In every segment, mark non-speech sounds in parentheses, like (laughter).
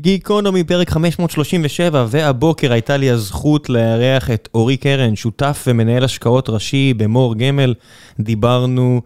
גיקונומי פרק 537, והבוקר הייתה לי הזכות לארח את אורי קרן, שותף ומנהל השקעות ראשי במור גמל. דיברנו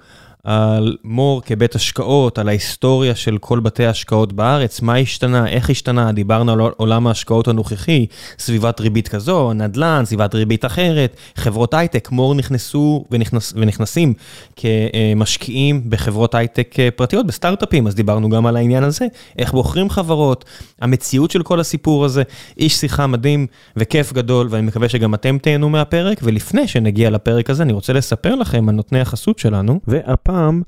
על מור כבית השקעות, על ההיסטוריה של כל בתי ההשקעות בארץ, מה השתנה, איך השתנה, דיברנו על עולם ההשקעות הנוכחי, סביבת ריבית כזו, נדל"ן, סביבת ריבית אחרת, חברות הייטק, מור נכנסו ונכנס, ונכנסים כמשקיעים בחברות הייטק פרטיות, בסטארט-אפים, אז דיברנו גם על העניין הזה, איך בוחרים חברות, המציאות של כל הסיפור הזה, איש שיחה מדהים וכיף גדול, ואני מקווה שגם אתם תהנו מהפרק, ולפני שנגיע לפרק הזה, אני רוצה לספר לכם על נותני החסות שלנו, והפ הפעם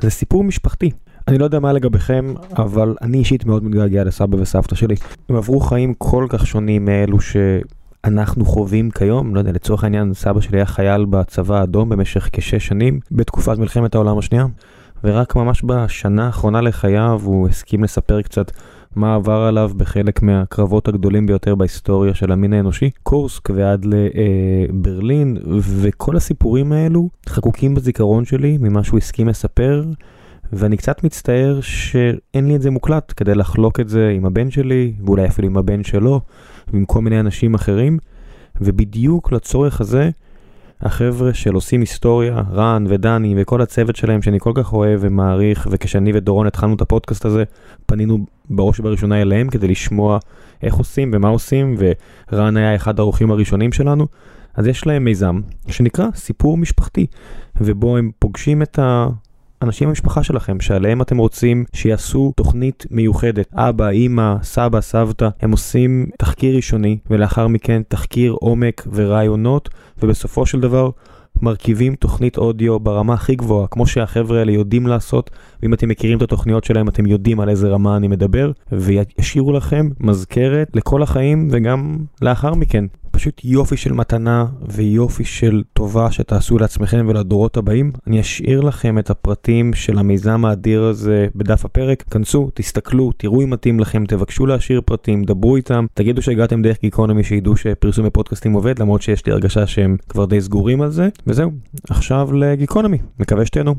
זה סיפור משפחתי. אני לא יודע מה לגביכם, אבל אני אישית מאוד מתגעגע לסבא וסבתא שלי. הם עברו חיים כל כך שונים מאלו שאנחנו חווים כיום. לא יודע, לצורך העניין, סבא שלי היה חייל בצבא האדום במשך כשש שנים, בתקופת מלחמת העולם השנייה. ורק ממש בשנה האחרונה לחייו הוא הסכים לספר קצת מה עבר עליו בחלק מהקרבות הגדולים ביותר בהיסטוריה של המין האנושי, קורסק ועד לברלין, וכל הסיפורים האלו חקוקים בזיכרון שלי ממה שהוא הסכים לספר, ואני קצת מצטער שאין לי את זה מוקלט כדי לחלוק את זה עם הבן שלי, ואולי אפילו עם הבן שלו, ועם כל מיני אנשים אחרים, ובדיוק לצורך הזה, החבר'ה של עושים היסטוריה, רן ודני וכל הצוות שלהם שאני כל כך אוהב ומעריך, וכשאני ודורון התחלנו את הפודקאסט הזה, פנינו בראש ובראשונה אליהם כדי לשמוע איך עושים ומה עושים, ורן היה אחד האורחים הראשונים שלנו. אז יש להם מיזם שנקרא סיפור משפחתי, ובו הם פוגשים את ה... אנשים במשפחה שלכם שעליהם אתם רוצים שיעשו תוכנית מיוחדת. אבא, אימא, סבא, סבתא, הם עושים תחקיר ראשוני ולאחר מכן תחקיר עומק ורעיונות ובסופו של דבר מרכיבים תוכנית אודיו ברמה הכי גבוהה, כמו שהחבר'ה האלה יודעים לעשות, ואם אתם מכירים את התוכניות שלהם אתם יודעים על איזה רמה אני מדבר, וישאירו לכם מזכרת לכל החיים וגם לאחר מכן. פשוט יופי של מתנה ויופי של טובה שתעשו לעצמכם ולדורות הבאים. אני אשאיר לכם את הפרטים של המיזם האדיר הזה בדף הפרק. כנסו, תסתכלו, תראו אם מתאים לכם, תבקשו להשאיר פרטים, דברו איתם, תגידו שהגעתם דרך גיקונומי שידעו שפרסום בפודקאסטים עובד, למרות שיש לי הרגשה שהם כבר די סגורים על זה. וזהו, עכשיו לגיקונומי, מקווה שתהנו.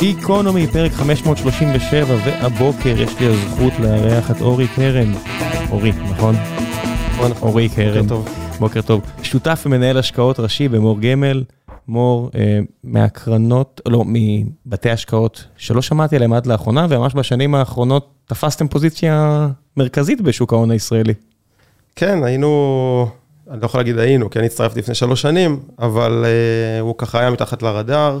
גיקונומי, פרק 537, והבוקר יש לי הזכות לארח את אורי קרן. אורי, נכון? נכון? אורי קרן. בוקר טוב. בוקר טוב. שותף ומנהל השקעות ראשי במור גמל. מור אה, מהקרנות, לא, מבתי השקעות שלא שמעתי עליהם עד לאחרונה, וממש בשנים האחרונות תפסתם פוזיציה מרכזית בשוק ההון הישראלי. כן, היינו, אני לא יכול להגיד היינו, כי אני הצטרפתי לפני שלוש שנים, אבל אה, הוא ככה היה מתחת לרדאר.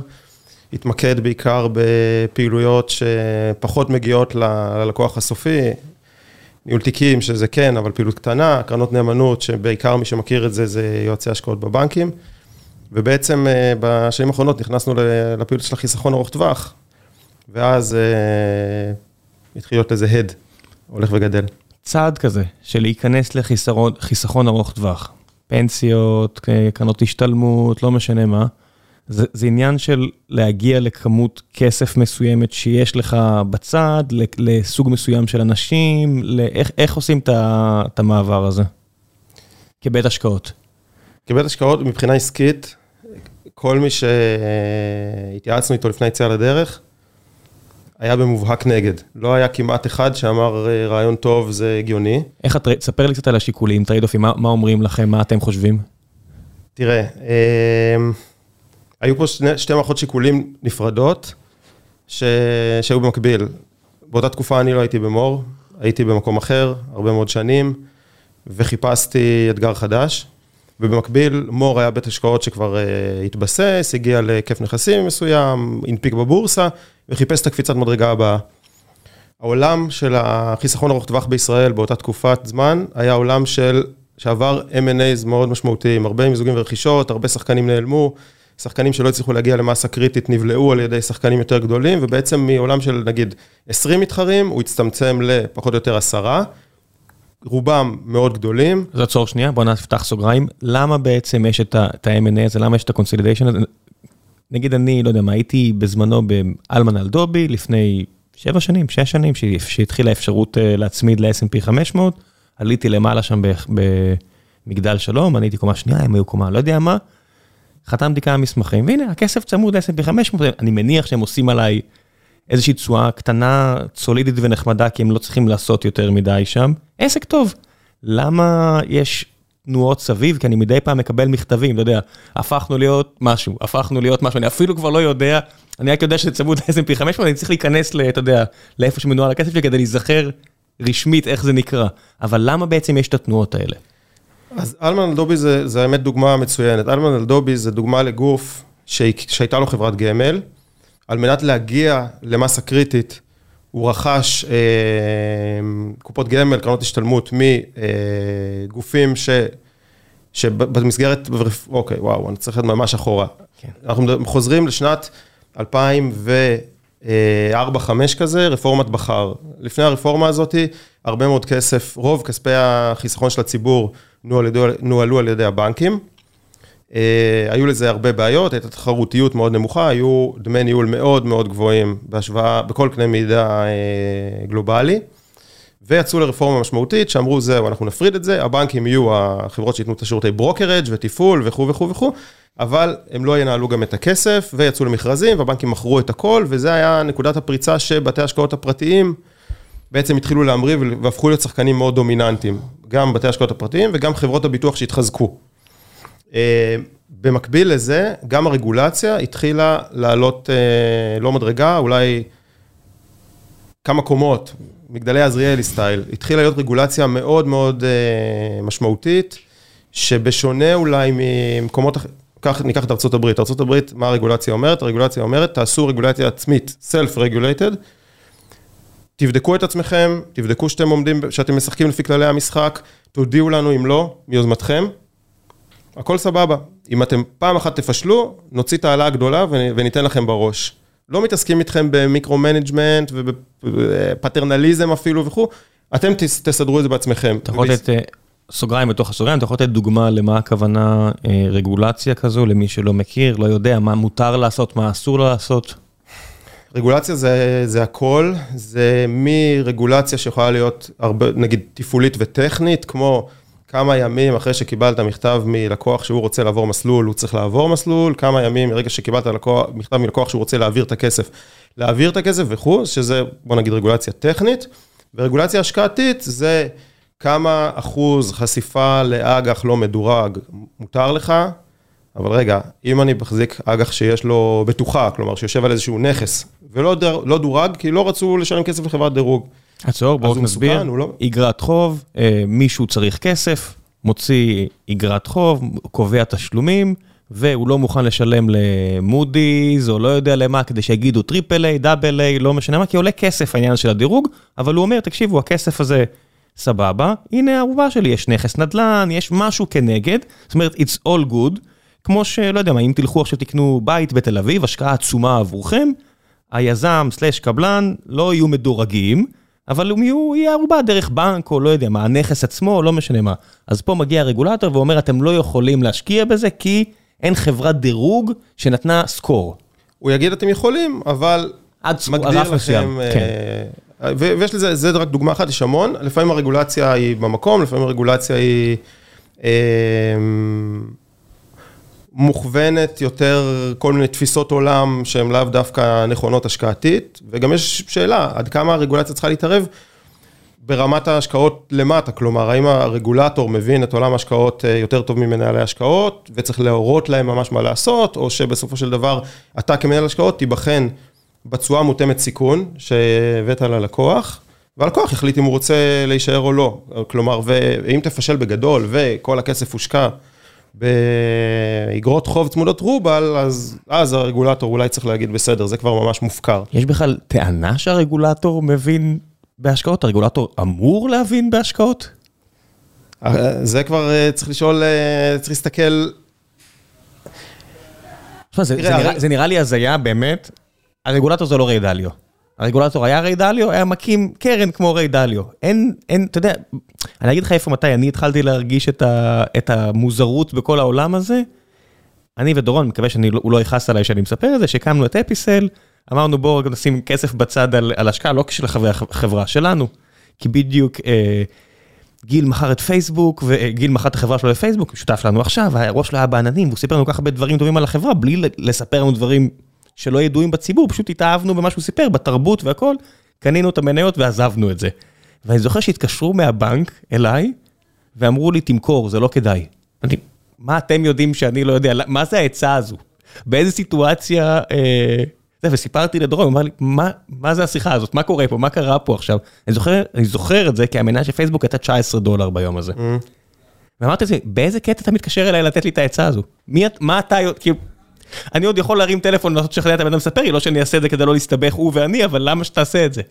התמקד בעיקר בפעילויות שפחות מגיעות ללקוח הסופי, ניהול תיקים, שזה כן, אבל פעילות קטנה, קרנות נאמנות, שבעיקר מי שמכיר את זה, זה יועצי השקעות בבנקים. ובעצם אה, בשנים האחרונות נכנסנו לפעילות של החיסכון ארוך טווח, ואז אה, התחיל להיות לזה הד, הולך וגדל. צעד כזה של להיכנס לחיסכון ארוך טווח, פנסיות, קרנות השתלמות, לא משנה מה. זה, זה עניין של להגיע לכמות כסף מסוימת שיש לך בצד, לסוג מסוים של אנשים, לאיך, איך עושים את המעבר הזה כבית השקעות? כבית השקעות מבחינה עסקית, כל מי שהתייעצנו איתו לפני יציאה לדרך, היה במובהק נגד. לא היה כמעט אחד שאמר רעיון טוב, זה הגיוני. איך, תספר לי קצת על השיקולים, trade-off ים, מה, מה אומרים לכם, מה אתם חושבים? תראה, אמ, היו פה שני, שתי מערכות שיקולים נפרדות, ש... שהיו במקביל. באותה תקופה אני לא הייתי במור, הייתי במקום אחר, הרבה מאוד שנים, וחיפשתי אתגר חדש. ובמקביל, מור היה בית השקעות שכבר uh, התבסס, הגיע להיקף נכסים מסוים, הנפיק בבורסה, וחיפש את הקפיצת מדרגה הבאה. העולם של החיסכון ארוך טווח בישראל באותה תקופת זמן, היה עולם של, שעבר M&A's מאוד משמעותיים, הרבה מיזוגים ורכישות, הרבה שחקנים נעלמו, שחקנים שלא הצליחו להגיע למסה קריטית נבלעו על ידי שחקנים יותר גדולים, ובעצם מעולם של נגיד 20 מתחרים, הוא הצטמצם לפחות או יותר עשרה. רובם מאוד גדולים. אז עצור שנייה, בוא נפתח סוגריים. למה בעצם יש את ה-M&A הזה, למה יש את ה-Consolidation הזה? נגיד אני, לא יודע מה, הייתי בזמנו באלמן אלדובי לפני שבע שנים, שש שנים, שהתחילה האפשרות אה, להצמיד ל-S&P 500, עליתי למעלה שם במגדל שלום, אני הייתי קומה שנייה, הם היו קומה לא יודע מה. חתמתי כמה מסמכים, והנה, הכסף צמוד ל-S&P 500, אני מניח שהם עושים עליי איזושהי תשואה קטנה, סולידית ונחמדה, כי הם לא צריכים לעשות יותר מדי שם. עסק טוב. למה יש תנועות סביב? כי אני מדי פעם מקבל מכתבים, אתה יודע, הפכנו להיות משהו, הפכנו להיות משהו, אני אפילו כבר לא יודע, אני רק יודע שזה צמוד ל-S&P 500, אני צריך להיכנס, אתה יודע, לאיפה שמנוהל הכסף שלי כדי להיזכר רשמית איך זה נקרא. אבל למה בעצם יש את התנועות האלה? אז אלמן אלדובי זה, זה האמת דוגמה מצוינת. אלמן אלדובי זה דוגמה לגוף שהייתה לו חברת גמל. על מנת להגיע למסה קריטית, הוא רכש אה, קופות גמל, קרנות השתלמות מגופים אה, ש... שבמסגרת, אוקיי, וואו, אני צריך להיות ממש אחורה. כן. אנחנו חוזרים לשנת 2004-2005 כזה, רפורמת בכר. לפני הרפורמה הזאת, הרבה מאוד כסף, רוב כספי החיסכון של הציבור נוהלו על ידי הבנקים. אה, היו לזה הרבה בעיות, הייתה תחרותיות מאוד נמוכה, היו דמי ניהול מאוד מאוד גבוהים בהשוואה, בכל קנה מידה אה, גלובלי, ויצאו לרפורמה משמעותית שאמרו זהו, אנחנו נפריד את זה, הבנקים יהיו החברות שייתנו את השירותי brokerage ותפעול וכו' וכו' וכו', אבל הם לא ינהלו גם את הכסף, ויצאו למכרזים, והבנקים מכרו את הכל, וזה היה נקודת הפריצה שבתי ההשקעות הפרטיים בעצם התחילו להמריא והפכו להיות שחקנים מאוד דומיננטיים, גם בתי ההשקעות הפרטיים וגם חברות הביטוח שהתחזקו. אה, במקביל לזה, גם הרגולציה התחילה לעלות אה, לא מדרגה, אולי כמה קומות, מגדלי עזריאלי סטייל, התחילה להיות רגולציה מאוד מאוד אה, משמעותית, שבשונה אולי ממקומות אחרים, ניקח את ארה"ב, ארה"ב, מה הרגולציה אומרת? הרגולציה אומרת, תעשו רגולציה עצמית, self-regulated, תבדקו את עצמכם, תבדקו שאתם עומדים, שאתם משחקים לפי כללי המשחק, תודיעו לנו אם לא, מיוזמתכם, הכל סבבה. אם אתם פעם אחת תפשלו, נוציא את האלה הגדולה וניתן לכם בראש. לא מתעסקים איתכם ב micro-management ובפטרנליזם אפילו וכו', אתם תסדרו את זה בעצמכם. אתה יכול לתת אה, סוגריים בתוך הסוגריים, אתה יכול לתת דוגמה למה הכוונה אה, רגולציה כזו, למי שלא מכיר, לא יודע, מה מותר לעשות, מה אסור לעשות? רגולציה זה, זה הכל, זה מרגולציה שיכולה להיות הרבה, נגיד תפעולית וטכנית, כמו כמה ימים אחרי שקיבלת מכתב מלקוח שהוא רוצה לעבור מסלול, הוא צריך לעבור מסלול, כמה ימים מרגע שקיבלת לקוח, מכתב מלקוח שהוא רוצה להעביר את הכסף, להעביר את הכסף וכו', שזה בוא נגיד רגולציה טכנית, ורגולציה השקעתית זה כמה אחוז חשיפה לאג"ח לא מדורג מותר לך, אבל רגע, אם אני מחזיק אג"ח שיש לו בטוחה, כלומר שיושב על איזשהו נכס, ולא דר, לא דורג, כי לא רצו לשלם כסף לחברת דירוג. עצור, בואו נסביר. לא... אגרת חוב, אה, מישהו צריך כסף, מוציא אגרת חוב, קובע תשלומים, והוא לא מוכן לשלם למודי'ס, או לא יודע למה, כדי שיגידו triple A, double A, לא משנה מה, כי עולה כסף העניין של הדירוג, אבל הוא אומר, תקשיבו, הכסף הזה סבבה, הנה הערובה שלי, יש נכס נדל"ן, יש משהו כנגד, זאת אומרת, it's all good, כמו שלא יודע מה, אם תלכו עכשיו תקנו בית בתל אביב, השקעה עצומה עבורכם, היזם סלש קבלן לא יהיו מדורגים, אבל הם יהיו, יהיה ערובה דרך בנק, או לא יודע מה, הנכס עצמו, לא משנה מה. אז פה מגיע הרגולטור ואומר, אתם לא יכולים להשקיע בזה, כי אין חברת דירוג שנתנה סקור. הוא יגיד, אתם יכולים, אבל עד מגדיר לכם... מסוים, אה, כן. ויש לזה, זה רק דוגמה אחת, יש המון, לפעמים הרגולציה היא במקום, לפעמים הרגולציה היא... אה, מוכוונת יותר כל מיני תפיסות עולם שהן לאו דווקא נכונות השקעתית, וגם יש שאלה, עד כמה הרגולציה צריכה להתערב ברמת ההשקעות למטה, כלומר, האם הרגולטור מבין את עולם ההשקעות אה, יותר טוב ממנהלי השקעות, וצריך להורות להם ממש מה לעשות, או שבסופו של דבר אתה כמנהל השקעות תיבחן בתשואה מותאמת סיכון שהבאת ללקוח, והלקוח יחליט אם הוא רוצה להישאר או לא. כלומר, ואם תפשל בגדול וכל הכסף הושקע באגרות חוב צמודות רובל, אז אז הרגולטור אולי צריך להגיד, בסדר, זה כבר ממש מופקר. יש בכלל טענה שהרגולטור מבין בהשקעות? הרגולטור אמור להבין בהשקעות? אה, זה כבר אה, צריך לשאול, אה, צריך להסתכל... זה, זה, נראה, זה נראה לי הזיה, באמת. הרגולטור זה לא ריי דליו. הרגולטור היה ריי דליו, היה מקים קרן כמו ריי דליו. אין, אין, אתה יודע, אני אגיד לך איפה מתי אני התחלתי להרגיש את, ה, את המוזרות בכל העולם הזה. אני ודורון, מקווה שהוא לא יכעס עליי שאני מספר את זה, שהקמנו את אפיסל, אמרנו בואו נשים כסף בצד על, על השקעה, לא של החברה, החברה שלנו, כי בדיוק אה, גיל מכר את פייסבוק, וגיל מכר את החברה שלו לפייסבוק, שותף לנו עכשיו, הראש שלו היה בעננים, והוא סיפר לנו כל כך הרבה דברים טובים על החברה, בלי לספר לנו דברים שלא ידועים בציבור, פשוט התאהבנו במה שהוא סיפר, בתרבות והכל, קנינו את המניות ועזבנו את זה. ואני זוכר שהתקשרו מהבנק אליי, ואמרו לי, תמכור, זה לא כדאי. אני, מה אתם יודעים שאני לא יודע, מה זה העצה הזו? באיזה סיטואציה... אה, זה, וסיפרתי לדרום, הוא אמר לי, מה, מה זה השיחה הזאת? מה קורה פה? מה קרה פה עכשיו? אני זוכר, אני זוכר את זה, כי המניה של פייסבוק הייתה 19 דולר ביום הזה. Mm. ואמרתי לעצמי, באיזה קטע אתה מתקשר אליי לתת לי את העצה הזו? מי, מה אתה, כאילו, אני עוד יכול להרים טלפון ולנסות לשכנע את הבן אדם לספר לי, לא שאני אעשה את זה כדי לא להסתבך הוא ואני, אבל למה שתעשה את זה?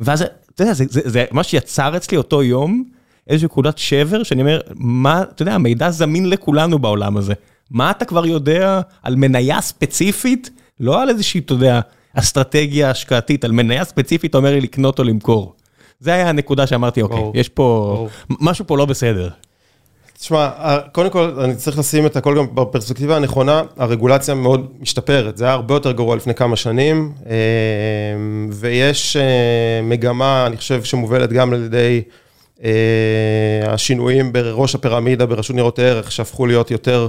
ואז, אתה יודע, זה, זה, זה מה שיצר אצלי אותו יום, איזושהי נקודת שבר, שאני אומר, מה, אתה יודע, המידע זמין לכולנו בעולם הזה. מה אתה כבר יודע על מניה ספציפית, לא על איזושהי, אתה יודע, אסטרטגיה השקעתית, על מניה ספציפית, אתה אומר לי לקנות או למכור. זה היה הנקודה שאמרתי, אוקיי, יש פה, משהו פה לא בסדר. תשמע, קודם כל, אני צריך לשים את הכל גם בפרספקטיבה הנכונה, הרגולציה מאוד משתפרת, זה היה הרבה יותר גרוע לפני כמה שנים, אה, ויש אה, מגמה, אני חושב, שמובלת גם על ידי אה, השינויים בראש הפירמידה ברשות ניירות ערך, שהפכו להיות יותר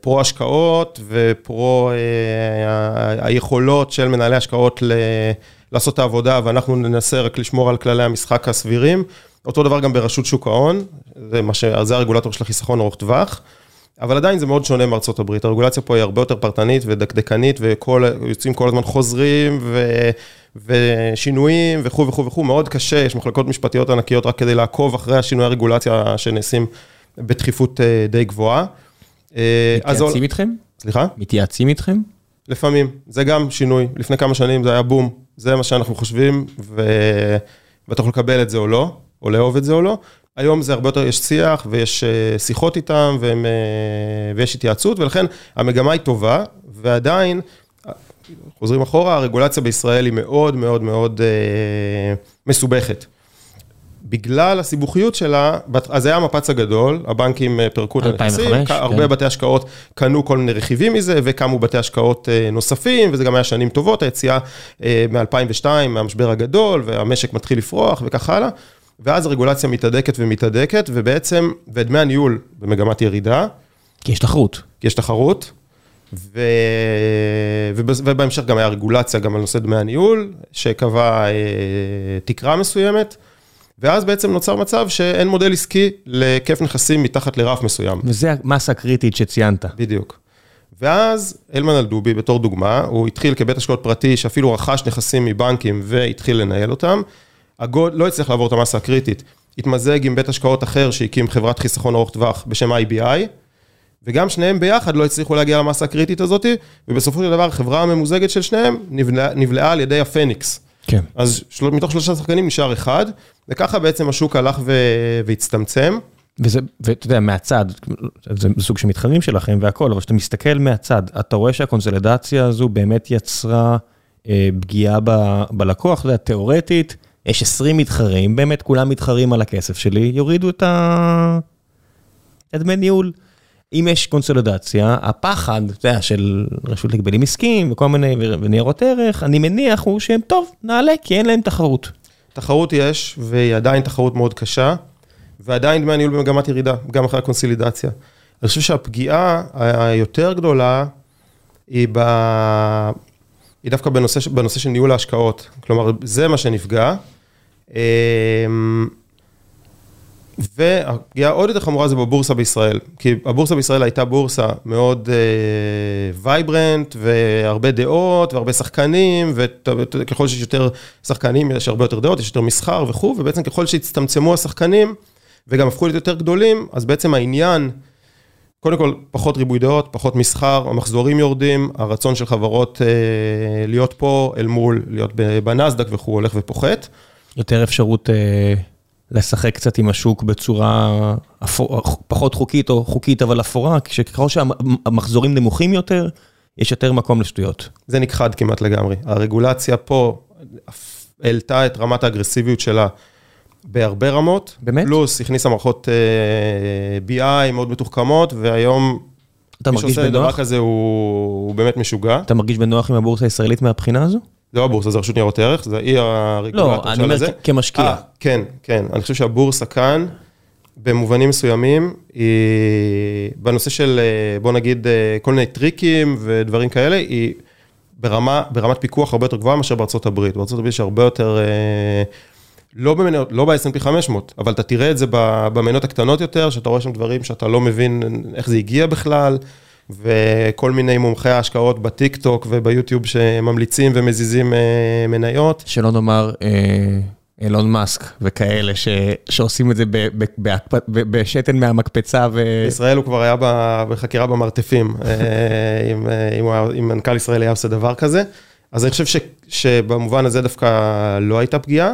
פרו השקעות ופרו היכולות של מנהלי השקעות לעשות את העבודה, ואנחנו ננסה רק לשמור על כללי המשחק הסבירים. אותו דבר גם ברשות שוק ההון, זה, ש... זה הרגולטור של החיסכון ארוך טווח, אבל עדיין זה מאוד שונה מארצות הברית, הרגולציה פה היא הרבה יותר פרטנית ודקדקנית, ויוצאים כל הזמן חוזרים ו... ושינויים וכו' וכו' וכו', מאוד קשה, יש מחלקות משפטיות ענקיות רק כדי לעקוב אחרי השינויי הרגולציה שנעשים בדחיפות אה, די גבוהה. אה, מתייעצים איתכם? סליחה? מתייעצים איתכם? לפעמים, זה גם שינוי, לפני כמה שנים זה היה בום, זה מה שאנחנו חושבים, ו... ואתה יכול לקבל את זה או לא. או לאהוב את זה או לא. היום זה הרבה יותר, יש שיח ויש אה, שיחות איתם והם, אה, ויש התייעצות, ולכן המגמה היא טובה, ועדיין, חוזרים אחורה, הרגולציה בישראל היא מאוד מאוד מאוד אה, מסובכת. בגלל הסיבוכיות שלה, אז היה המפץ הגדול, הבנקים פירקו את הנכסים, הרבה כן. בתי השקעות קנו כל מיני רכיבים מזה, וקמו בתי השקעות נוספים, וזה גם היה שנים טובות, היציאה מ-2002, מהמשבר הגדול, והמשק מתחיל לפרוח וכך הלאה. ואז הרגולציה מתהדקת ומתהדקת, ובעצם, ודמי הניהול במגמת ירידה. כי יש תחרות. כי יש תחרות, ו... ובהמשך גם היה רגולציה גם על נושא דמי הניהול, שקבע אה, תקרה מסוימת, ואז בעצם נוצר מצב שאין מודל עסקי לכיף נכסים מתחת לרף מסוים. וזה המסה הקריטית שציינת. בדיוק. ואז אלמן אלדובי, בתור דוגמה, הוא התחיל כבית השקעות פרטי שאפילו רכש נכסים מבנקים והתחיל לנהל אותם. הגוד לא הצליח לעבור את המסה הקריטית, התמזג עם בית השקעות אחר שהקים חברת חיסכון ארוך טווח בשם IBI, וגם שניהם ביחד לא הצליחו להגיע למסה הקריטית הזאת, ובסופו של דבר החברה הממוזגת של שניהם נבלעה, נבלעה על ידי הפניקס. כן. אז של, מתוך שלושה שחקנים נשאר אחד, וככה בעצם השוק הלך ו, והצטמצם. וזה, ואתה יודע, מהצד, זה סוג של מתחרים שלכם והכל, אבל כשאתה מסתכל מהצד, אתה רואה שהקונסולידציה הזו באמת יצרה אה, פגיעה ב, בלקוח, אתה יודע, תיאורטית, יש 20 מתחרים, באמת כולם מתחרים על הכסף שלי, יורידו את ה... את דמי ניהול. אם יש קונסולידציה, הפחד, אתה יודע, של רשות לגבלים עסקיים וכל מיני, וניירות ערך, אני מניח הוא שהם, טוב, נעלה, כי אין להם תחרות. תחרות יש, והיא עדיין תחרות מאוד קשה, ועדיין דמי הניהול במגמת ירידה, גם אחרי הקונסולידציה. אני חושב שהפגיעה היותר גדולה היא, ב... היא דווקא בנושא, בנושא של ניהול ההשקעות. כלומר, זה מה שנפגע. אמ, והפגיעה עוד יותר חמורה זה בבורסה בישראל, כי הבורסה בישראל הייתה בורסה מאוד vibrant, אה, והרבה דעות, והרבה שחקנים, וככל שיש יותר שחקנים יש הרבה יותר דעות, יש יותר מסחר וכו', ובעצם ככל שהצטמצמו השחקנים, וגם הפכו להיות יותר גדולים, אז בעצם העניין, קודם כל, פחות ריבוי דעות, פחות מסחר, המחזורים יורדים, הרצון של חברות אה, להיות פה אל מול, להיות בנסדק וכו', הולך ופוחת. יותר אפשרות אה, לשחק קצת עם השוק בצורה אפור, פחות חוקית או חוקית אבל אפורה, ככל שהמחזורים נמוכים יותר, יש יותר מקום לשטויות. זה נכחד כמעט לגמרי. הרגולציה פה העלתה את רמת האגרסיביות שלה בהרבה רמות. באמת? פלוס הכניסה מערכות uh, BI מאוד מתוחכמות, והיום... אתה מרגיש בנוח? מי שעושה דבר כזה הוא, הוא באמת משוגע. אתה מרגיש בנוח עם הבורסה הישראלית מהבחינה הזו? זה לא הבורסה, זה רשות ניירות ערך, זה היא הרגולטור לא, אני אומר כמשקיע. 아, כן, כן, אני חושב שהבורסה כאן, במובנים מסוימים, היא, בנושא של, בוא נגיד, כל מיני טריקים ודברים כאלה, היא ברמה, ברמת פיקוח הרבה יותר גבוהה מאשר בארצות הברית. בארצות הברית יש הרבה יותר... לא במניות, לא ב-S&P 500, אבל אתה תראה את זה במניות הקטנות יותר, שאתה רואה שם דברים שאתה לא מבין איך זה הגיע בכלל, וכל מיני מומחי ההשקעות בטיק טוק וביוטיוב שממליצים ומזיזים אה, מניות. שלא נאמר אילון מאסק וכאלה ש, שעושים את זה ב, ב, ב, ב, בשתן מהמקפצה. ו... בישראל הוא כבר היה בחקירה במרתפים, אה, (laughs) אם, אה, אם, אם מנכ"ל ישראל היה עושה דבר כזה. אז אני חושב ש, שבמובן הזה דווקא לא הייתה פגיעה.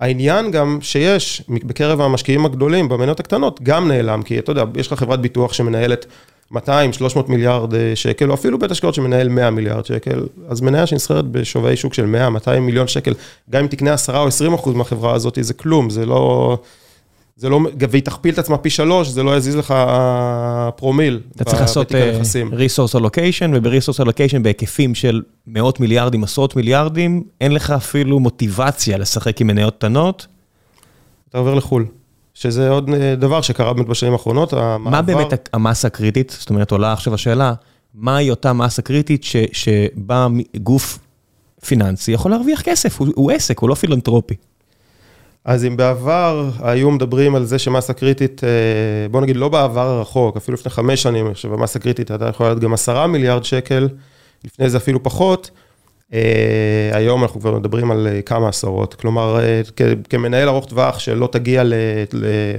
העניין גם שיש בקרב המשקיעים הגדולים במניות הקטנות גם נעלם, כי אתה יודע, יש לך חברת ביטוח שמנהלת 200-300 מיליארד אה, שקל, או אפילו בית השקעות שמנהל 100 מיליארד שקל, אז מניה שנסחרת בשוויי שוק של 100-200 מיליון שקל, גם אם תקנה 10 או 20 אחוז מהחברה הזאת, זה כלום, זה לא... זה לא, והיא תכפיל את עצמה פי שלוש, זה לא יזיז לך פרומיל. אתה צריך לעשות uh, resource allocation, וב-resource allocation בהיקפים של מאות מיליארדים, עשרות מיליארדים, אין לך אפילו מוטיבציה לשחק עם מניות קטנות. אתה עובר לחו"ל, שזה עוד אה, דבר שקרה באמת בשנים האחרונות, המעבר... מה באמת המסה הקריטית? זאת אומרת, עולה עכשיו השאלה, מהי אותה מסה קריטית ש, שבה גוף פיננסי יכול להרוויח כסף, הוא, הוא עסק, הוא לא פילנטרופי. אז אם בעבר היו מדברים על זה שמסה קריטית, אה, בוא נגיד לא בעבר הרחוק, אפילו לפני חמש שנים, חושב, המסה קריטית הייתה יכולה להיות גם עשרה מיליארד שקל, לפני זה אפילו פחות. אה, היום אנחנו כבר מדברים על אה, כמה עשרות, כלומר, כמנהל ארוך טווח שלא תגיע ל...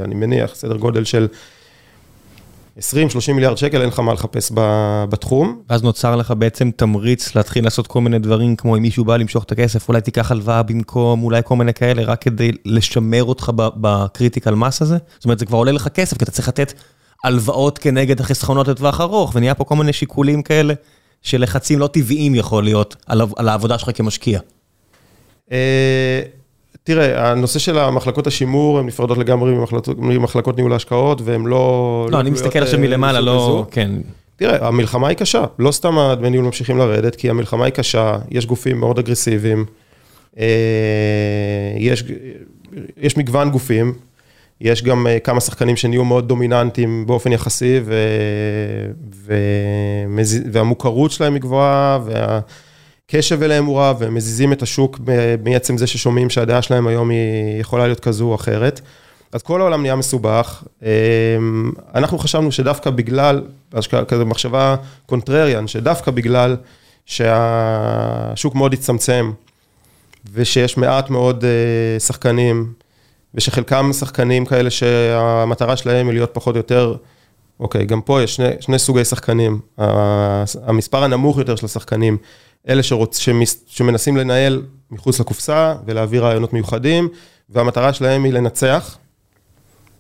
אני מניח, סדר גודל של 20-30 מיליארד שקל, אין לך מה לחפש בתחום. ואז נוצר לך בעצם תמריץ להתחיל לעשות כל מיני דברים, כמו אם מישהו בא למשוך את הכסף, אולי תיקח הלוואה במקום, אולי כל מיני כאלה, רק כדי לשמר אותך ב critical mass הזה? זאת אומרת, זה כבר עולה לך כסף, כי אתה צריך לתת הלוואות כנגד החסכונות לטווח ארוך, ונהיה פה כל מיני שיקולים כאלה, שלחצים לא טבעיים יכול להיות על העבודה שלך כמשקיע. אה, תראה, הנושא של המחלקות השימור, הן נפרדות לגמרי ממחלקות ניהול ההשקעות, והן לא... לא, לא אני מסתכל עכשיו מלמעלה, לא... כן. תראה, המלחמה היא קשה, לא סתם הדמי ניהול ממשיכים לרדת, כי המלחמה היא קשה, יש גופים מאוד אגרסיביים, אה, יש, יש מגוון גופים, יש גם אה, כמה שחקנים שנהיו מאוד דומיננטיים באופן יחסי, ו, ו, והמוכרות שלהם היא גבוהה, וה... הקשב אליהם הוא רב, והם מזיזים את השוק מעצם זה ששומעים שהדעה שלהם היום היא יכולה להיות כזו או אחרת. אז כל העולם נהיה מסובך. אמ, אנחנו חשבנו שדווקא בגלל, כזה מחשבה קונטרריאן, שדווקא בגלל שהשוק מאוד הצטמצם, ושיש מעט מאוד אה, שחקנים, ושחלקם שחקנים כאלה שהמטרה שלהם היא להיות פחות או יותר, אוקיי, גם פה יש שני, שני סוגי שחקנים. המספר הנמוך יותר של השחקנים אלה שרוצ... שמס... שמנסים לנהל מחוץ לקופסה ולהביא רעיונות מיוחדים, והמטרה שלהם היא לנצח.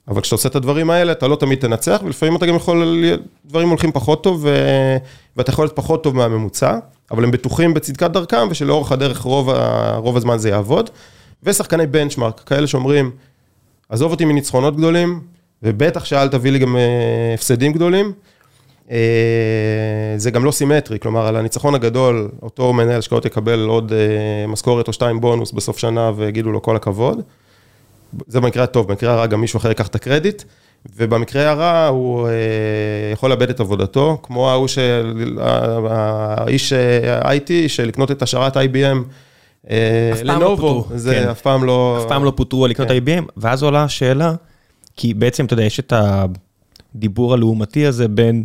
אבל כשאתה עושה את הדברים האלה, אתה לא תמיד תנצח, ולפעמים אתה גם יכול, דברים הולכים פחות טוב, ו... ואתה יכול להיות פחות טוב מהממוצע, אבל הם בטוחים בצדקת דרכם, ושלאורך הדרך רוב, ה... רוב הזמן זה יעבוד. ושחקני בנצ'מארק, כאלה שאומרים, עזוב אותי מניצחונות גדולים, ובטח שאל תביא לי גם אה, הפסדים גדולים. אה, זה גם לא סימטרי, כלומר, על הניצחון הגדול, אותו מנהל השקעות יקבל עוד אה, משכורת או שתיים בונוס בסוף שנה ויגידו לו כל הכבוד. זה במקרה הטוב, במקרה הרע גם מישהו אחר ייקח את הקרדיט, ובמקרה הרע הוא אה, יכול לאבד את עבודתו, כמו ההוא של, האיש IT, שלקנות את השערת IBM. לנובו, לא זה כן. אף פעם לא... אף פעם לא פוטרו על לקנות כן. IBM, ואז עולה השאלה, כי בעצם, אתה יודע, יש את הדיבור הלעומתי הזה בין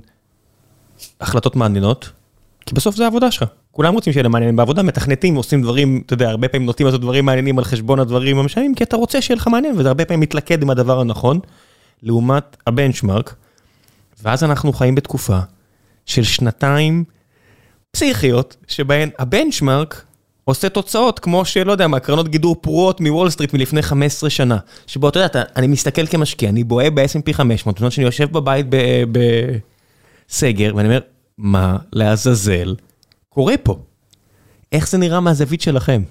החלטות מעניינות, כי בסוף זה העבודה שלך. כולם רוצים שיהיה להם מעניינים בעבודה, מתכנתים, עושים דברים, אתה יודע, הרבה פעמים נוטים לעשות דברים מעניינים על חשבון הדברים המשנים, כי אתה רוצה שיהיה לך מעניין, וזה הרבה פעמים מתלכד עם הדבר הנכון, לעומת הבנצ'מרק. ואז אנחנו חיים בתקופה של שנתיים פסיכיות, שבהן הבנצ'מרק עושה תוצאות כמו שלא יודע מה, קרנות גידור פרועות מוול סטריט מלפני 15 שנה. שבו אתה יודע, אני מסתכל כמשקיע, אני בוהה ב-S&P 500, זאת אומרת שאני יושב בבית סגר, ואני אומר, מה לעזאזל קורה פה? איך זה נראה מהזווית שלכם?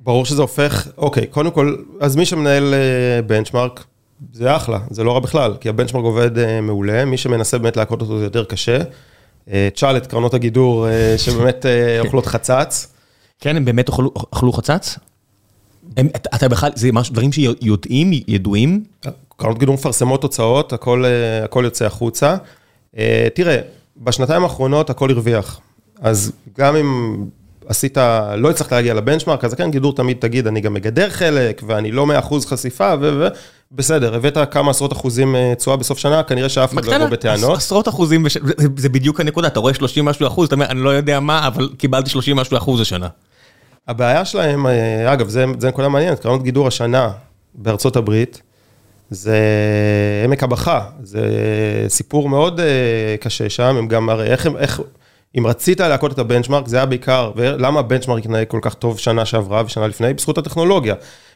ברור שזה הופך, אוקיי, קודם כל, אז מי שמנהל בנצ'מארק, זה אחלה, זה לא רע בכלל, כי הבנצ'מארק עובד אה, מעולה, מי שמנסה באמת להכות אותו זה יותר קשה. אה, תשאל את קרנות הגידור אה, שבאמת אה, (laughs) אוכלות חצץ. כן, הם באמת אכלו, אכלו חצץ? הם, אתה, אתה בכלל, זה משהו, דברים שיודעים, ידועים? קרנות גידור מפרסמות תוצאות, הכל, אה, הכל יוצא החוצה. אה, תראה, בשנתיים האחרונות הכל הרוויח. אז גם אם עשית, לא הצלחת להגיע לבנצ'מארק, אז כן, גידור תמיד תגיד, אני גם מגדר חלק, ואני לא 100% חשיפה, ובסדר, הבאת כמה עשרות אחוזים אה, תשואה בסוף שנה, כנראה שאף אחד לא יבוא בטענות. עשרות אחוזים, בש... זה, זה בדיוק הנקודה, אתה רואה 30 משהו אחוז, אתה אומר, אני לא יודע מה, אבל קיבלתי 30 משהו אחוז השנה. הבעיה שלהם, אגב, זה, זה נקודה מעניינת, קרנות גידור השנה בארצות הברית, זה עמק הבכה, זה סיפור מאוד אה, קשה שם, הם גם, הרי איך, איך, אם רצית להכות את הבנצ'מארק, זה היה בעיקר, ולמה הבנצ'מארק התנהג כל כך טוב שנה שעברה ושנה לפני? בזכות הטכנולוגיה.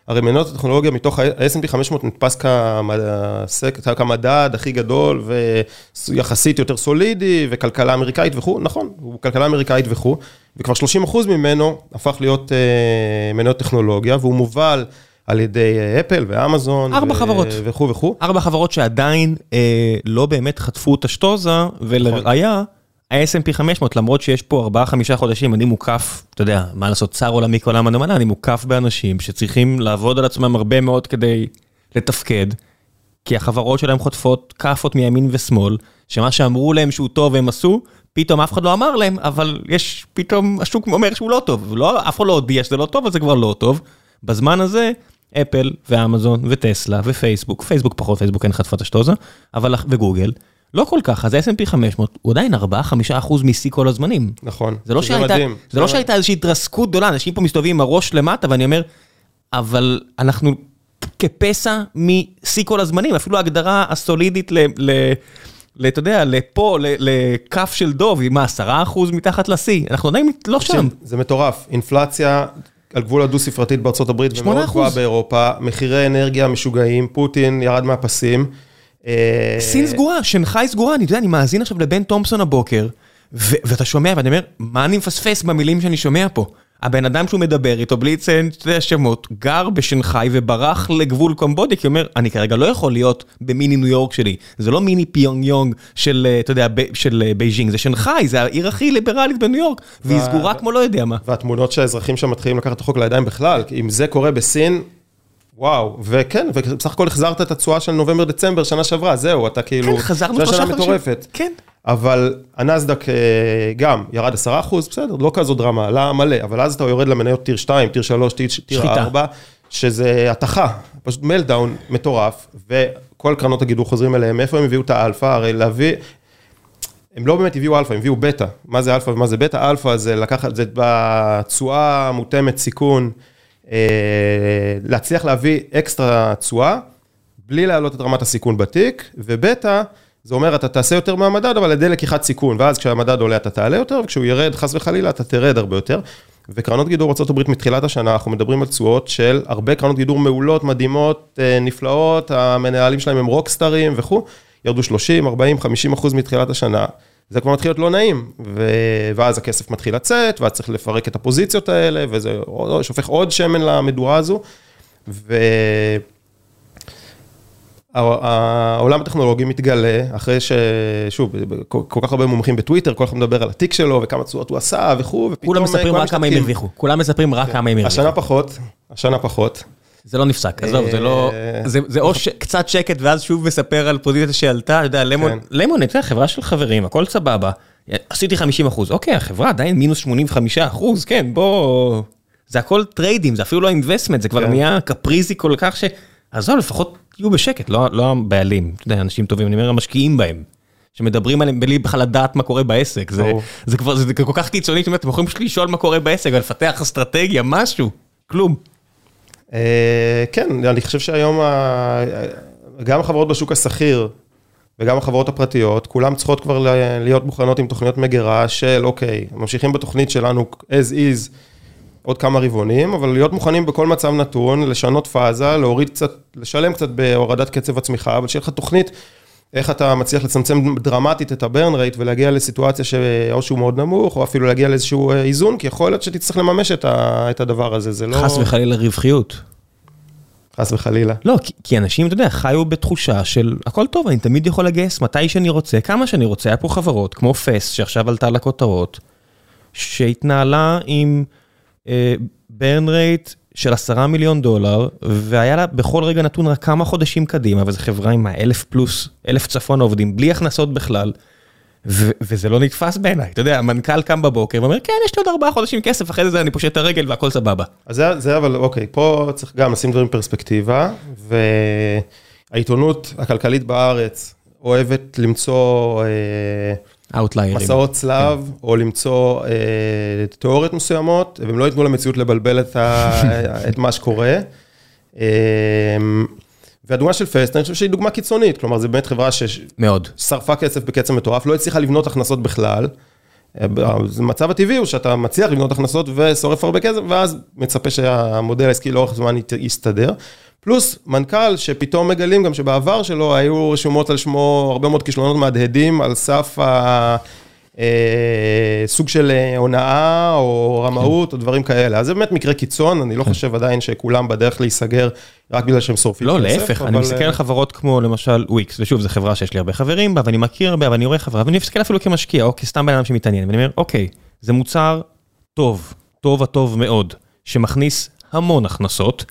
הרי מניות הטכנולוגיה מתוך ה-S&P 500 נתפס כמדד הכי גדול ויחסית יותר סולידי וכלכלה אמריקאית וכו', נכון, הוא כלכלה אמריקאית וכו', וכבר 30% ממנו הפך להיות uh, מניות טכנולוגיה והוא מובל על ידי אפל ואמזון. ארבע ו- חברות. וכו' וכו'. ארבע חברות שעדיין אה, לא באמת חטפו את השטוזה, ולראיה, ה-S&P 500, למרות שיש פה 4-5 חודשים, אני מוקף, אתה יודע, מה לעשות, צר עולמי כעולם הנאמנה, אני מוקף באנשים שצריכים לעבוד על עצמם הרבה מאוד כדי לתפקד, כי החברות שלהם חוטפות כאפות מימין ושמאל, שמה שאמרו להם שהוא טוב הם עשו, פתאום אף אחד לא אמר להם, אבל יש, פתאום השוק אומר שהוא לא טוב, לא, אף אחד לא הודיע שזה לא טוב, אז זה כבר לא טוב. בזמן הזה, אפל ואמזון וטסלה ופייסבוק, פייסבוק פחות, פייסבוק אין חטפה את השטוזה, אבל וגוגל, לא כל כך, אז ה-S&P 500 הוא עדיין 4-5% משיא כל הזמנים. נכון, זה לא שהייתה, מדהים. זה לא שהייתה איזושהי התרסקות גדולה, אנשים פה מסתובבים עם הראש למטה, ואני אומר, אבל אנחנו כפסע משיא כל הזמנים, אפילו ההגדרה הסולידית ל... ל אתה יודע, לפה, לכף של דוב, עם 10% מתחת לשיא, אנחנו עדיין לא שם. זה מטורף, אינפלציה על גבול הדו-ספרתית בארצות הברית, ומאוד גבוהה באירופה, מחירי אנרגיה משוגעים, פוטין ירד מהפסים. אה, סין סגורה, שנגחאי סגורה, אני יודע, אני מאזין עכשיו לבן תומפסון הבוקר, ואתה שומע ואני אומר, מה אני מפספס במילים שאני שומע פה? הבן אדם שהוא מדבר איתו, בלי לציין שתי שמות, גר בשנגחאי וברח לגבול קומבודיה, כי הוא אומר, אני כרגע לא יכול להיות במיני ניו יורק שלי. זה לא מיני פיונג יונג של, אה, אתה יודע, של אה, בייג'ינג, זה שנגחאי, זה העיר הכי ליברלית בניו יורק, והיא סגורה כמו לא יודע מה. והתמונות שהאזרחים שם מתחילים לקחת את החוק לידיים בכלל, אם זה קורה בסין, וואו, וכן, ובסך הכל החזרת את התשואה של נובמבר-דצמבר שנה שעברה, זהו, אתה כאילו... כן, חזרנו שלושה חודשים. מטורפת. כן. אבל הנסדק אה, גם ירד 10 אחוז, בסדר, לא כזו דרמה, עלה מלא, אבל אז אתה יורד למניות tier 2, tier 3, tier 4, שזה התכה, פשוט meltdown מטורף, וכל קרנות הגידור חוזרים אליהם, מאיפה הם הביאו את האלפא, הרי להביא... הם לא באמת הביאו אלפא, הם הביאו בטא. מה זה אלפא ומה זה בטא? אלפא זה לקחת, זה בתשואה מותאמת סיכון. אה, להצליח להביא אקסטרה תשואה, בלי להעלות את רמת הסיכון בתיק, ובטא, זה אומר, אתה תעשה יותר מהמדד, אבל על ידי לקיחת סיכון, ואז כשהמדד עולה אתה תעלה יותר, וכשהוא ירד, חס וחלילה, אתה תרד הרבה יותר. וקרנות גידור ארה"ב מתחילת השנה, אנחנו מדברים על תשואות של הרבה קרנות גידור מעולות, מדהימות, אה, נפלאות, המנהלים שלהם הם רוקסטרים וכו', ירדו 30, 40, 50 אחוז מתחילת השנה. זה כבר מתחיל להיות לא נעים, ו... ואז הכסף מתחיל לצאת, ואז צריך לפרק את הפוזיציות האלה, וזה שופך עוד שמן למדורה הזו. והעולם הטכנולוגי מתגלה אחרי ששוב, כל כך הרבה מומחים בטוויטר, כל אחד מדבר על התיק שלו וכמה תשואות הוא עשה וכו', ופתאום... כולם מספרים רק כמה הם הרוויחו, כולם מספרים רק כמה הם הרוויחו. השנה פחות, השנה פחות. זה לא נפסק, עזוב, זה לא... אה, זה או קצת שקט ואז שוב מספר על פוזיציה שעלתה, אתה יודע, למון, כן. למון, אתה יודע, חברה של חברים, הכל סבבה. עשיתי 50 אחוז, אוקיי, החברה עדיין מינוס 85 אחוז, כן, בוא... זה הכל trade ים, זה אפילו לא investment, זה כבר כן. נהיה קפריזי כל כך ש... עזוב, לפחות תהיו בשקט, לא, לא הבעלים, אתה יודע, אנשים טובים, אני אומר, המשקיעים בהם. שמדברים עליהם בלי בכלל לדעת מה קורה בעסק, זה, זה כבר, זה כל כך קיצוני, אתם יכולים פשוט לשאול מה קורה בעסק ולפתח אסטרטגיה, משהו, כלום. אה, כן, אני חושב שהיום גם החברות בשוק הסחיר וגם החברות הפרטיות, כולן צריכות כבר להיות מוכנות עם תוכניות מגירה של אוקיי, ממשיכים בתוכנית שלנו as is עוד כמה רבעונים, אבל להיות מוכנים בכל מצב נתון, לשנות פאזה, להוריד קצת, לשלם קצת בהורדת קצב הצמיחה, אבל שיהיה לך תוכנית איך אתה מצליח לצמצם דרמטית את הברן רייט ולהגיע לסיטואציה שאו שהוא מאוד נמוך, או אפילו להגיע לאיזשהו אה, איזון, כי יכול להיות שתצטרך לממש את, ה, את הדבר הזה, זה לא... חס וחלילה רווחיות. חס וחלילה. לא, כי, כי אנשים, אתה יודע, חיו בתחושה של הכל טוב, אני תמיד יכול לגייס מתי שאני רוצה, כמה שאני רוצה. היה פה חברות, כמו פס, שעכשיו עלתה לכותרות, שהתנהלה עם ברן רייט של עשרה מיליון דולר, והיה לה בכל רגע נתון רק כמה חודשים קדימה, וזו חברה עם האלף פלוס, אלף צפון עובדים, בלי הכנסות בכלל. ו- וזה לא נתפס בעיניי, אתה יודע, המנכ"ל קם בבוקר ואומר, כן, יש לי עוד ארבעה חודשים כסף, אחרי זה אני פושט את הרגל והכל סבבה. אז זה, זה אבל, אוקיי, פה צריך גם לשים דברים בפרספקטיבה, והעיתונות הכלכלית בארץ אוהבת למצוא אה, אאוטליירים. מסעות צלב, כן. או למצוא אה, תיאוריות מסוימות, והם לא ייתנו למציאות לבלבל את, ה, (laughs) את מה שקורה. אה, והדוגמה של פסט, אני חושב שהיא דוגמה קיצונית, כלומר, זו באמת חברה מאוד. ששרפה כסף בקצב מטורף, לא הצליחה לבנות הכנסות בכלל. המצב הטבעי הוא שאתה מצליח לבנות הכנסות ושורף הרבה כסף, ואז מצפה שהמודל העסקי לאורך זמן יסתדר. פלוס מנכ"ל שפתאום מגלים גם שבעבר שלו היו רשומות על שמו הרבה מאוד כישלונות מהדהדים על סף ה... אה, סוג של אה, הונאה או רמאות או דברים כאלה. אז זה באמת מקרה קיצון, אני לא כן. חושב עדיין שכולם בדרך להיסגר רק בגלל שהם שורפים כסף. לא, להפך, אני מסתכל על חברות כמו למשל וויקס, ושוב, זו חברה שיש לי הרבה חברים בה, ואני מכיר הרבה, ואני רואה חברה, ואני מסתכל אפילו כמשקיע, או כסתם בן אדם שמתעניין, ואני אומר, אוקיי, זה מוצר טוב, טוב הטוב מאוד, שמכניס המון הכנסות,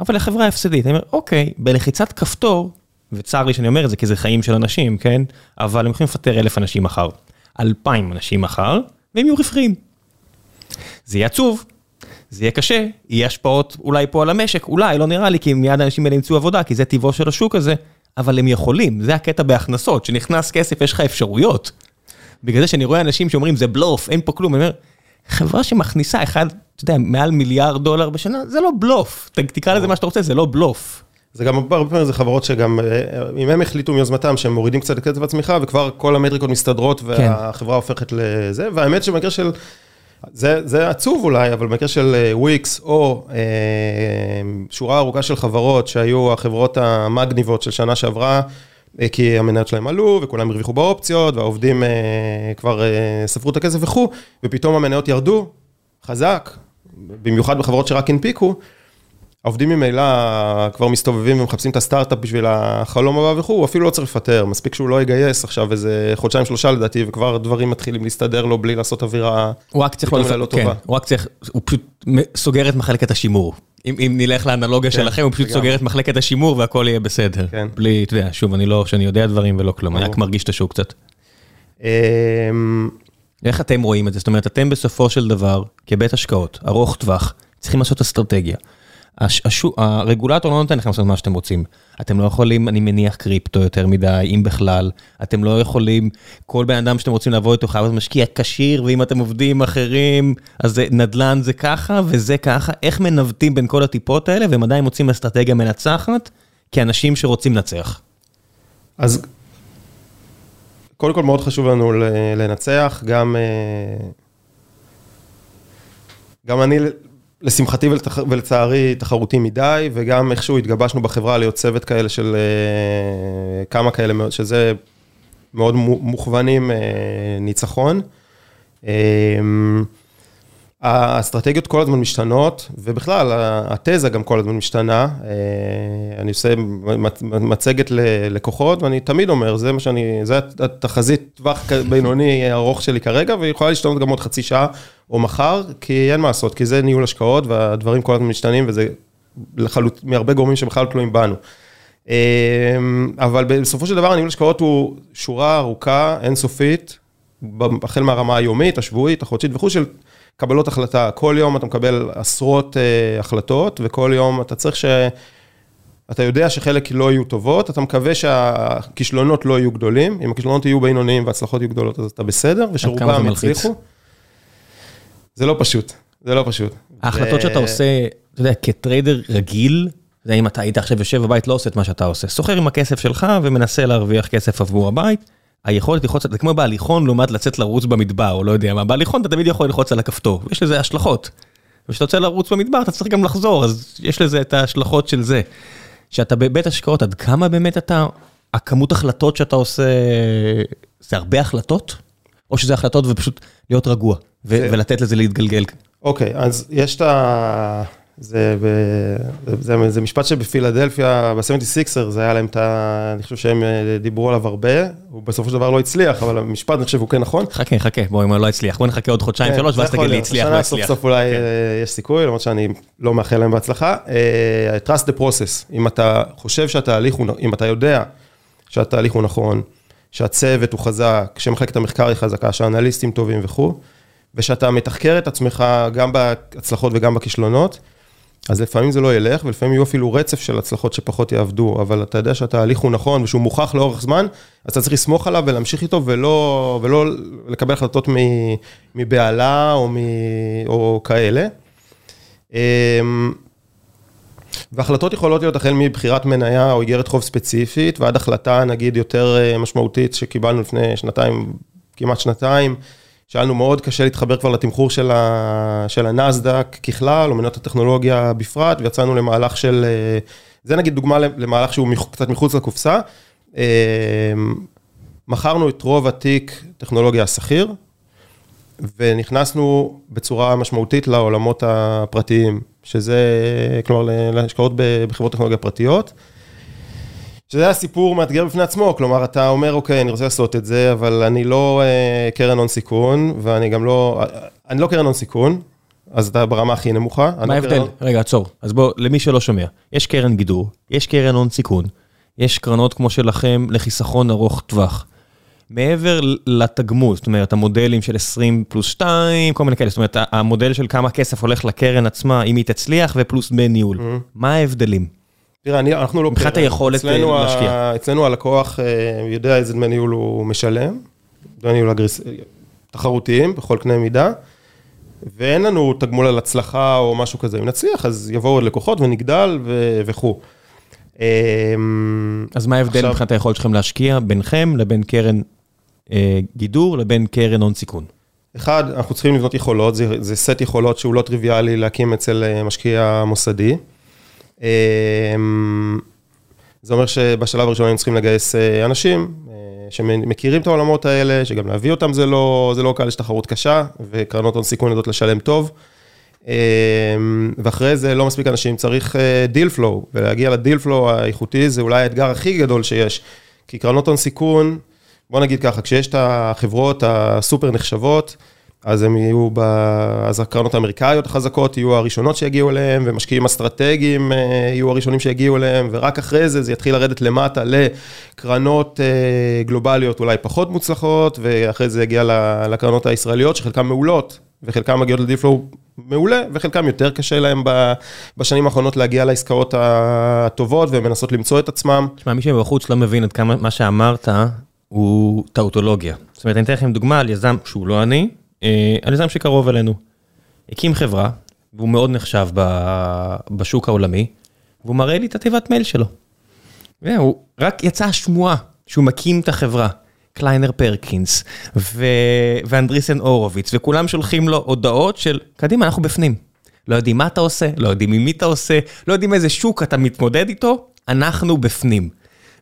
אבל לחברה הפסדית. אני אומר, אוקיי, בלחיצת כפתור, וצר לי שאני אומר את זה כי זה חיים של אנשים, כן? אבל הם יכולים לפטר אלף אנשים מחר. אלפיים אנשים מחר, והם יהיו רווחיים. זה יהיה עצוב, זה יהיה קשה, יהיה השפעות אולי פה על המשק, אולי, לא נראה לי, כי מיד האנשים האלה ימצאו עבודה, כי זה טבעו של השוק הזה, אבל הם יכולים, זה הקטע בהכנסות, שנכנס כסף, יש לך אפשרויות. בגלל זה שאני רואה אנשים שאומרים, זה בלוף, אין פה כלום, אני אומר, חברה שמכניסה אחד, אתה יודע, מעל מיליארד דולר בשנה, זה לא בלוף, תקרא לזה מה שאתה רוצה, זה לא בלוף. זה גם הרבה פעמים זה חברות שגם, אה, אם הם החליטו מיוזמתם שהם מורידים קצת את קצב הצמיחה, וכבר כל המטריקות מסתדרות כן. והחברה הופכת לזה, והאמת שבמקרה של, זה, זה עצוב אולי, אבל במקרה של וויקס, אה, או אה, שורה ארוכה של חברות שהיו החברות המגניבות של שנה שעברה, אה, כי המניות שלהם עלו, וכולם הרוויחו באופציות, והעובדים אה, כבר אה, ספרו את הכסף וכו', ופתאום המניות ירדו, חזק, במיוחד בחברות שרק הנפיקו. העובדים ממילא כבר מסתובבים ומחפשים את הסטארט-אפ בשביל החלום הבא וכו', הוא אפילו לא צריך לפטר, מספיק שהוא לא יגייס עכשיו איזה חודשיים שלושה לדעתי, וכבר דברים מתחילים להסתדר לו בלי לעשות אווירה הוא רק צריך לא לפטר, כן, הוא רק צריך, הוא פשוט סוגר את מחלקת השימור. אם, אם נלך לאנלוגיה כן, שלכם, הוא פשוט סוגר את מחלקת השימור והכל יהיה בסדר. כן. בלי, אתה יודע, שוב, אני לא, שאני יודע דברים ולא כלום, אני רק מרגיש את השוק קצת. אמ, איך אתם רואים את זה? זאת אומרת, אתם בסופו של דבר, כבית השקעות, ארוך טווח, צריכים לעשות אסטרטגיה. השו, הרגולטור לא נותן לכם לעשות מה שאתם רוצים. אתם לא יכולים, אני מניח, קריפטו יותר מדי, אם בכלל. אתם לא יכולים, כל בן אדם שאתם רוצים לעבוד איתו חייב להיות משקיע כשיר, ואם אתם עובדים אחרים, אז זה, נדל"ן זה ככה וזה ככה. איך מנווטים בין כל הטיפות האלה, והם עדיין מוצאים אסטרטגיה מנצחת, כאנשים שרוצים לנצח? אז קודם כל מאוד חשוב לנו לנצח, גם... אה, גם אני לשמחתי ולצערי תחרותי מדי, וגם איכשהו התגבשנו בחברה להיות צוות כאלה של אה, כמה כאלה, שזה מאוד מוכוונים אה, ניצחון. אה, האסטרטגיות כל הזמן משתנות, ובכלל, התזה גם כל הזמן משתנה. אני עושה מצגת ללקוחות, ואני תמיד אומר, זה מה שאני, זה התחזית טווח בינוני ארוך שלי כרגע, והיא יכולה להשתנות גם עוד חצי שעה או מחר, כי אין מה לעשות, כי זה ניהול השקעות, והדברים כל הזמן משתנים, וזה לחלוט, מהרבה גורמים שבכלל תלויים בנו. אבל בסופו של דבר, ניהול השקעות הוא שורה ארוכה, אינסופית, החל מהרמה היומית, השבועית, החודשית וכו', של קבלות החלטה. כל יום אתה מקבל עשרות uh, החלטות, וכל יום אתה צריך ש... אתה יודע שחלק לא יהיו טובות, אתה מקווה שהכישלונות לא יהיו גדולים, אם הכישלונות יהיו בינוניים וההצלחות יהיו גדולות, אז אתה בסדר, ושרובם יצליחו. זה לא פשוט, זה לא פשוט. ההחלטות שאתה עושה, אתה יודע, כטריידר רגיל, זה אם אתה היית עכשיו יושב בבית, לא עושה את מה שאתה עושה. סוחר עם הכסף שלך ומנסה להרוויח כסף עבור הבית. היכולת ללחוץ, זה כמו בהליכון לעומת לצאת לרוץ במדבר, או לא יודע מה, בהליכון אתה תמיד יכול ללחוץ על הכפתור, יש לזה השלכות. וכשאתה רוצה לרוץ במדבר אתה צריך גם לחזור, אז יש לזה את ההשלכות של זה. שאתה בבית השקעות, עד כמה באמת אתה, הכמות החלטות שאתה עושה, זה הרבה החלטות? או שזה החלטות ופשוט להיות רגוע, ו-. ולתת לזה להתגלגל? אוקיי, אז יש את ה... זה, ב, זה, זה, זה משפט שבפילדלפיה, ב-76er, זה היה להם את ה... אני חושב שהם אה, דיברו עליו הרבה, הוא בסופו של דבר לא הצליח, אבל המשפט, אני חושב, הוא כן נכון. חכה, חכה, בוא, אם הוא לא הצליח, בוא נחכה עוד חודשיים, כן, שלוש, ואז תגיד לי. הצליח, לא הצליח. סוף סוף אולי אה, יש סיכוי, למרות שאני לא מאחל להם בהצלחה. אה, trust the process, אם אתה חושב שהתהליך הוא, אם אתה יודע שהתהליך הוא נכון, שהצוות הוא חזק, שמחלקת המחקר היא חזקה, שהאנליסטים טובים וכו', ושאתה מתחקר את עצמך גם בהצלחות וגם בכישלונות, אז לפעמים זה לא ילך, ולפעמים יהיו אפילו רצף של הצלחות שפחות יעבדו, אבל אתה יודע שהתהליך הוא נכון ושהוא מוכח לאורך זמן, אז אתה צריך לסמוך עליו ולהמשיך איתו, ולא, ולא לקבל החלטות מבהלה או, מ, או כאלה. אמ, והחלטות יכולות להיות החל מבחירת מניה או איגרת חוב ספציפית, ועד החלטה נגיד יותר אה, משמעותית שקיבלנו לפני שנתיים, כמעט שנתיים, שהיה לנו מאוד קשה להתחבר כבר לתמחור של, ה, של הנסדק ככלל, או מניות הטכנולוגיה בפרט, ויצאנו למהלך של, אה, זה נגיד דוגמה למהלך שהוא מח- קצת מחוץ לקופסה. אה, מכרנו את רוב התיק טכנולוגיה השכיר, ונכנסנו בצורה משמעותית לעולמות הפרטיים, שזה, כלומר, להשקעות בחברות טכנולוגיה פרטיות. שזה היה סיפור מאתגר בפני עצמו, כלומר, אתה אומר, אוקיי, אני רוצה לעשות את זה, אבל אני לא אה, קרן הון סיכון, ואני גם לא, אני לא קרן הון סיכון, אז אתה ברמה הכי נמוכה. מה לא קרן ההבדל? הון- רגע, עצור. אז בוא, למי שלא שומע, יש קרן גידור, יש קרן הון סיכון, יש קרנות כמו שלכם לחיסכון ארוך טווח. מעבר לתגמול, זאת אומרת, המודלים של 20 פלוס 2, כל מיני כאלה, זאת אומרת, המודל של כמה כסף הולך לקרן עצמה, אם היא תצליח, ופלוס דמי ניהול. מה ההבדלים? תראה, אני, אנחנו לא... מבחינת. היכולת, אצלנו אה, ה- להשקיע. אצלנו הלקוח אה, יודע איזה דמי ניהול הוא משלם, דמי ניהול אגרס... תחרותיים בכל קנה מידה, ואין לנו תגמול על הצלחה או משהו כזה. אם נצליח, אז יבואו עוד לקוחות ונגדל ו... וכו'. אה, אז מה ההבדל עכשיו- מבחינת היכולת שלכם להשקיע ביניכם לבין קרן אה, גידור לבין קרן הון סיכון? אחד, אנחנו צריכים לבנות יכולות, זה, זה סט יכולות שהוא לא טריוויאלי להקים אצל אה, משקיע מוסדי. אה, זה אומר שבשלב הראשון היינו צריכים לגייס אה, אנשים אה, שמכירים את העולמות האלה, שגם להביא אותם זה לא, זה לא קל, יש תחרות קשה, וקרנות הון סיכון יודעות לשלם טוב. אה, ואחרי זה לא מספיק אנשים, צריך deal flow, ולהגיע ל deal flow האיכותי זה אולי האתגר הכי גדול שיש. כי קרנות הון סיכון, בוא נגיד ככה, כשיש את החברות הסופר נחשבות, אז הם יהיו, ב... אז הקרנות האמריקאיות החזקות יהיו הראשונות שיגיעו אליהם, ומשקיעים אסטרטגיים אה, יהיו הראשונים שיגיעו אליהם, ורק אחרי זה זה יתחיל לרדת למטה לקרנות אה, גלובליות אולי פחות מוצלחות, ואחרי זה יגיע לקרנות הישראליות, שחלקן מעולות, וחלקן מגיעות לדיפלואו מעולה, וחלקם יותר קשה להם בשנים האחרונות להגיע לעסקאות הטובות, והן מנסות למצוא את עצמם. תשמע, מי שבחוץ לא מבין עד כמה מה שאמרת הוא טאוטולוגיה. זאת אומרת, אני אתן לכם דוגמה על יזם שהוא לא אני, על יזם שקרוב אלינו. הקים חברה, והוא מאוד נחשב ב- בשוק העולמי, והוא מראה לי את התיבת מייל שלו. והוא, רק יצאה השמועה שהוא מקים את החברה. קליינר פרקינס ו... ואנדריסן הורוביץ, וכולם שולחים לו הודעות של, קדימה, אנחנו בפנים. לא יודעים מה אתה עושה, לא יודעים עם מי אתה עושה, לא יודעים איזה שוק אתה מתמודד איתו, אנחנו בפנים.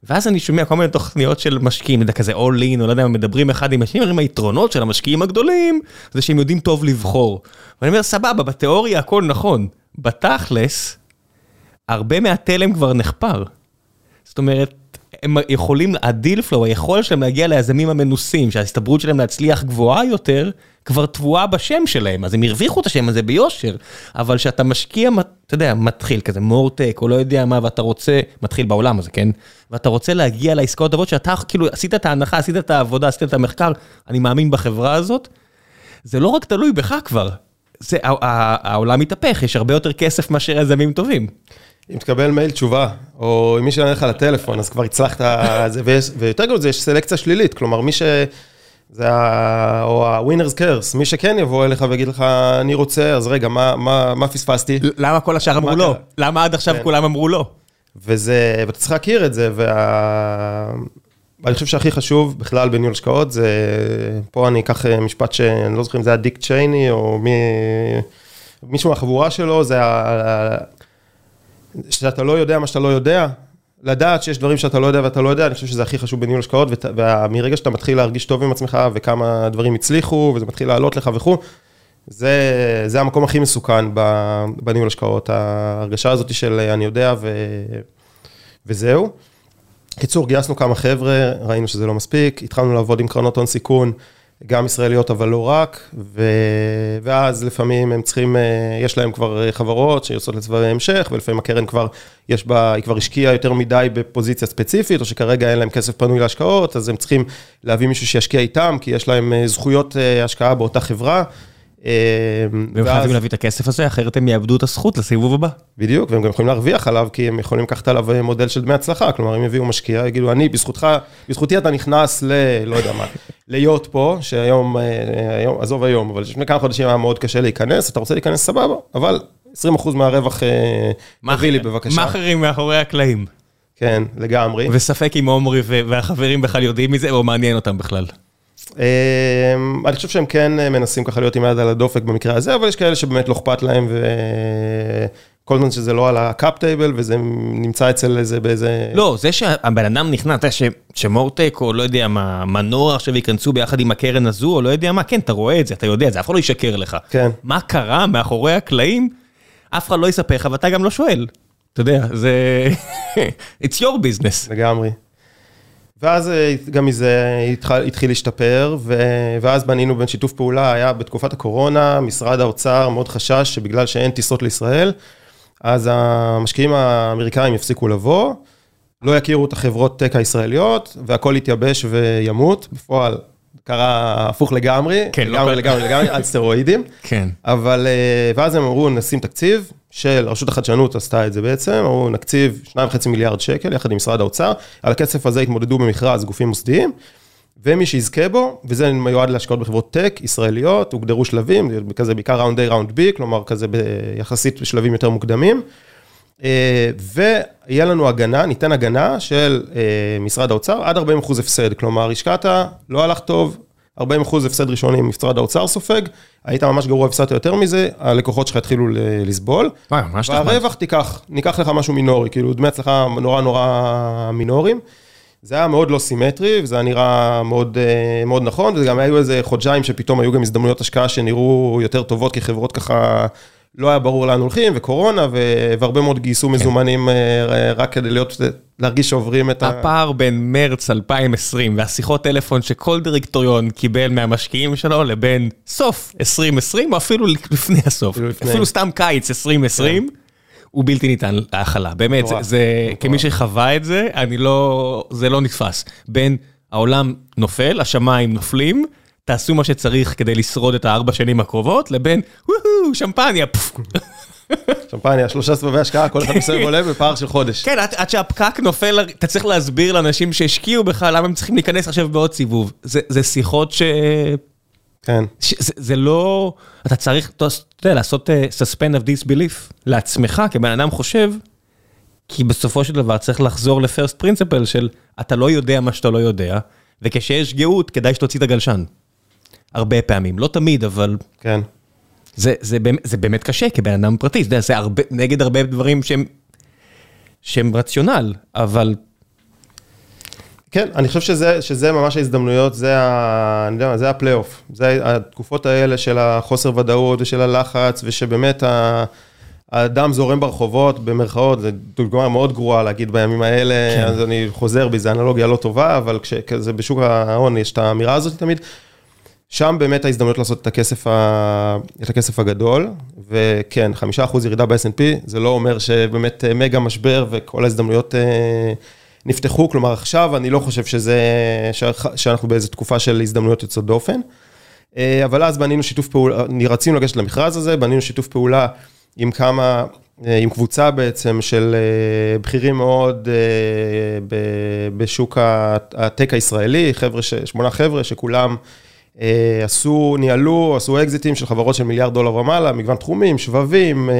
ואז אני שומע כל מיני תוכניות של משקיעים, אתה יודע, כזה all in, או לא יודע, מדברים אחד עם השני, אומרים היתרונות של המשקיעים הגדולים, זה שהם יודעים טוב לבחור. ואני אומר, סבבה, בתיאוריה הכל נכון. בתכלס, הרבה מהתלם כבר נחפר. זאת אומרת, הם יכולים, ה deal flow, היכולת שלהם להגיע ליזמים המנוסים, שההסתברות שלהם להצליח גבוהה יותר, כבר טבועה בשם שלהם, אז הם הרוויחו את השם הזה ביושר. אבל כשאתה משקיע, אתה יודע, מתחיל כזה מורטק, או לא יודע מה, ואתה רוצה, מתחיל בעולם הזה, כן? ואתה רוצה להגיע לעסקאות טובות, שאתה כאילו עשית את ההנחה, עשית את העבודה, עשית את המחקר, אני מאמין בחברה הזאת, זה לא רק תלוי בך כבר. זה, הע- הע- העולם מתהפך, יש הרבה יותר כסף מאשר יזמים טובים. אם תקבל מייל תשובה, או אם מישהו יענה לך לטלפון, אז כבר הצלחת, זה, ויש, ויותר גדול זה, יש סלקציה שלילית, כלומר, מי ש... זה ה... או ה-winners curse, מי שכן יבוא אליך ויגיד לך, אני רוצה, אז רגע, מה, מה, מה פספסתי? למה כל השאר אמרו לא? למה עד עכשיו כן. כולם אמרו לא? וזה, ואתה צריך להכיר את זה, וה... ואני חושב שהכי חשוב בכלל בניהול השקעות, זה, פה אני אקח אה, משפט שאני לא זוכר אם זה היה דיק צ'ייני, או מי, מישהו מהחבורה שלו, זה ה... שאתה לא יודע מה שאתה לא יודע, לדעת שיש דברים שאתה לא יודע ואתה לא יודע, אני חושב שזה הכי חשוב בניהול השקעות, ומרגע שאתה מתחיל להרגיש טוב עם עצמך, וכמה דברים הצליחו, וזה מתחיל לעלות לך וכו', זה, זה המקום הכי מסוכן בניהול השקעות, ההרגשה הזאת של אני יודע ו, וזהו. קיצור, גייסנו כמה חבר'ה, ראינו שזה לא מספיק, התחלנו לעבוד עם קרנות הון סיכון, גם ישראליות אבל לא רק, ו... ואז לפעמים הם צריכים, אה, יש להם כבר חברות שיוצאות לצבבי המשך, ולפעמים הקרן כבר, יש בה, היא כבר השקיעה יותר מדי בפוזיציה ספציפית, או שכרגע אין להם כסף פנוי להשקעות, אז הם צריכים להביא מישהו שישקיע איתם, כי יש להם אה, זכויות אה, השקעה באותה חברה. והם חייבים להביא את הכסף הזה, אחרת הם יאבדו את הזכות לסיבוב הבא. בדיוק, והם גם יכולים להרוויח עליו, כי הם יכולים לקחת עליו מודל של דמי הצלחה, כלומר, אם יביאו משקיע, יגידו, אני, בזכותך, בזכותי אתה נכנס ל... לא יודע מה, (laughs) להיות פה, שהיום, היום, עזוב היום, אבל לפני כמה חודשים היה מאוד קשה להיכנס, אתה רוצה להיכנס סבבה, אבל 20% מהרווח תביא לי בבקשה. מאכערים מאחורי הקלעים. כן, לגמרי. וספק אם עומרי והחברים בכלל יודעים מזה, או מעניין אותם בכלל. אמ, אני חושב שהם כן מנסים ככה להיות עם יד על הדופק במקרה הזה, אבל יש כאלה שבאמת לא אכפת להם, וכל זמן שזה לא על ה cap table, וזה נמצא אצל איזה באיזה... לא, זה שהבן אדם נכנס, אתה יודע שמורטק, או לא יודע מה, מנורה עכשיו ייכנסו ביחד עם הקרן הזו, או לא יודע מה, כן, אתה רואה את זה, אתה יודע את זה, אף אחד לא ישקר לך. כן. מה קרה מאחורי הקלעים, אף אחד לא יספר לך, ואתה גם לא שואל. אתה יודע, זה... (laughs) It's your business. לגמרי. ואז אה, גם מזה התחיל התחיל להשתפר, ואז בנינו בין שיתוף פעולה, היה בתקופת הקורונה, משרד האוצר מאוד חשש שבגלל שאין טיסות לישראל, אז המשקיעים האמריקאים יפסיקו לבוא, לא יכירו את החברות טק הישראליות, והכל יתייבש וימות, בפועל קרה הפוך לגמרי, כן, לגמרי, לא לגמרי, לגמרי, על סטרואידים. (laughs) כן. אבל, אה, ואז הם אמרו, נשים תקציב של רשות החדשנות עשתה את זה בעצם, אמרו, נקציב 2.5 מיליארד שקל יחד עם משרד האוצר, על הכסף הזה התמודדו במכרז גופים מוסדיים, ומי שיזכה בו, וזה מיועד להשקעות בחברות טק ישראליות, הוגדרו שלבים, כזה בעיקר ראונד A, ראונד B, כלומר כזה ביחסית בשלבים יותר מוקדמים. אה, ויהיה לנו הגנה, ניתן הגנה של אה, משרד האוצר עד 40 אחוז הפסד, כלומר השקעת, לא הלך טוב, 40 אחוז הפסד ראשוני משרד האוצר סופג, היית ממש גרוע, הפסדת יותר מזה, הלקוחות שלך יתחילו לסבול. וואי, ממש נחמד. והרווח תיקח, ניקח לך משהו מינורי, כאילו דמי הצלחה נורא נורא מינוריים. זה היה מאוד לא סימטרי, וזה היה נראה מאוד, אה, מאוד נכון, וזה גם היו איזה חודשיים שפתאום היו גם הזדמנויות השקעה שנראו יותר טובות, כי חברות ככה לא היה ברור לאן הולכים, וקורונה, והרבה מאוד גייסו מזומנים אה, רק כדי להיות, להרגיש שעוברים את ה... הפער בין מרץ 2020 והשיחות טלפון שכל דירקטוריון קיבל מהמשקיעים שלו, לבין סוף 2020, או אפילו לפני הסוף, אפילו סתם קיץ 2020. הוא בלתי ניתן להכלה, באמת, זה, כמי שחווה את זה, אני לא, זה לא נתפס. בין העולם נופל, השמיים נופלים, תעשו מה שצריך כדי לשרוד את הארבע שנים הקרובות, לבין וואו, שמפניה. שמפניה, שלושה סבבי השקעה, כל אחד מסביב עולה (laughs) בפער של חודש. כן, עד שהפקק נופל, אתה צריך להסביר לאנשים שהשקיעו בך, למה הם צריכים להיכנס עכשיו בעוד סיבוב. זה שיחות ש... כן. זה לא, אתה צריך, אתה יודע, לעשות suspend of disbelief לעצמך, כבן אדם חושב, כי בסופו של דבר צריך לחזור ל-first principle של אתה לא יודע מה שאתה לא יודע, וכשיש גאות, כדאי שתוציא את הגלשן. הרבה פעמים, לא תמיד, אבל... כן. זה, זה, זה באמת קשה כבן אדם פרטי, זה, זה הרבה, נגד הרבה דברים שהם, שהם רציונל, אבל... כן, אני חושב שזה, שזה ממש ההזדמנויות, זה, ה, אני יודע, זה הפלייאוף. זה התקופות האלה של החוסר ודאות ושל הלחץ, ושבאמת ה... הדם זורם ברחובות, במרכאות, זו דוגמה מאוד גרועה להגיד בימים האלה, כן. אז אני חוזר בי, זו אנלוגיה לא טובה, אבל כשזה בשוק ההון יש את האמירה הזאת תמיד. שם באמת ההזדמנות לעשות את הכסף, ה... את הכסף הגדול, וכן, חמישה אחוז ירידה ב-S&P, זה לא אומר שבאמת אה, מגה משבר וכל ההזדמנויות אה, נפתחו, כלומר עכשיו אני לא חושב שזה, שאנחנו באיזו תקופה של הזדמנויות יוצאות דופן, אה, אבל אז בנינו שיתוף פעולה, רצינו לגשת למכרז הזה, בנינו שיתוף פעולה עם כמה, עם קבוצה בעצם של בכירים מאוד בשוק הטק הישראלי, חבר'ה, שמונה חבר'ה שכולם, עשו, ניהלו, עשו אקזיטים של חברות של מיליארד דולר ומעלה, מגוון תחומים, שבבים,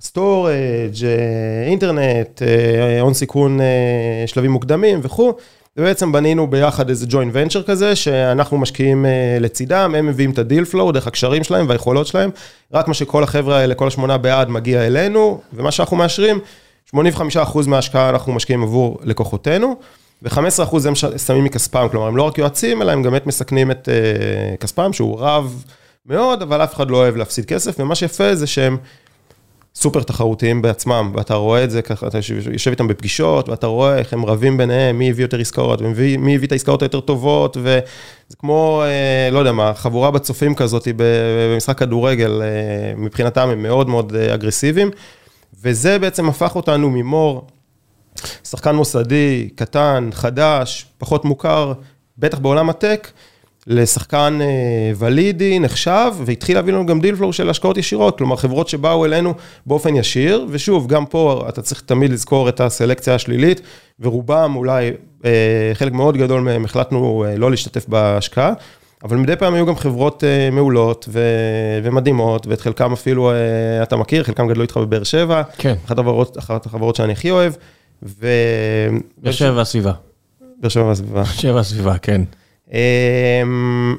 storage, אה, אינטרנט, אה, הון סיכון שלבים מוקדמים וכו'. ובעצם בנינו ביחד איזה joint venture כזה, שאנחנו משקיעים לצידם, הם מביאים את ה deal flow דרך הקשרים שלהם והיכולות שלהם, רק מה שכל החבר'ה האלה, כל השמונה בעד, מגיע אלינו, ומה שאנחנו מאשרים, 85% מההשקעה אנחנו משקיעים עבור לקוחותינו. ו-15% הם שמים מכספם, כלומר, הם לא רק יועצים, אלא הם גם באמת מסכנים את אה, כספם, שהוא רב מאוד, אבל אף אחד לא אוהב להפסיד כסף, ומה שיפה זה שהם סופר תחרותיים בעצמם, ואתה רואה את זה ככה, אתה יושב, יושב איתם בפגישות, ואתה רואה איך הם רבים ביניהם, מי הביא יותר עסקאות, ומי הביא את העסקאות היותר טובות, וזה כמו, אה, לא יודע מה, חבורה בצופים כזאת במשחק כדורגל, אה, מבחינתם הם מאוד מאוד אה, אגרסיביים, וזה בעצם הפך אותנו ממור, שחקן מוסדי, קטן, חדש, פחות מוכר, בטח בעולם הטק, לשחקן אה, ולידי, נחשב, והתחיל להביא לנו גם דיל פלור של השקעות ישירות, כלומר חברות שבאו אלינו באופן ישיר, ושוב, גם פה אתה צריך תמיד לזכור את הסלקציה השלילית, ורובם אולי, אה, חלק מאוד גדול מהם החלטנו אה, לא להשתתף בהשקעה, אבל מדי פעם היו גם חברות מעולות ו- ומדהימות, ואת חלקם אפילו אתה מכיר, חלקם גדלו איתך בבאר שבע, כן. אחת החברות, אחת החברות שאני הכי אוהב, ו... באר שבע והסביבה. באר שבע והסביבה. באר שבע והסביבה, כן. אמ,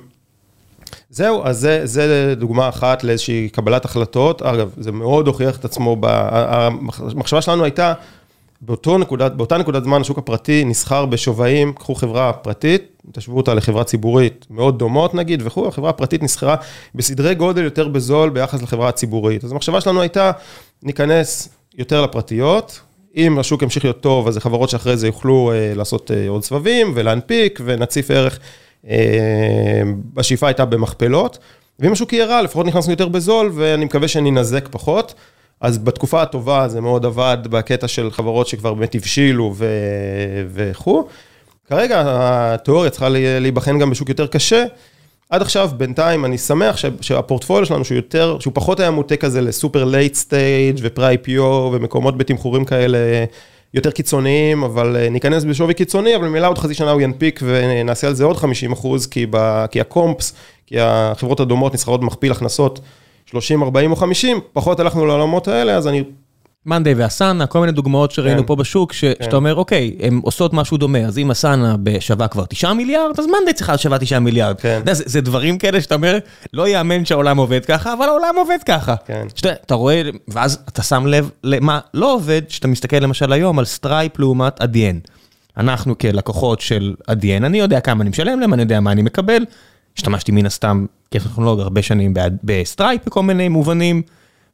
זהו, אז זה, זה דוגמה אחת לאיזושהי קבלת החלטות. אגב, זה מאוד הוכיח את עצמו, המחשבה שלנו הייתה, באותו נקודת, באותה נקודת זמן השוק הפרטי נסחר בשווים, קחו חברה פרטית, תשוו אותה לחברה ציבורית מאוד דומות נגיד וכו', החברה הפרטית נסחרה בסדרי גודל יותר בזול ביחס לחברה הציבורית. אז המחשבה שלנו הייתה, ניכנס יותר לפרטיות, אם השוק ימשיך להיות טוב, אז חברות שאחרי זה יוכלו אה, לעשות אה, עוד סבבים ולהנפיק ונציף ערך. אה, השאיפה הייתה במכפלות, ואם השוק יהיה רע, לפחות נכנסנו יותר בזול, ואני מקווה שננזק פחות. אז בתקופה הטובה זה מאוד עבד בקטע של חברות שכבר באמת הבשילו וכו'. כרגע התיאוריה צריכה להיבחן גם בשוק יותר קשה. עד עכשיו, בינתיים, אני שמח שהפורטפוליו שלנו, שהוא יותר, שהוא פחות היה מוטה כזה לסופר late stage ו pre-IPO ומקומות בתמחורים כאלה יותר קיצוניים, אבל אה, ניכנס בשווי קיצוני, אבל ממילא עוד חצי שנה הוא ינפיק ונעשה על זה עוד 50 אחוז, כי, ב, כי ה comps, כי החברות הדומות נסחרות במכפיל הכנסות 30, 40 או 50, פחות הלכנו לעולמות האלה, אז אני מאנדיי ואסנה, כל מיני דוגמאות שראינו כן. פה בשוק, ש, כן. שאתה אומר, אוקיי, הן עושות משהו דומה, אז אם אסנה שווה כבר 9 מיליארד, אז מאנדיי צריכה שווה 9 מיליארד. כן. זה, זה דברים כאלה שאתה אומר, לא יאמן שהעולם עובד ככה, אבל העולם עובד ככה. כן. שאתה, אתה רואה, ואז אתה שם לב למה לא עובד, שאתה מסתכל למשל היום על סטרייפ לעומת אדיאן. אנחנו כלקוחות של אדיאן, אני יודע כמה אני משלם להם, אני יודע מה אני מקבל. השתמשתי מן הסתם כטכנולוג הרבה שנים בסטרייפ בכל מיני מובנים.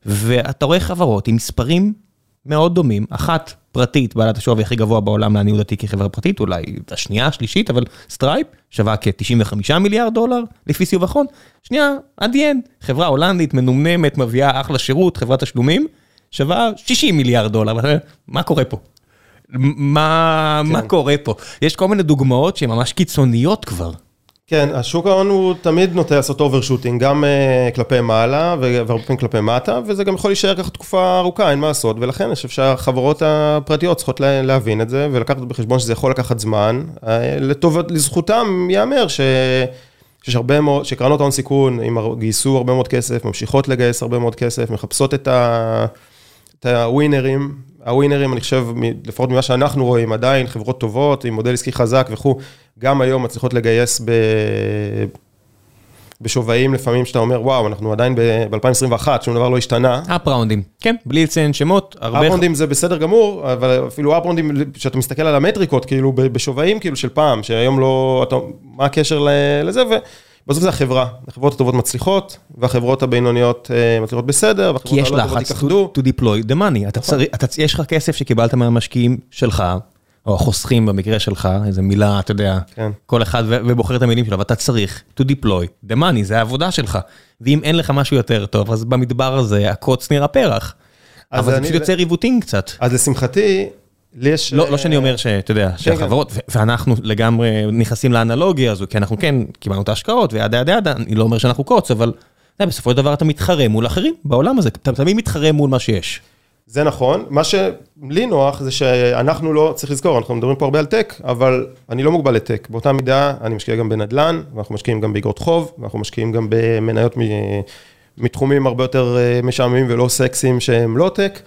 ואתה רואה חברות עם מספרים מאוד דומים, אחת פרטית, בעלת השווי הכי גבוה בעולם לעניות דעתי כחברה פרטית, אולי השנייה, השלישית, אבל סטרייפ שווה כ-95 מיליארד דולר לפי סבב אחרון. שנייה, אדיאן, חברה הולנדית מנומנמת, מביאה אחלה שירות, חברת תשלומים, שווה 60 מיליארד דולר, מה קורה פה? מה, כן. מה קורה פה? יש כל מיני דוגמאות שהן ממש קיצוניות כבר. כן, השוק ההון הוא תמיד נוטה לעשות overshooting, גם אה, כלפי מעלה והרבה פעמים כלפי מטה, וזה גם יכול להישאר ככה תקופה ארוכה, אין מה לעשות, ולכן אני חושב שהחברות הפרטיות צריכות להבין את זה, ולקחת בחשבון שזה יכול לקחת זמן. אה, לטוב, לזכותם ייאמר ש... שיש הרבה מאוד, שקרנות ההון סיכון, גייסו הרבה מאוד כסף, ממשיכות לגייס הרבה מאוד כסף, מחפשות את, ה... את הווינרים, הווינרים, אני חושב, לפחות ממה שאנחנו רואים, עדיין חברות טובות, עם מודל עסקי חזק וכו', גם היום מצליחות לגייס ב... בשווים לפעמים שאתה אומר, וואו, אנחנו עדיין ב-2021, שום דבר לא השתנה. אפראונדים, כן, בלי לציין שמות, הרבה... אפראונדים זה בסדר גמור, אבל אפילו אפראונדים, כשאתה מסתכל על המטריקות, כאילו, בשווים כאילו של פעם, שהיום לא, אתה, מה הקשר לזה, ובסוף זה החברה. החברות הטובות מצליחות, והחברות הבינוניות אה, מצליחות בסדר, והחברות הלא טובות יתאחדו. כי יש לחץ to deploy the money, אתה צריך, יש לך כסף שקיבלת מהמשקיעים שלך, או החוסכים במקרה שלך, איזה מילה, אתה יודע, כן. כל אחד ובוחר את המילים שלו, ואתה צריך to deploy the money, זה העבודה שלך. ואם אין לך משהו יותר טוב, אז במדבר הזה הקוץ נראה פרח. אבל זה פשוט יוצר עיוותים קצת. אז לשמחתי, לי יש... לא, לא שאני אומר שאתה יודע, כן, שהחברות, כן. ואנחנו לגמרי נכנסים לאנלוגיה הזו, כי אנחנו כן קיבלנו את ההשקעות ו yada yada yada, אני לא אומר שאנחנו קוץ, אבל בסופו של דבר אתה מתחרה מול אחרים בעולם הזה, אתה תמיד מתחרה מול מה שיש. זה נכון, מה שלי נוח זה שאנחנו לא, צריך לזכור, אנחנו מדברים פה הרבה על טק, אבל אני לא מוגבל לטק. באותה מידה אני משקיע גם בנדל"ן, ואנחנו משקיעים גם באגרות חוב, ואנחנו משקיעים גם במניות מתחומים הרבה יותר אה, משעממים ולא סקסיים שהם לא טק,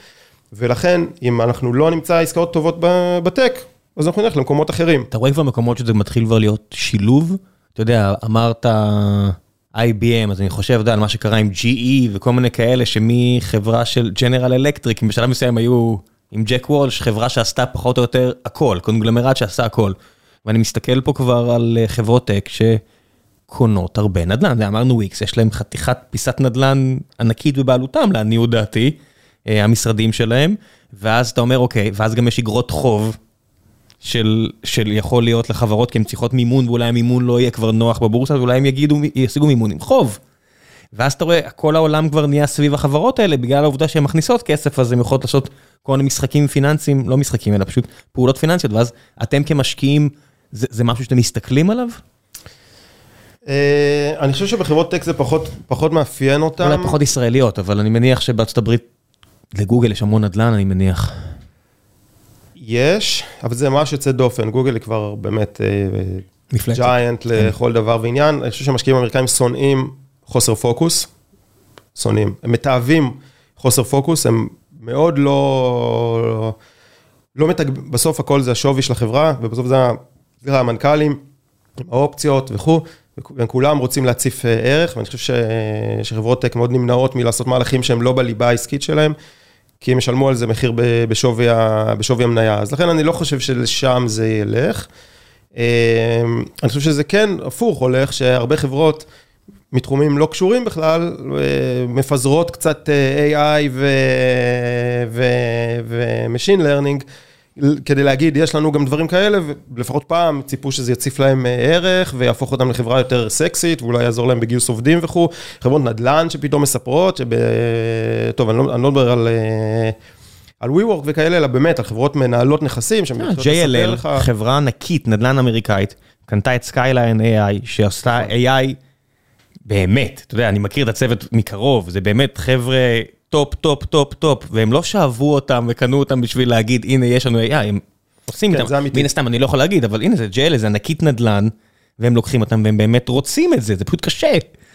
ולכן אם אנחנו לא נמצא עסקאות טובות בטק, אז אנחנו נלך למקומות אחרים. אתה רואה כבר מקומות שזה מתחיל כבר להיות שילוב? אתה יודע, אמרת... IBM, אז אני חושב, יודע, על מה שקרה עם GE וכל מיני כאלה, שמחברה של ג'נרל אלקטריק, בשלב מסוים היו עם ג'ק וולש, חברה שעשתה פחות או יותר הכל, קונגלמרט שעשה הכל. ואני מסתכל פה כבר על אה, חברות טק, קונות הרבה נדל"ן, אמרנו וויקס, יש להם חתיכת פיסת נדל"ן ענקית בבעלותם, לעניות דעתי, אה, המשרדים שלהם, ואז אתה אומר, אוקיי, ואז גם יש אגרות חוב של, של יכול להיות לחברות, כי הן צריכות מימון, ואולי המימון לא יהיה כבר נוח בבורסה, ואולי הם יגידו, ישיגו מימון עם חוב. ואז אתה רואה, כל העולם כבר נהיה סביב החברות האלה, בגלל העובדה שהן מכניסות כסף, אז הן יכולות לעשות כל מיני משחקים פיננסיים, לא משחקים, אלא פשוט פעולות פיננסיות, ואז אתם כמשקיעים, זה, זה משהו שאתם מסתכלים עליו? אה, אני חושב שבחברות טק זה פחות, פחות מאפיין אותם. אולי פחות ישראליות, אבל אני מניח שבארצות הברית, לגוגל יש המון נדל"ן, אני מניח. יש, אבל זה ממש יוצא דופן, גוגל היא כבר באמת מפלצת. ג'יינט כן. לכל דבר ועניין. אני חושב שהמשקיעים האמריקאים שונאים חוסר פוקוס, שונאים. הם מתעבים חוסר פוקוס, הם מאוד לא... לא מתג... בסוף הכל זה השווי של החברה, ובסוף זה זה המנכ"לים, האופציות וכו', והם כולם רוצים להציף אה, ערך, ואני חושב ש... שחברות טק מאוד נמנעות מלעשות מהלכים שהם לא בליבה העסקית שלהם, כי הם ישלמו על זה מחיר בשווי. בשווי המניה. אז לכן אני לא חושב שלשם זה ילך. אה, אני חושב שזה כן הפוך הולך, שהרבה חברות מתחומים לא קשורים בכלל, אה, מפזרות קצת אה, AI ו-Machine Learning, כדי להגיד, יש לנו גם דברים כאלה, ולפחות פעם ציפו שזה יציף להם אה, ערך, ויהפוך אותם לחברה יותר סקסית, ואולי יעזור להם בגיוס עובדים וכו'. חברות נדל"ן שפתאום מספרות, שב... טוב, אני לא, אני לא מדבר על... אה, על WeWork וכאלה, אלא באמת, על חברות מנהלות נכסים, אה, לספר לך... JLL, חברה ענקית, נדל"ן אמריקאית, קנתה את סקייליין AI, שעשתה AI באמת, אתה יודע, אני מכיר את הצוות מקרוב, זה באמת חבר'ה top, top, top, top, והם לא שאבו אותם וקנו אותם בשביל להגיד, הנה, יש לנו AI, הם עושים כן, איתם. מן הסתם, אני לא יכול להגיד, אבל הנה, זה JLL, זה ענקית נדל"ן, והם לוקחים אותם, והם באמת רוצים את זה, זה פשוט קשה.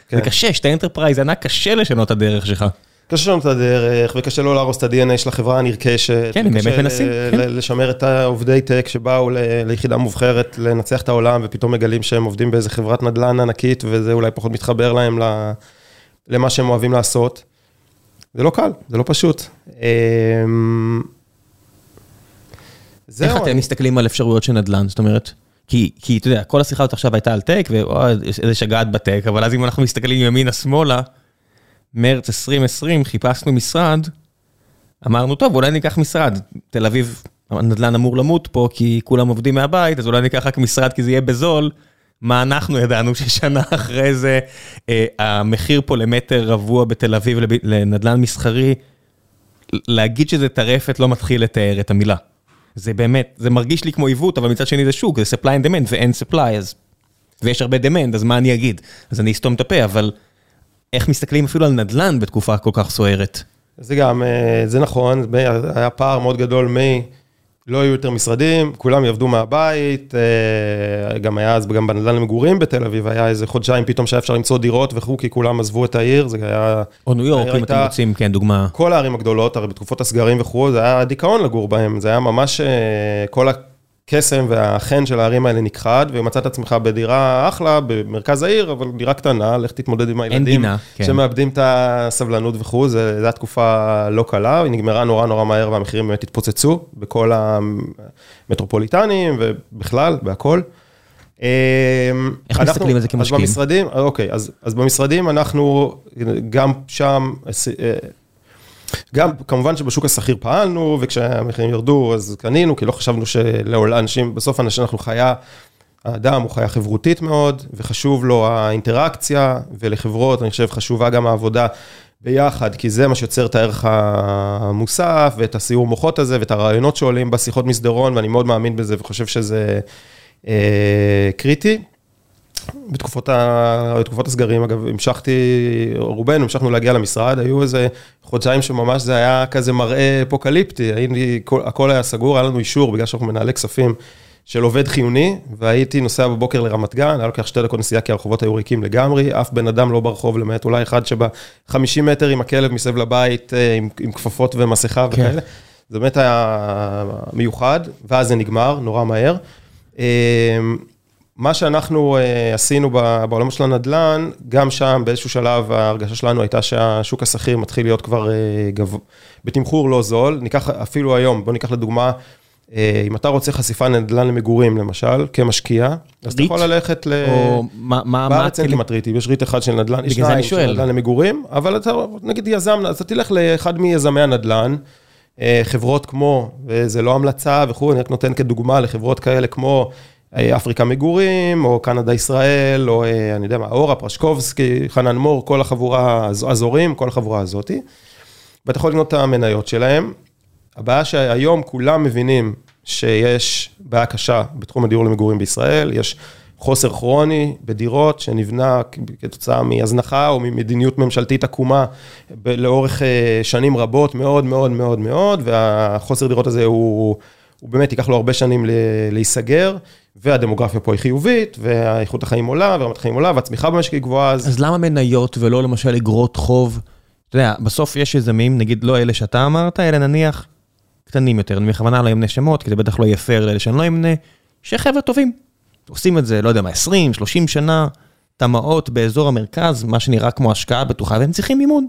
כן. זה קשה, שאתה enterprise ענק, קשה לשנות את הדרך שלך. קשה לשנות את הדרך, וקשה לא להרוס את ה-DNA של החברה הנרכשת. כן, הם באמת מנסים, כן. לשמר את העובדי טק שבאו ליחידה מובחרת, לנצח את העולם, ופתאום מגלים שהם עובדים באיזה חברת נדל"ן ענקית, וזה אולי פחות מתחבר להם למה שהם אוהבים לעשות. זה לא קל, זה לא פשוט. אמ, זהו, איך אתם מסתכלים על אפשרויות של נדל"ן? זאת אומרת, כי, כי אתה יודע, כל השיחה הזאת עכשיו הייתה על טק, ואוי, איזה שגעת בטק, אבל אז אם אנחנו מסתכלים ימינה-שמאלה, מרץ 2020 חיפשנו משרד, אמרנו, טוב, אולי ניקח משרד. תל אביב, הנדל"ן אמור למות פה, כי כולם עובדים מהבית, אז אולי ניקח רק משרד כי זה יהיה בזול. מה אנחנו ידענו ששנה (laughs) אחרי זה, אה, המחיר פה למטר רבוע בתל אביב לב- לנדל"ן מסחרי, להגיד שזה טרפת לא מתחיל לתאר את המילה. זה באמת, זה מרגיש לי כמו עיוות, אבל מצד שני זה שוק, זה supply and demand ואין supply, אז... ויש הרבה demand, אז מה אני אגיד? אז אני אסתום את הפה, אבל איך מסתכלים אפילו על נדל"ן בתקופה כל כך סוערת? זה גם, אה, זה נכון, היה פער מאוד גדול מ... לא היו יותר משרדים, כולם יעבדו מהבית, אה, גם היה אז גם בנדל"ן למגורים בתל אביב, היה איזה חודשיים פתאום שהיה אפשר למצוא דירות וכו', כי כולם עזבו את העיר, זה היה... או ניו יורק, אם אתם רוצים, כן, דוגמה. כל הערים הגדולות, הרי בתקופות הסגרים וכו', זה היה דיכאון לגור בהם, זה היה ממש, אה, כל הקסם והחן של הערים האלה נכחד, ומצאת עצמך בדירה אחלה, במרכז העיר, אבל דירה קטנה, לך תתמודד עם הילדים. גינה, כן. שמאבדים את הסבלנות וכו', זו הייתה תקופה לא קלה, היא נגמרה נורא נורא מהר והמחירים באמת התפוצצו בכל המטרופוליטנים ובכלל, בהכל. אמ, איך אנחנו- מסתכלים על זה כמשקיעים? אז במשרדים, אוקיי, אז, אז במשרדים אנחנו גם שם, אה, גם כמובן שבשוק השכיר פעלנו, וכשהמחירים ירדו אז קנינו, כי לא חשבנו שלאנשים, בסוף אנשים אנחנו חיה, האדם הוא חיה חברותית מאוד, וחשוב לו האינטראקציה, ולחברות אני חושב חשובה גם העבודה ביחד, כי זה מה שיוצר את הערך המוסף, ואת הסיור מוחות הזה, ואת הרעיונות שעולים בשיחות מסדרון, ואני מאוד מאמין בזה וחושב שזה אה, קריטי. בתקופות, ה... בתקופות הסגרים, אגב, המשכתי, רובנו המשכנו להגיע למשרד, היו איזה חודשיים שממש זה היה כזה מראה אפוקליפטי, הייתי, כל, הכל היה סגור, היה לנו אישור בגלל שאנחנו מנהלי כספים של עובד חיוני, והייתי נוסע בבוקר לרמת גן, היה לוקח שתי דקות נסיעה כי הרחובות היו ריקים לגמרי, אף בן אדם לא ברחוב למעט, אולי אחד שב-50 מטר עם הכלב מסביב לבית, אה, עם, עם כפפות ומסכה כן. וכאלה. זה באמת היה מיוחד, ואז זה נגמר, נורא מהר. מה שאנחנו uh, עשינו בעולם של הנדל"ן, גם שם באיזשהו שלב ההרגשה שלנו הייתה שהשוק השכיר מתחיל להיות כבר uh, גב... בתמחור לא זול. ניקח אפילו היום, בואו ניקח לדוגמה, uh, אם אתה רוצה חשיפה נדל"ן למגורים, למשל, כמשקיע, אז אתה יכול ללכת ל... או מה, מה, בארץ אין כמעט ריטים, יש ריט אחד של נדל"ן, יש שניים של נדל"ן למגורים, אבל אתה נגיד יזם, אז אתה תלך לאחד מיזמי הנדל"ן, חברות כמו, וזה לא המלצה וכו', אני רק נותן כדוגמה לחברות כאלה כמו אפריקה מגורים, או קנדה ישראל, או אני יודע מה, אורה, פרשקובסקי, חנן מור, כל החבורה, הזורים, כל החבורה הזאתי. ואתה יכול לקנות את המניות שלהם. הבעיה שהיום כולם מבינים שיש בעיה קשה בתחום הדיור למגורים בישראל, יש חוסר כרוני בדירות שנבנה כתוצאה מהזנחה או ממדיניות ממשלתית עקומה לאורך אה, שנים רבות מאוד מאוד מאוד מאוד, והחוסר דירות הזה הוא, הוא באמת ייקח לו הרבה שנים להיסגר, והדמוגרפיה פה היא חיובית, והאיכות החיים עולה, ורמת החיים עולה, והצמיחה במשק היא גבוהה. אז... אז למה מניות ולא למשל אגרות חוב? אתה יודע, בסוף יש יזמים, נגיד לא אלה שאתה אמרת, אלא נניח קטנים יותר, אני בכוונה לא אמנה שמות, כי זה בטח לא יהיה פייר לאלה שאני לא אמנה, שחבר'ה טובים. עושים את זה, לא יודע מה, 20, 30 שנה, תמ"אות באזור המרכז, מה שנראה כמו השקעה בטוחה, והם צריכים מימון.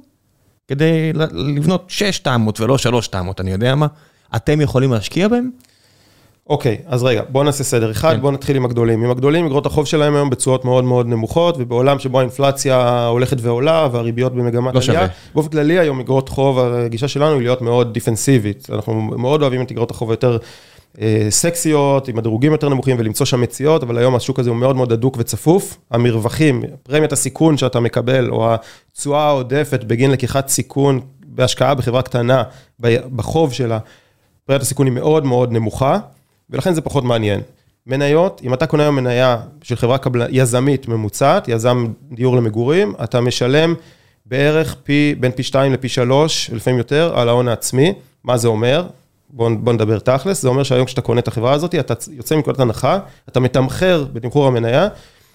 כדי לבנות 6 תמ"אות ולא 3 תמ"אות, אני יודע מה. אתם יכולים להשקיע בהם? אוקיי, אז רגע, בואו נעשה סדר. אחד, כן. בואו נתחיל עם הגדולים. עם הגדולים, אגרות החוב שלהם היום בתשואות מאוד מאוד נמוכות, ובעולם שבו האינפלציה הולכת ועולה, והריביות במגמת לא עלייה. שווה. באופן כללי היום אגרות חוב, הגישה שלנו היא להיות מאוד דיפנסיבית. אנחנו מאוד אוהבים את אגרות החוב היותר אה, סקסיות, עם הדירוגים יותר נמוכים, ולמצוא שם מציאות, אבל היום השוק הזה הוא מאוד מאוד הדוק וצפוף. המרווחים, פרמיית הסיכון שאתה מקבל, או התשואה העודפת בגין לקיחת סיכון בהשקעה בחברה קטנה, בחוב שלה, פרמיית הסיכון היא מאוד מאוד נמוכה. ולכן זה פחות מעניין. מניות, אם אתה קונה היום מניה של חברה קבל... יזמית ממוצעת, יזם דיור למגורים, אתה משלם בערך פי, בין פי 2 לפי 3, לפעמים יותר, על ההון העצמי. מה זה אומר? בואו בוא נדבר תכלס, זה אומר שהיום כשאתה קונה את החברה הזאת, אתה יוצא מנקודת הנחה, אתה מתמחר בתמחור המניה,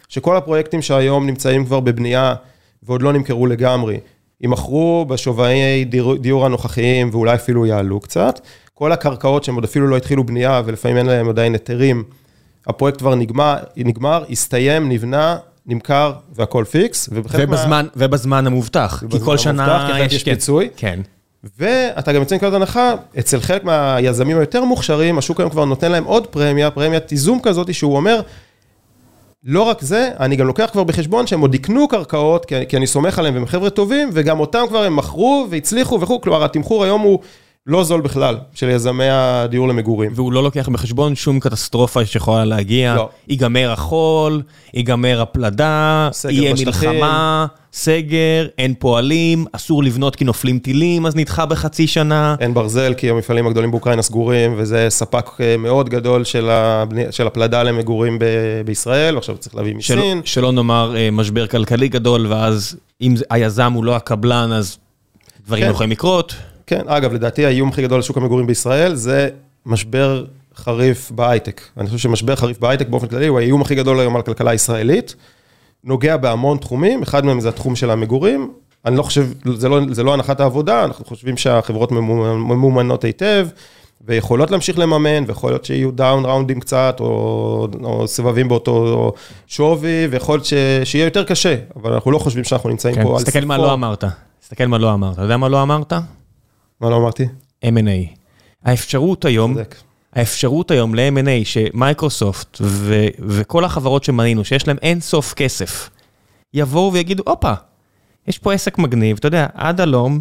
שכל הפרויקטים שהיום נמצאים כבר בבנייה ועוד לא נמכרו לגמרי, יימכרו בשוויי דיור, דיור הנוכחיים ואולי אפילו יעלו קצת. כל הקרקעות שהם עוד אפילו לא התחילו בנייה ולפעמים אין להם עדיין היתרים, הפרויקט כבר נגמר, נגמר, הסתיים, נבנה, נמכר והכל פיקס. ובזמן, מה... ובזמן המובטח, כי כל שנה המובטח, יש, יש פיצוי. כן. ואתה גם יוצא מנקודת הנחה, אצל חלק מהיזמים היותר מוכשרים, השוק היום כבר נותן להם עוד פרמיה, פרמיית ייזום כזאת, שהוא אומר, לא רק זה, אני גם לוקח כבר בחשבון שהם עוד יקנו קרקעות, כי, כי אני סומך עליהם והם חבר'ה טובים, וגם אותם כבר הם מכרו והצליחו וכו', כלומר התמחור היום הוא לא זול בכלל, של יזמי הדיור למגורים. והוא לא לוקח בחשבון שום קטסטרופה שיכולה להגיע. לא. ייגמר החול, ייגמר הפלדה, יהיה בשטחים. מלחמה, סגר, אין פועלים, אסור לבנות כי נופלים טילים, אז נדחה בחצי שנה. אין ברזל, כי המפעלים הגדולים באוקראינה סגורים, וזה ספק אה, מאוד גדול של, הבני... של הפלדה למגורים ב... בישראל, ועכשיו צריך להביא מסין. של... שלא נאמר אה, משבר כלכלי גדול, ואז אם היזם הוא לא הקבלן, אז דברים כן. יכולים לקרות. כן, אגב, לדעתי האיום הכי גדול לשוק המגורים בישראל זה משבר חריף בהייטק. אני חושב שמשבר חריף בהייטק באופן כללי הוא האיום הכי גדול היום על הכלכלה הישראלית. נוגע בהמון תחומים, אחד מהם זה התחום של המגורים. אני לא חושב, זה לא, זה לא הנחת העבודה, אנחנו חושבים שהחברות ממומנות היטב, ויכולות להמשיך לממן, ויכול להיות שיהיו down round ים קצת, או, או סבבים באותו שווי, ויכול להיות שיהיה יותר קשה, אבל אנחנו לא חושבים שאנחנו נמצאים כן, פה על סיפור. תסתכל מה לא אמרת, תסתכל מה לא אמרת. אתה יודע מה לא אמרת? מה לא אמרתי? M&A. האפשרות היום, האפשרות היום ל-M&A שמייקרוסופט ו- וכל החברות שמנינו, שיש להם אין סוף כסף, יבואו ויגידו, הופה, יש פה עסק מגניב, אתה יודע, Adallom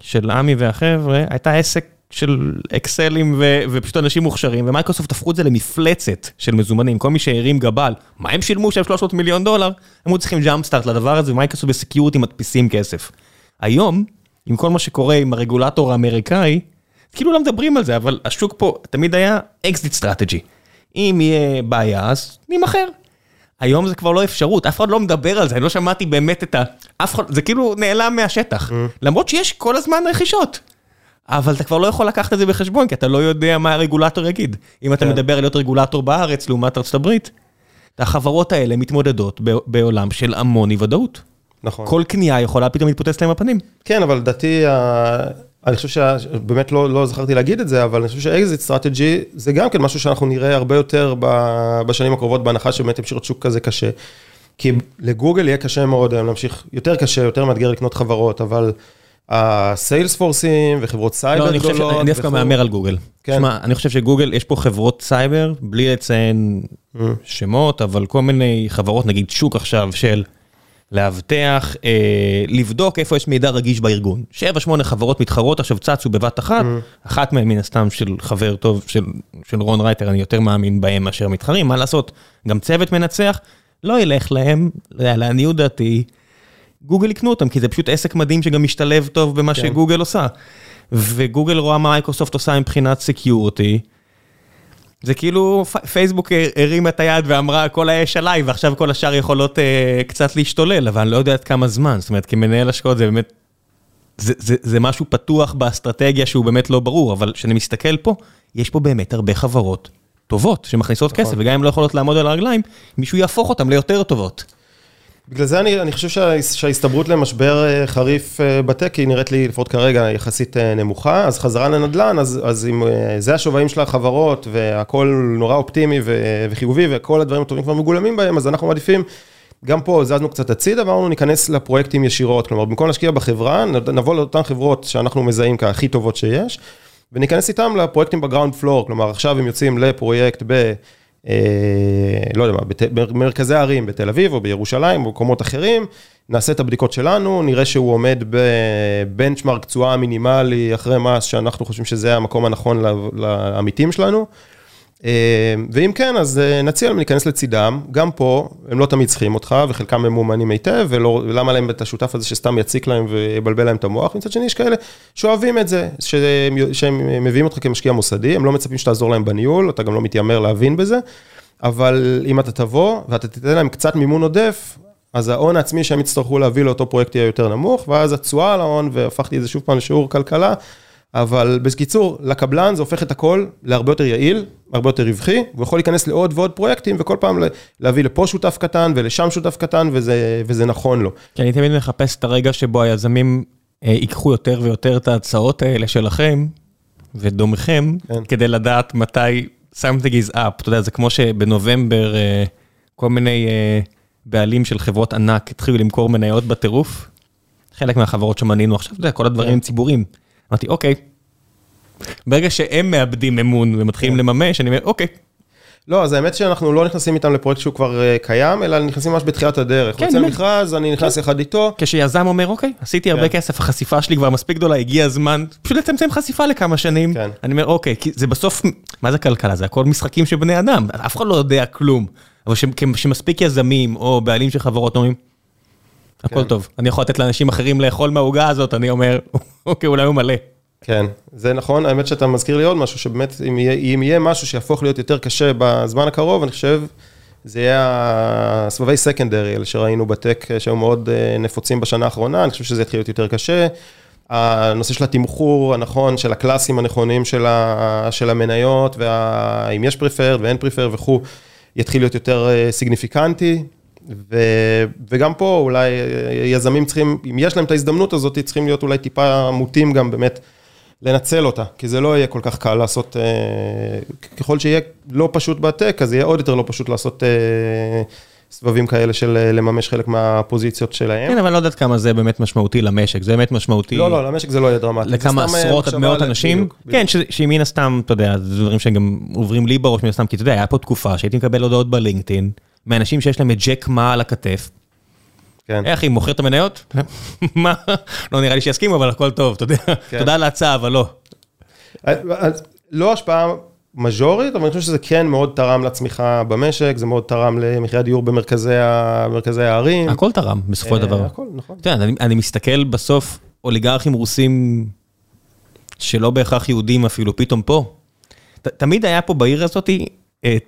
של עמי והחבר'ה, הייתה עסק של אקסלים ו- ופשוט אנשים מוכשרים, ומייקרוסופט הפכו את זה למפלצת של מזומנים, כל מי שהרים גבה, מה הם שילמו שם 300 מיליון דולר? הם היו צריכים jump start לדבר הזה, ו Microsoft ב security מדפיסים כסף. היום, עם כל מה שקורה עם הרגולטור האמריקאי, כאילו לא מדברים על זה, אבל השוק פה תמיד היה exit strategy. אם יהיה בעיה, אז נמכר. היום זה כבר לא אפשרות, אף אחד לא מדבר על זה, אני לא שמעתי באמת את ה... אף אחד, זה כאילו נעלם מהשטח. Mm. למרות שיש כל הזמן רכישות. אבל אתה כבר לא יכול לקחת את זה בחשבון, כי אתה לא יודע מה הרגולטור יגיד. אם אתה כן. מדבר על להיות רגולטור בארץ לעומת ארצות הברית, החברות האלה מתמודדות בעולם של המון אי ודאות. נכון. כל קנייה יכולה פתאום להתפוצץ להם בפנים. כן, אבל לדעתי, אני חושב שבאמת לא, לא זכרתי להגיד את זה, אבל אני חושב ש exit strategy זה גם כן משהו שאנחנו נראה הרבה יותר בשנים הקרובות, בהנחה שבאמת ימשיך שוק כזה קשה. כי לגוגל יהיה קשה מאוד היום להמשיך, יותר קשה, יותר מאתגר לקנות חברות, אבל ה Salesforce ים וחברות סייבר לא, אני חושב גדולות. שאני דווקא וכו'. מהמר על גוגל. כן. שמע, אני חושב שגוגל, יש פה חברות סייבר, בלי לציין Mm. שמות, אבל כל מיני חברות, נגיד שוק עכשיו של לאבטח, אה, לבדוק איפה יש מידע רגיש בארגון. שבע, שמונה חברות מתחרות עכשיו צצו בבת אחת, אחת מהן מן הסתם של חבר טוב של, של רון רייטר, אני יותר מאמין בהם מאשר מתחרים, מה לעשות, גם צוות מנצח, לא ילך להם, לעניות דעתי, גוגל יקנו אותם, כי זה פשוט עסק מדהים שגם משתלב טוב במה כן. שגוגל עושה. וגוגל רואה מה מייקרוסופט עושה מבחינת security. זה כאילו פייסבוק הרימה את היד ואמרה כל האש עליי ועכשיו כל השאר יכולות אה, קצת להשתולל, אבל אני לא יודע עד כמה זמן, זאת אומרת כמנהל השקעות זה באמת, זה, זה, זה משהו פתוח באסטרטגיה שהוא באמת לא ברור, אבל כשאני מסתכל פה, יש פה באמת הרבה חברות טובות שמכניסות נכון. כסף, וגם אם לא יכולות לעמוד על הרגליים, מישהו יהפוך אותן ליותר טובות. בגלל זה אני, אני חושב שה, שההסתברות למשבר אה, חריף אה, בטק היא נראית לי לפחות כרגע יחסית אה, נמוכה, אז חזרה לנדל"ן, אז, אז אם זה השווים של החברות והכל נורא אופטימי ו, וחיובי וכל הדברים הטובים כבר מגולמים בהם, אז אנחנו מעדיפים, גם פה זזנו קצת הצידה ואמרנו ניכנס לפרויקטים ישירות, כלומר במקום להשקיע בחברה, נבוא לאותן חברות שאנחנו מזהים כהכי טובות שיש, וניכנס איתם לפרויקטים ב ground floor, כלומר עכשיו הם יוצאים לפרויקט ב... אה, לא יודע מה, במרכזי הערים, בתל אביב או בירושלים או במקומות אחרים, נעשה את הבדיקות שלנו, נראה שהוא עומד ב benchmark תשואה מינימלי אחרי מס, שאנחנו חושבים שזה המקום הנכון לעמיתים שלנו. אה, ואם כן, אז אה, נציע להם להיכנס לצידם, גם פה, הם לא תמיד צריכים אותך, וחלקם ממומנים היטב, ולא- ולמה להם את השותף הזה שסתם יציק להם ויבלבל להם את המוח, מצד שני יש כאלה שאוהבים את זה, שהם, שהם מביאים אותך כמשקיע מוסדי, הם לא מצפים שתעזור להם בניהול, אתה גם לא מתיימר להבין בזה, אבל אם אתה תבוא ואתה תיתן להם קצת מימון עודף, אז ההון העצמי שהם יצטרכו להביא לאותו פרויקט יהיה יותר נמוך, ואז התשואה על ההון, והפכתי את זה שוב פעם לשיעור כלכלה, אבל בקיצור, לקבלן זה הופך את הכל להרבה יותר יעיל, הרבה יותר רווחי, הוא יכול להיכנס לעוד ועוד פרויקטים, וכל פעם לה- להביא לפה שותף קטן ולשם שותף קטן, וזה, וזה נכון לו. כי אני תמיד מחפש את הרגע שבו היזמים אה, ייקחו יותר ויותר את ההצעות האלה שלכם ודומכם, כן. כדי לדעת מתי something is up. אתה יודע, זה כמו שבנובמבר אה, כל מיני אה, בעלים של חברות ענק התחילו למכור מניות בטירוף. חלק מהחברות שמנינו עכשיו, אתה יודע, כל הדברים כן. ציבוריים. אמרתי, אוקיי. ברגע שהם מאבדים אמון ומתחילים כן. לממש, אני אומר, אוקיי, לא, אז האמת שאנחנו לא נכנסים איתם לפרויקט שהוא כבר אה, קיים, אלא נכנסים ממש בתחילת הדרך. כן, יוצא. מכרז, אני נכנס יחד איתו. כשיזם אומר, אוקיי, עשיתי הרבה כן. כסף, החשיפה שלי כבר מספיק גדולה, הגיע הזמן, פשוט לצמצם חשיפה לכמה שנים. כן. אני אומר, אוקיי, כי זה בסוף, מה זה כלכלה? זה הכל משחקים של בני אדם, אף אחד לא יודע כלום. אבל ש- כשמספיק יזמים או בעלים של חברות אומרים, הכל כן. טוב, אני יכול לתת לאנשים אחרים לאכול מהעוגה הזאת, אני אומר, (laughs) אוקיי, אולי הוא מלא. כן, זה נכון, האמת שאתה מזכיר לי עוד משהו, שבאמת אם יהיה, אם יהיה משהו שיהפוך להיות יותר קשה בזמן הקרוב, אני חושב, זה יהיה הסבבי סקנדרי, אלה שראינו בטק, שהיו מאוד אה, נפוצים בשנה האחרונה, אני חושב שזה יתחיל להיות יותר קשה. הנושא של התמחור הנכון, של הקלאסים הנכונים של, ה, של המניות, והאם יש פריפר ואין פריפר וכו', יתחיל להיות יותר אה, סיגניפיקנטי. ו, וגם פה אולי יזמים צריכים, אם יש להם את ההזדמנות הזאת, צריכים להיות אולי טיפה מוטים גם באמת לנצל אותה, כי זה לא יהיה כל כך קל לעשות, אה, ככל שיהיה לא פשוט בטק, אז יהיה עוד יותר לא פשוט לעשות אה, סבבים כאלה של אה, לממש חלק מהפוזיציות שלהם. כן, אבל אני לא יודעת כמה זה באמת משמעותי למשק, זה באמת משמעותי. לא, לא, למשק זה לא יהיה דרמטי. לכמה עשרות עד מאות אנשים, כן, שמן הסתם, אתה יודע, זה דברים שגם עוברים לי בראש מן הסתם, כי אתה יודע, היה פה תקופה שהייתי מקבל הודעות בלינקדאין, מאנשים שיש להם את ג'ק מה על הכתף, כן. היי אחי, מוכר את המניות? (laughs) מה? לא נראה לי שיסכימו, אבל הכל טוב, אתה יודע, כן. תודה על ההצעה, אבל לא. לא השפעה מז'ורית, אבל אני חושב שזה כן מאוד תרם לצמיחה במשק, זה מאוד תרם למחירי הדיור במרכזי הערים. הכל תרם, בסופו של אה, דבר. הכל, נכון. אתה יודע, אני- מסתכל בסוף, אוליגרכים רוסים שלא בהכרח יהודים אפילו, פתאום פה. תמיד היה פה בעיר הזאת אה,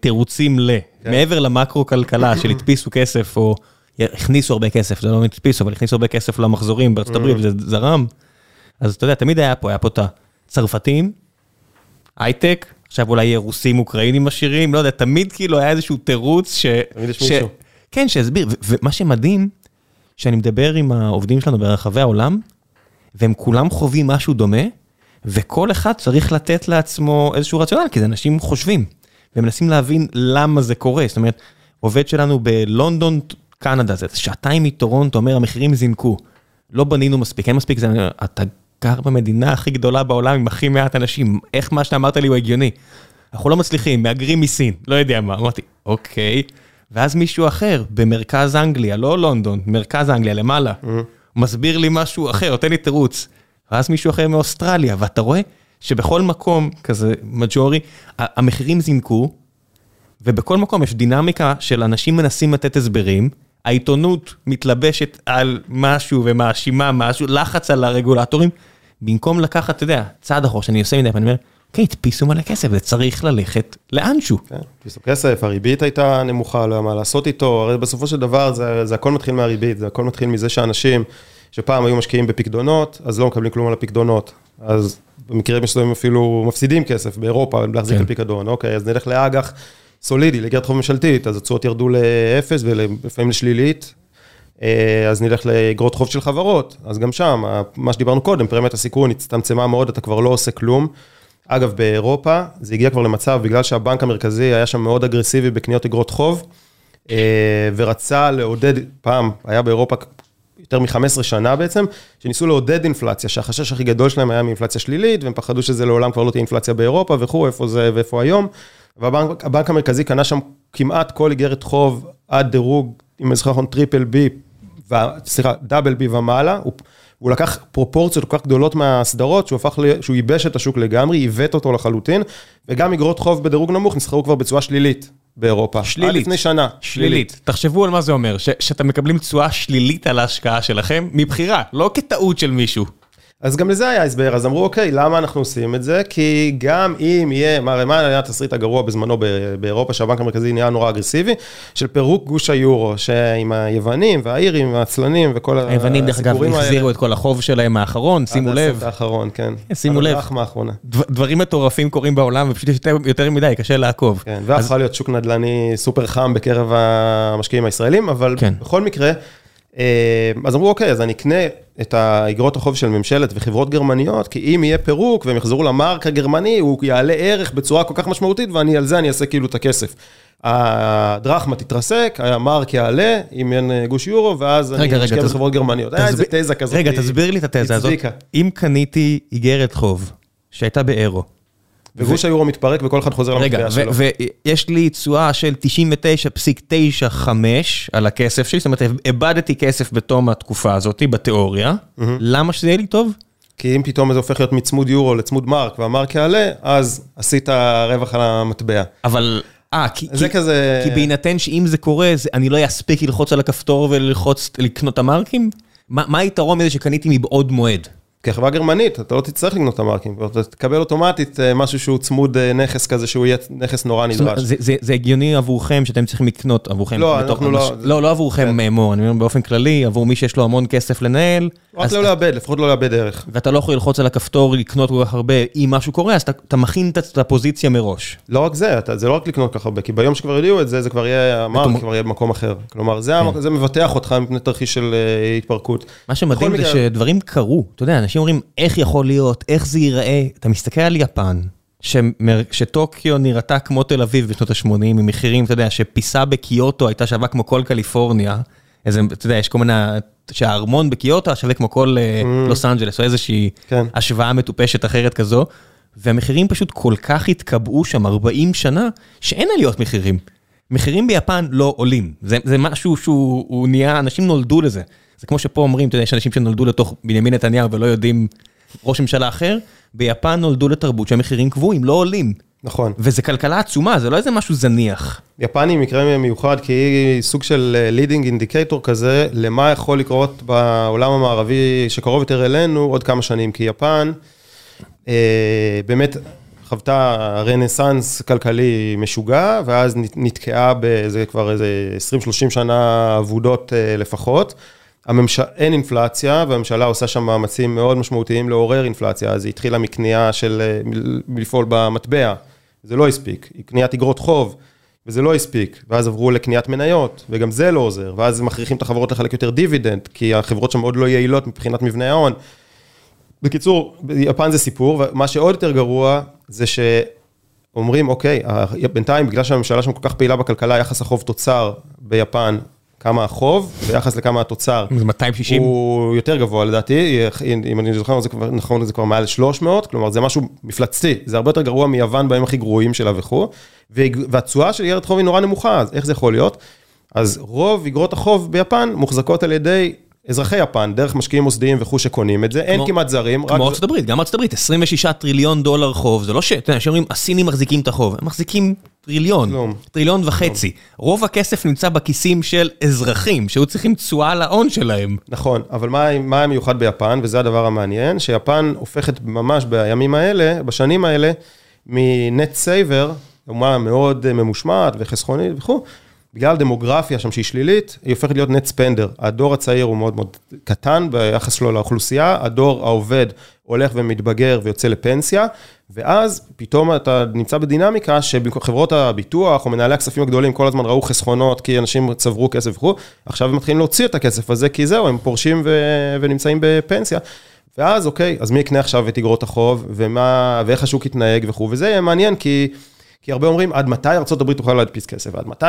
תירוצים ל, כן. מעבר למקרו-כלכלה של (clears throat) הדפיסו כסף, או הכניסו הרבה כסף, זה לא הדפיסו, אבל הכניסו הרבה כסף למחזורים בארצות הברית, וזה זרם. אז אתה יודע, תמיד היה פה, היה פה את הצרפתים, הייטק, עכשיו אולי יהיה רוסים אוקראינים עשירים, לא יודע, תמיד כאילו היה איזשהו תירוץ ש... תמיד יש מישהו. כן, שהסביר, ו- ומה שמדהים, שאני מדבר עם העובדים שלנו ברחבי העולם, והם כולם חווים משהו דומה, וכל אחד צריך לתת לעצמו איזשהו רציונל, כי זה אנשים חושבים, ומנסים להבין למה זה קורה. זאת אומרת, עובד שלנו בלונדון, קנדה, זה שעתיים מטורונטו, אומר, המחירים זינקו. לא בנינו מספיק, אין מספיק, זה, אתה גר במדינה הכי גדולה בעולם עם הכי מעט אנשים, איך מה שאתה אמרת לי הוא הגיוני? אנחנו לא מצליחים, מהגרים מסין, לא יודע מה, אמרתי, אוקיי. ואז מישהו אחר, במרכז אנגליה, לא לונדון, מרכז אנגליה, למעלה, mm-hmm. מסביר לי משהו אחר, נותן לי תירוץ. ואז מישהו אחר מאוסטרליה, ואתה רואה שבכל מקום כזה מג'ורי, המחירים זינקו, ובכל מקום יש דינמיקה של אנשים מנסים לתת הסברים, העיתונות מתלבשת על משהו ומאשימה משהו, לחץ על הרגולטורים, במקום לקחת, אתה יודע, צעד אחור שאני עושה מדי, ואני אומר, אוקיי, תדפיסו מלא כסף, זה צריך ללכת לאנשהו. כן, תדפיסו כסף, הריבית הייתה נמוכה, לא היה מה לעשות איתו, הרי בסופו של דבר זה, זה הכל מתחיל מהריבית, זה הכל מתחיל מזה שאנשים שפעם היו משקיעים בפקדונות, אז לא מקבלים כלום על הפקדונות. אז במקרה מסוים אפילו מפסידים כסף באירופה להחזיק כן. בפיקדון, אוקיי, אז נלך לאג"ח סולידי, לאגרת חוב ממשלתית, אז התשואות ירדו לאפס ולפעמים לשלילית, אה, אז נלך לאגרות חוב של חברות, אז גם שם, מה שדיברנו קודם, פרמיית הסיכון הצטמצמה מאוד, אתה כבר לא עושה כלום. אגב, באירופה זה הגיע כבר למצב, בגלל שהבנק המרכזי היה שם מאוד אגרסיבי בקניות אגרות חוב, אה, ורצה לעודד, פעם היה באירופה יותר מ-15 שנה בעצם, שניסו לעודד אינפלציה, שהחשש הכי גדול שלהם היה מאינפלציה שלילית, והם פחדו שזה לעולם כבר לא תהיה אינפלציה באירופה וכו', איפה זה ואיפה היום. והבנק המרכזי קנה שם כמעט כל איגרת חוב עד דירוג, אם אני זוכר נכון, triple B, סליחה, double B ומעלה, הוא, לקח פרופורציות כל כך גדולות מהסדרות, שהוא הפך, שהוא ייבש את השוק לגמרי, עיוות אותו לחלוטין, וגם איגרות חוב בדירוג נמוך נסחרו כבר בצורה שלילית. באירופה. שלילית. עד לפני שנה. שלילית. תחשבו על מה זה אומר, שאתם מקבלים תשואה שלילית על ההשקעה שלכם, מבחירה, לא כטעות של מישהו. אז גם לזה היה הסבר, אז אמרו, אוקיי, למה אנחנו עושים את זה? כי גם אם יהיה, מה, מה היה התסריט הגרוע בזמנו באירופה, שהבנק המרכזי נהיה נורא אגרסיבי, של פירוק גוש היורו, שעם היוונים והאירים והעצלנים וכל הסיפורים האלה. היוונים, דרך אגב, החזירו את כל החוב שלהם האחרון, שימו לב. עד הסרט האחרון, כן. (laughs) שימו לב. דברים מטורפים קורים בעולם, ופשוט יש יותר מדי, קשה לעקוב. כן, והפכה להיות שוק נדל"ני סופר חם בקרב המשקיעים הישראלים, אבל כן. בכל מקרה, אה, אז אמרו, אוקיי, אז אני אקנה את האגרות החוב של ממשלת וחברות גרמניות, כי אם יהיה פירוק והם יחזרו למרק הגרמני, הוא יעלה ערך בצורה כל כך משמעותית, ואני על זה אני אעשה כאילו את הכסף. הדרחמה תתרסק, המרק יעלה, אם אין אה, גוש יורו, ואז רגע, אני אשקיע בחברות גרמניות. היה איזה תזה כזאת. רגע, תסביר לי את התזה הזאת. אם קניתי איגרת חוב שהייתה באירו, וגוש היורו מתפרק וכל אחד חוזר למטבע שלו. רגע, ויש לי תשואה של 99.95 על הכסף שלי, זאת אומרת, איבדתי כסף בתום התקופה הזאת, בתיאוריה, למה שזה יהיה לי טוב? כי אם פתאום זה הופך להיות מצמוד יורו לצמוד מרק, והמרק יעלה, אז עשית רווח על המטבע. אבל... אה, כי, כי, כזה... כי בהינתן שאם זה קורה, זה, אני לא אספיק ללחוץ על הכפתור וללחוץ, לקנות את המרקים? מה, מה היתרון מזה שקניתי מבעוד מועד? כחברה גרמנית, אתה לא תצטרך לקנות את המרקים, אתה תקבל אוטומטית אה, משהו שהוא צמוד אה, נכס כזה, שהוא יהיה נכס נורא נדרש. זה, זה, זה הגיוני עבורכם שאתם צריכים לקנות עבורכם? לא, אנחנו לא... לא, לא עבורכם כן. מור, אני אומר באופן כללי, עבור מי שיש לו המון כסף לנהל. רק לא לאבד, לפחות לא לאבד ערך. ואתה לא יכול ללחוץ על הכפתור, לקנות כל כך הרבה, אם משהו קורה, אז אתה, אתה מכין את הפוזיציה מראש. לא רק זה, אתה, זה לא רק לקנות כל כך הרבה, כי ביום שכבר יודיעו את זה, זה כבר יהיה, המרק כבר יהיה במקום אחר. כלומר, זה, כן. זה מבטח אותך מפני תרחיש של uh, התפרקות. מה שמדהים זה שדברים קרו, אתה יודע, אנשים אומרים, איך יכול להיות, איך זה ייראה, אתה מסתכל על יפן, שטוקיו נראתה כמו תל אביב בשנות ה-80, עם מחירים, אתה יודע, שפיסה בקיוטו הייתה שווה כמו כל קליפורניה, איזה, אתה יודע, יש כל מיני, שהארמון בקיוטו שווה כמו כל אה, mm. לוס אנג'לס, או איזושהי כן. השוואה מטופשת אחרת כזו, והמחירים פשוט כל כך התקבעו שם 40 שנה, שאין עליות מחירים. מחירים ביפן לא עולים, זה, זה משהו שהוא נהיה, אנשים נולדו לזה. זה כמו שפה אומרים, אתה יודע, יש אנשים שנולדו לתוך בנימין נתניהו ולא יודעים ראש ממשלה אחר, ביפן נולדו לתרבות שהמחירים קבועים, לא עולים. נכון. וזה כלכלה עצומה, זה לא איזה משהו זניח. יפן היא מקרה מיוחד, כי היא סוג של leading uh, indicator כזה, למה יכול לקרות בעולם המערבי שקרוב יותר אלינו עוד כמה שנים, כי יפן uh, באמת חוותה רנסאנס כלכלי משוגע, ואז נתקעה באיזה כבר איזה 20-30 שנה אבודות uh, לפחות. הממש... אין אינפלציה, והממשלה עושה שם מאמצים מאוד משמעותיים לעורר אינפלציה, אז היא התחילה מקנייה של, מלפעול במטבע, זה לא הספיק, היא קניית אגרות חוב, וזה לא הספיק, ואז עברו לקניית מניות, וגם זה לא עוזר, ואז מכריחים את החברות לחלק יותר דיבידנד, כי החברות שם עוד לא יעילות מבחינת מבנה ההון. בקיצור, ביפן זה סיפור, ומה שעוד יותר גרוע, זה שאומרים, אוקיי, בינתיים, בגלל שהממשלה שם כל כך פעילה בכלכלה, יחס החוב תוצר ביפן כמה החוב ביחס לכמה התוצר. זה 260? הוא יותר גבוה לדעתי, אם אני זוכר זה כבר, נכון, זה כבר מעל 300, כלומר זה משהו מפלצתי, זה הרבה יותר גרוע מיוון בימים הכי גרועים שלה וכו', והתשואה של איגרת חוב היא נורא נמוכה, אז איך זה יכול להיות? אז רוב איגרות החוב ביפן מוחזקות על ידי אזרחי יפן, דרך משקיעים מוסדיים וכו' שקונים את זה, אין כמעט זרים. כמו ארצות הברית, גם ארצות הברית, 26 טריליון דולר חוב, זה לא ש... אתה יודע, שאומרים, הסינים מחזיקים את החוב, הם מחזיקים טריליון, טריליון וחצי. רוב הכסף נמצא בכיסים של אזרחים, שהיו צריכים תשואה להון שלהם. נכון, אבל מה המיוחד ביפן, וזה הדבר המעניין, שיפן הופכת ממש בימים האלה, בשנים האלה, מ net saver, אומה מאוד ממושמעת וחסכונית וכו', בגלל דמוגרפיה שם שהיא שלילית, היא הופכת להיות נט ספנדר. הדור הצעיר הוא מאוד מאוד קטן ביחס שלו לאוכלוסייה, הדור העובד הולך ומתבגר ויוצא לפנסיה, ואז פתאום אתה נמצא בדינמיקה שחברות הביטוח או מנהלי הכספים הגדולים כל הזמן ראו חסכונות כי אנשים צברו כסף וכו', עכשיו הם מתחילים להוציא את הכסף הזה כי זהו, הם פורשים ו... ונמצאים בפנסיה. ואז אוקיי, אז מי יקנה עכשיו את אגרות החוב, ומה, ואיך השוק יתנהג וכו', וזה מעניין כי... כי הרבה אומרים, עד מתי ארה"ב תוכל להדפיס כסף? עד מתי?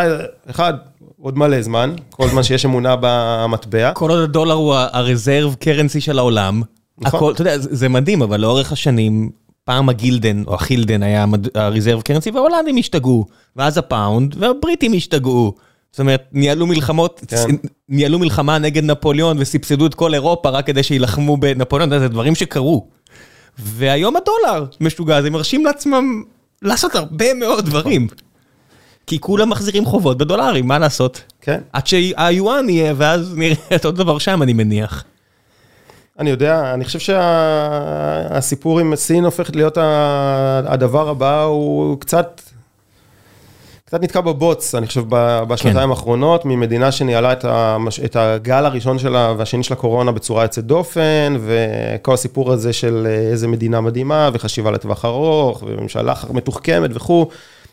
אחד, עוד מלא זמן, כל זמן שיש אמונה במטבע. כל עוד הדולר הוא הרזרב קרנסי של העולם. נכון. הכל, אתה יודע, זה מדהים, אבל לאורך השנים, פעם הגילדן או החילדן היה הרזרב קרנסי, וההולנדים השתגעו, ואז הפאונד, והבריטים השתגעו. זאת אומרת, ניהלו מלחמות, כן. ניהלו מלחמה נגד נפוליאון וסבסדו את כל אירופה רק כדי שיילחמו בנפוליאון, זה דברים שקרו. והיום הדולר משוגע, אז הם מרשים לעצמם לעשות הרבה מאוד דברים. כי כולם מחזירים חובות בדולרים, מה לעשות? כן. עד שהיואן יהיה, ואז נראה (laughs) את אותו דבר שם, אני מניח. אני יודע, אני חושב שהסיפור עם סין הופכת להיות הדבר הבא, הוא קצת... קצת נתקע בבוץ, אני חושב, בשנתיים כן. האחרונות, ממדינה שניהלה את, המש... את הגל הראשון שלה והשני של הקורונה בצורה יוצאת דופן, וכל הסיפור הזה של איזה מדינה מדהימה, וחשיבה לטווח ארוך, וממשלה מתוחכמת וכו',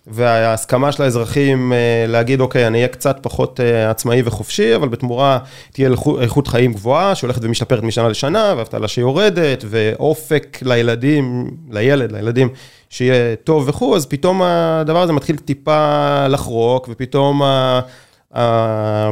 וההסכמה של האזרחים להגיד, אוקיי, אני אהיה קצת פחות עצמאי וחופשי, אבל בתמורה תהיה איכות חיים גבוהה, שהולכת ומשתפרת משנה לשנה, ואבטלה שיורדת, ואופק לילדים, לילד, לילדים. שיהיה טוב וכו', אז פתאום הדבר הזה מתחיל טיפה לחרוק, ופתאום ה... ה...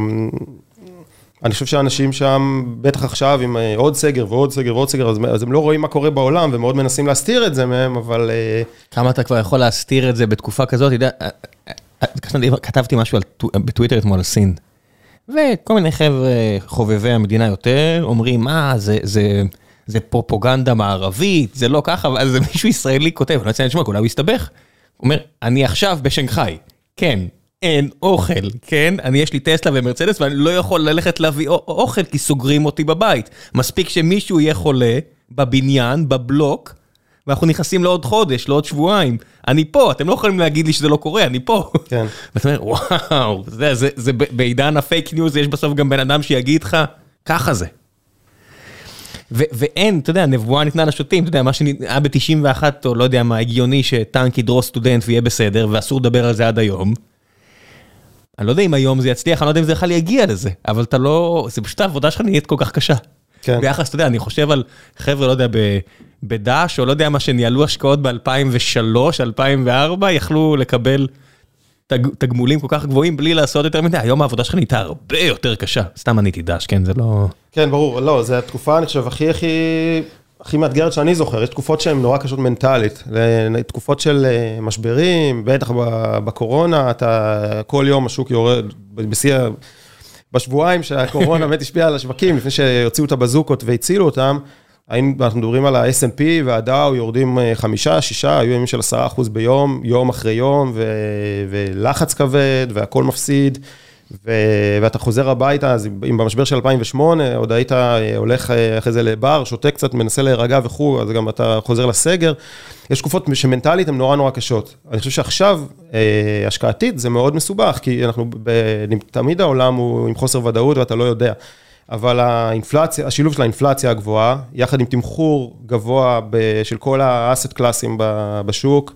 אני חושב שאנשים שם, בטח עכשיו עם אה, עוד סגר ועוד סגר ועוד סגר, אז הם לא רואים מה קורה בעולם ומאוד מנסים להסתיר את זה מהם, אבל... אה, כמה אתה כבר יכול להסתיר את זה בתקופה כזאת, אתה יודע, אה, כתבתי משהו בטוויטר אתמול על סין, וכל מיני חבר'ה חובבי המדינה יותר, אומרים, מה, זה... זה פרופוגנדה מערבית, זה לא ככה, זה מישהו ישראלי כותב, אני לא רוצה לשמוע, אולי הוא יסתבך. הוא אומר, אני עכשיו בשנגחאי, כן, אין אוכל, כן, אני יש לי טסלה ומרצדס ואני לא יכול ללכת להביא אוכל כי סוגרים אותי בבית. מספיק שמישהו יהיה חולה בבניין, בבלוק, ואנחנו נכנסים לעוד חודש, לעוד שבועיים. אני פה, אתם לא יכולים להגיד לי שזה לא קורה, אני פה. כן. (laughs) ואתה אומר, וואו, זה, זה, זה בעידן הפייק ניוז, יש בסוף גם בן אדם שיגיד לך, ככה זה. ואין, אתה יודע, נבואה ניתנה לשוטים, אתה יודע, מה שהיה ב-91, או לא יודע מה, הגיוני שטנק ידרוס סטודנט ויהיה בסדר, ואסור לדבר על זה עד היום. אני לא יודע אם היום זה יצליח, אני לא יודע אם זה בכלל יגיע לזה, אבל אתה לא, זה פשוט העבודה שלך נהיית כל כך קשה. כן. ביחס, אתה יודע, אני חושב על חבר'ה, לא יודע, בדש, או לא יודע מה, שניהלו השקעות ב-2003, 2004, יכלו לקבל תגמולים כל כך גבוהים בלי לעשות יותר מדי, היום העבודה שלך נהייתה הרבה יותר קשה. סתם עניתי דש, כן, זה לא... כן, ברור, לא, זו התקופה, אני חושב, הכי הכי... הכי מאתגרת שאני זוכר, יש תקופות שהן נורא קשות מנטלית, תקופות של אה, משברים, בטח בקורונה, אתה כל יום השוק יורד, בשיא, בשבועיים שהקורונה באמת השפיעה על השווקים, לפני שהוציאו את הבזוקות והצילו אותם, אנחנו מדברים על ה snp והדאו יורדים אה, חמישה, שישה, היו ימים של עשרה אחוז ביום, יום אחרי יום, ו... ולחץ כבד, והכל מפסיד, ו... ואתה חוזר הביתה, אז אם במשבר של 2008, עוד היית אה, הולך אה, אחרי זה לבר, שותה קצת, מנסה להירגע וכו', אז גם אתה חוזר לסגר. יש תקופות שמנטלית הן נורא נורא קשות. אני חושב שעכשיו, השקעתית, זה מאוד מסובך, כי אנחנו, ב... תמיד העולם הוא עם חוסר ודאות ואתה לא יודע. אבל האינפלציה, השילוב של האינפלציה הגבוהה, יחד עם תמחור גבוה של כל האסט קלאסים בשוק,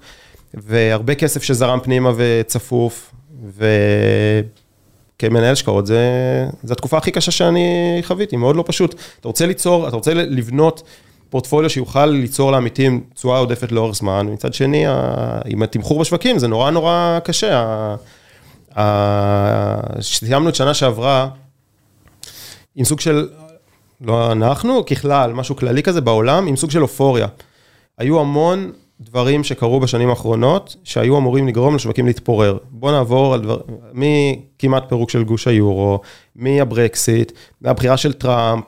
והרבה כסף שזרם פנימה וצפוף, וכמנהל השקעות, זו התקופה הכי קשה שאני חוויתי, מאוד לא פשוט. אתה רוצה ליצור, אתה רוצה לבנות פורטפוליו שיוכל ליצור לעמיתים תשואה עודפת לאורך זמן, מצד שני, עם התמחור בשווקים, זה נורא נורא קשה. סיימנו את שנה שעברה, עם סוג של, לא אנחנו, ככלל, משהו כללי כזה בעולם, עם סוג של אופוריה. היו המון דברים שקרו בשנים האחרונות, שהיו אמורים לגרום לשווקים להתפורר. בואו נעבור על דבר, מכמעט פירוק של גוש היורו, מהברקסיט, מהבחירה של טראמפ,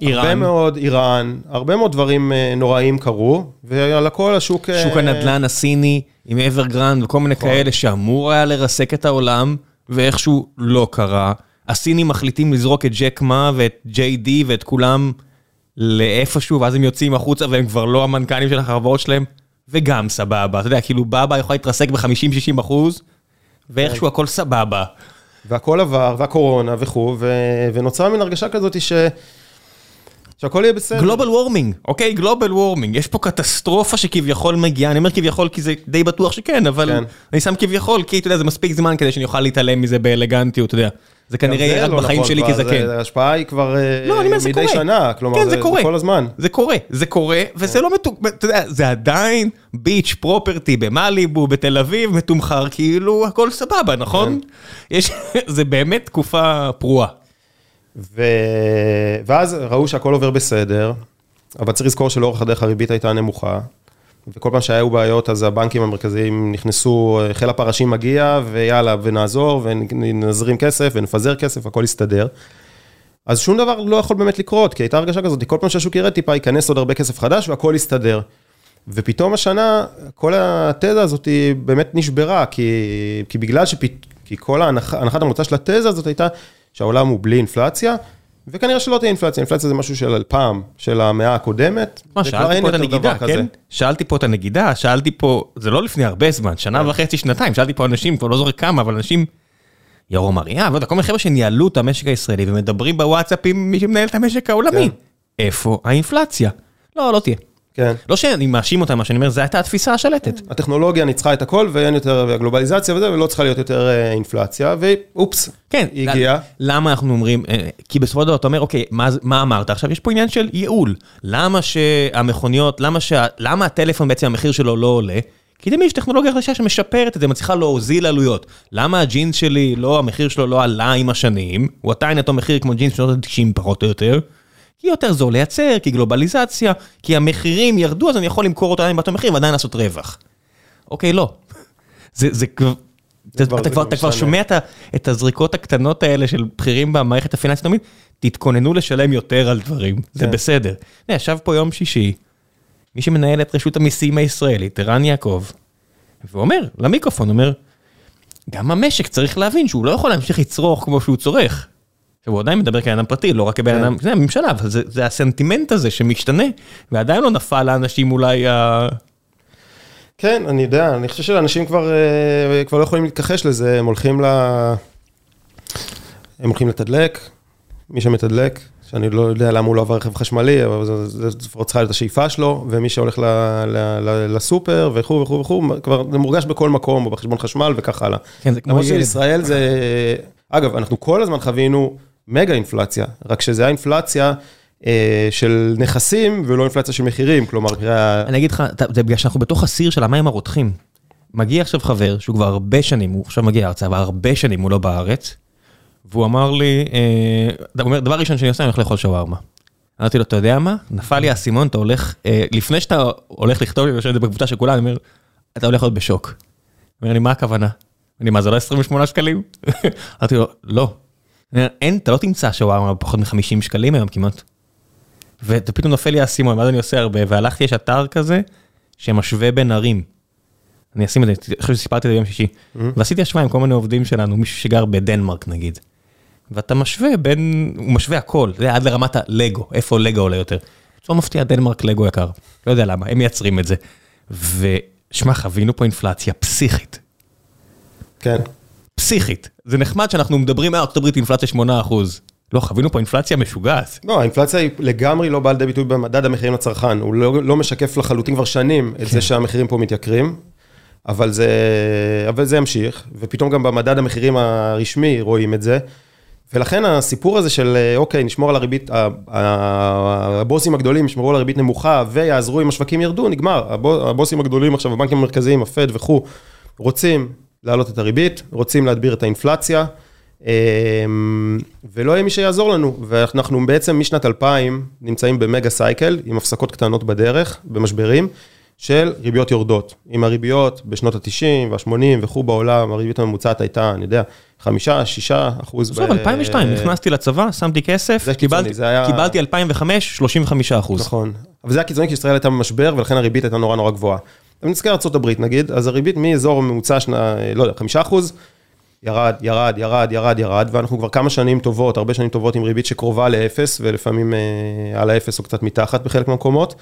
איראן. הרבה מאוד, איראן, הרבה מאוד דברים אה, נוראים קרו, ועל הכל השוק... אה, שוק הנדל"ן הסיני עם Evergrande וכל מיני נכון. כאלה שאמור היה לרסק את העולם, ואיכשהו לא קרה. הסינים מחליטים לזרוק את ג'ק מא ואת JD ואת כולם לאיפשהו, ואז הם יוצאים החוצה והם כבר לא המנכ"לים של החברות שלהם, וגם סבבה. אתה יודע, כאילו BABA יכולה להתרסק ב-50-60 אחוז, ואיכשהו הכל סבבה. והכל עבר, והקורונה וכו', ו- ונוצרה מין הרגשה כזאת ש... שהכל יהיה בסדר. גלובל וורמינג, אוקיי? גלובל וורמינג. יש פה קטסטרופה שכביכול מגיעה, אני אומר כביכול כי זה די בטוח שכן, אבל כן. אני שם כביכול, כי אתה יודע, זה מספיק זמן כדי שאני אוכל להתעלם מזה באלגנטיות, אתה יודע. זה כנראה זה יהיה רק לא בחיים נכון שלי כזקן. זה- ההשפעה היא כבר אה, לא, אני אומר, זה מדי קורה. שנה, כלומר, כן, זה זה קורה. כל הזמן. זה קורה, זה קורה, וזה לא מתוק... אתה יודע, זה עדיין ביץ' פרופרטי במאליבו, בתל אביב, מתומחר, כאילו הכל סבבה, נכון? כן. יש... זה באמת תקופה פרועה. ו... ואז ראו שהכל עובר בסדר, אבל צריך לזכור שלאורך הדרך הריבית הייתה נמוכה, וכל פעם שהיו בעיות אז הבנקים המרכזיים נכנסו, חיל הפרשים מגיע, ויאללה, ונעזור, ונזרים כסף, ונפזר כסף, הכל יסתדר. אז שום דבר לא יכול באמת לקרות, כי הייתה הרגשה כזאת, כל פעם שהשוק ירד טיפה, ייכנס עוד הרבה כסף חדש, והכל יסתדר. ופתאום השנה, כל התזה הזאת באמת נשברה, כי, כי בגלל שפת... כי כל ההנח, הנחת המוצא של התזה הזאת הייתה שהעולם הוא בלי אינפלציה, וכנראה שלא תהיה אינפלציה, אינפלציה זה משהו של פעם, של המאה הקודמת, מה, שאלתי פה את הנגידה, דבר כזה. כן? שאלתי פה את הנגידה, שאלתי פה, זה לא לפני הרבה זמן, שנה כן. וחצי, שנתיים, שאלתי פה אנשים, כבר לא זוכר כמה, אבל אנשים, ירום אריה, ועוד כל מיני חבר'ה שניהלו את המשק הישראלי ומדברים בוואטסאפ עם מי שמנהל את המשק העולמי. כן. איפה האינפלציה? לא, לא תהיה. כן. לא שאני מאשים אותם, מה שאני אומר, זו הייתה התפיסה השלטת. הטכנולוגיה ניצחה את הכל, ואין יותר, והגלובליזציה וזה, ולא צריכה להיות יותר אה, אינפלציה, ואופס, כן. היא הגיעה. למה אנחנו אומרים, אה, כי בסופו של דבר אתה אומר, אוקיי, מה, מה אמרת? עכשיו יש פה עניין של ייעול. למה שהמכוניות, למה, שה, למה הטלפון בעצם המחיר שלו לא עולה? כי תמיד יש טכנולוגיה חדשה שמשפרת את זה, מצליחה להוזיל עלויות. למה הג'ינס שלי, לא, המחיר שלו לא עלה עם השנים, הוא עדיין אותו מחיר כמו ג'ינס שנות ה-90 פחות או יותר, כי יותר זול לייצר, כי גלובליזציה, כי המחירים ירדו, אז אני יכול למכור אותו עדיין באותו מחיר ועדיין לעשות רווח. אוקיי, לא. זה, זה כבר... אתה, כבר- אתה, כבר. שומע את, את הזריקות הקטנות האלה של בכירים במערכת הפיננסית תמיד, תתכוננו לשלם יותר על דברים, זה כן. בסדר. ישב פה יום שישי, מי שמנהל את רשות המיסים הישראלית, ערן יעקב, והוא אומר, למיקרופון, אומר, גם המשק צריך להבין שהוא לא יכול להמשיך לצרוך כמו שהוא צורך. הוא עדיין מדבר כאדם פרטי, לא רק כבן כן. אדם, זה הממשלה, אבל זה, זה הסנטימנט הזה שמשתנה, ועדיין לא נפל לאנשים אולי ה... כן, אני יודע, אני חושב שאנשים כבר, אה, כבר לא יכולים להתכחש לזה, הם הולכים ל... הם הולכים לתדלק, מי שמתדלק, שאני לא יודע למה הוא לא עבר רכב חשמלי, אבל זה- זה לפחות צריכה להיות השאיפה שלו, ומי שהולך ל, ל, ל, לסופר וכו' וכו' וכו', כבר זה מורגש בכל מקום, או בחשבון חשמל וכך הלאה. כן, זה כמו למרות ילד. שישראל זה... אגב, אנחנו כל הזמן חווינו מגה אינפלציה, רק שזה היה אינפלציה אה, של נכסים ולא אינפלציה של מחירים, כלומר, היה- אני אגיד לך, זה בגלל שאנחנו בתוך הסיר של המים הרותחים. מגיע עכשיו חבר, שהוא כבר הרבה שנים, הוא עכשיו מגיע ארצה, אבל הרבה שנים הוא לא בארץ, והוא אמר לי, אה, הוא אומר, דבר ראשון שאני עושה, אני הולך לאכול שווארמה. אמרתי לו, אתה יודע מה? נפל לי האסימון, אתה הולך, אה, לפני שאתה הולך לכתוב לי, אני יושב את זה בקבוצה של כולם, אני אומר, אתה הולך להיות בשוק. אומר לי, מה הכוונה? אני, מה, זה לא 28 שקלים? (laughs) אמרתי לו, לא. אין, אתה לא תמצא שווארמה בפחות מ-50 שקלים היום כמעט. ופתאום נופל לי האסימון, ואז אני עושה הרבה, והלכתי, יש אתר כזה, שמשווה בין ערים. אני אשים את זה, אני חושב שסיפרתי את זה ביום שישי. ועשיתי השוואה עם כל מיני עובדים שלנו, מישהו שגר בדנמרק נגיד. ואתה משווה בין, הוא משווה הכל, זה עד לרמת הלגו, איפה לגו עולה יותר. לא מפתיע, דנמרק לגו יקר. לא יודע למה, הם מייצרים את זה. ושמע, חווינו פה אינפלציה פסיכית. כן. פסיכית. זה נחמד שאנחנו מדברים מארצות הברית אינפלציה 8%. לא, חווינו פה אינפלציה משוגעת. לא, האינפלציה היא לגמרי לא באה לידי ביטוי במדד המחירים לצרכן, הוא לא, לא משקף לחלוטין כבר שנים את כן. זה שהמחירים פה מתייקרים, אבל זה, אבל זה ימשיך, ופתאום גם במדד המחירים הרשמי רואים את זה, ולכן הסיפור הזה של אוקיי, נשמור על הריבית, הבוסים הגדולים ישמרו על הריבית נמוכה ויעזרו אם השווקים ירדו, נגמר. הבו- הבוסים הגדולים עכשיו, הבנקים המרכזיים, הפד וכו', רוצים להעלות את הריבית, רוצים להדביר את האינפלציה, אמ, ולא יהיה מי שיעזור לנו, ואנחנו בעצם משנת 2000 נמצאים במגה סייקל, עם הפסקות קטנות בדרך, במשברים, של ריביות יורדות. עם הריביות בשנות ה-90 וה-80 וכו' בעולם, הריבית הממוצעת הייתה, אני יודע, 5-6 אחוז. עזוב, 2002, נכנסתי לצבא, שמתי כסף, קיבלתי 2005, 35 אחוז. נכון, אבל זה היה קיצוני כי ישראל הייתה במשבר, ולכן הריבית הייתה נורא נורא גבוהה. נסתכל על ארה"ב נגיד, אז הריבית מאזור ממוצע, לא יודע, 5 אחוז, ירד, ירד, ירד, ירד, ירד, ואנחנו כבר כמה שנים טובות, הרבה שנים טובות עם ריבית שקרובה לאפס, ולפעמים אה, על האפס או קצת מתחת בחלק מהמקומות.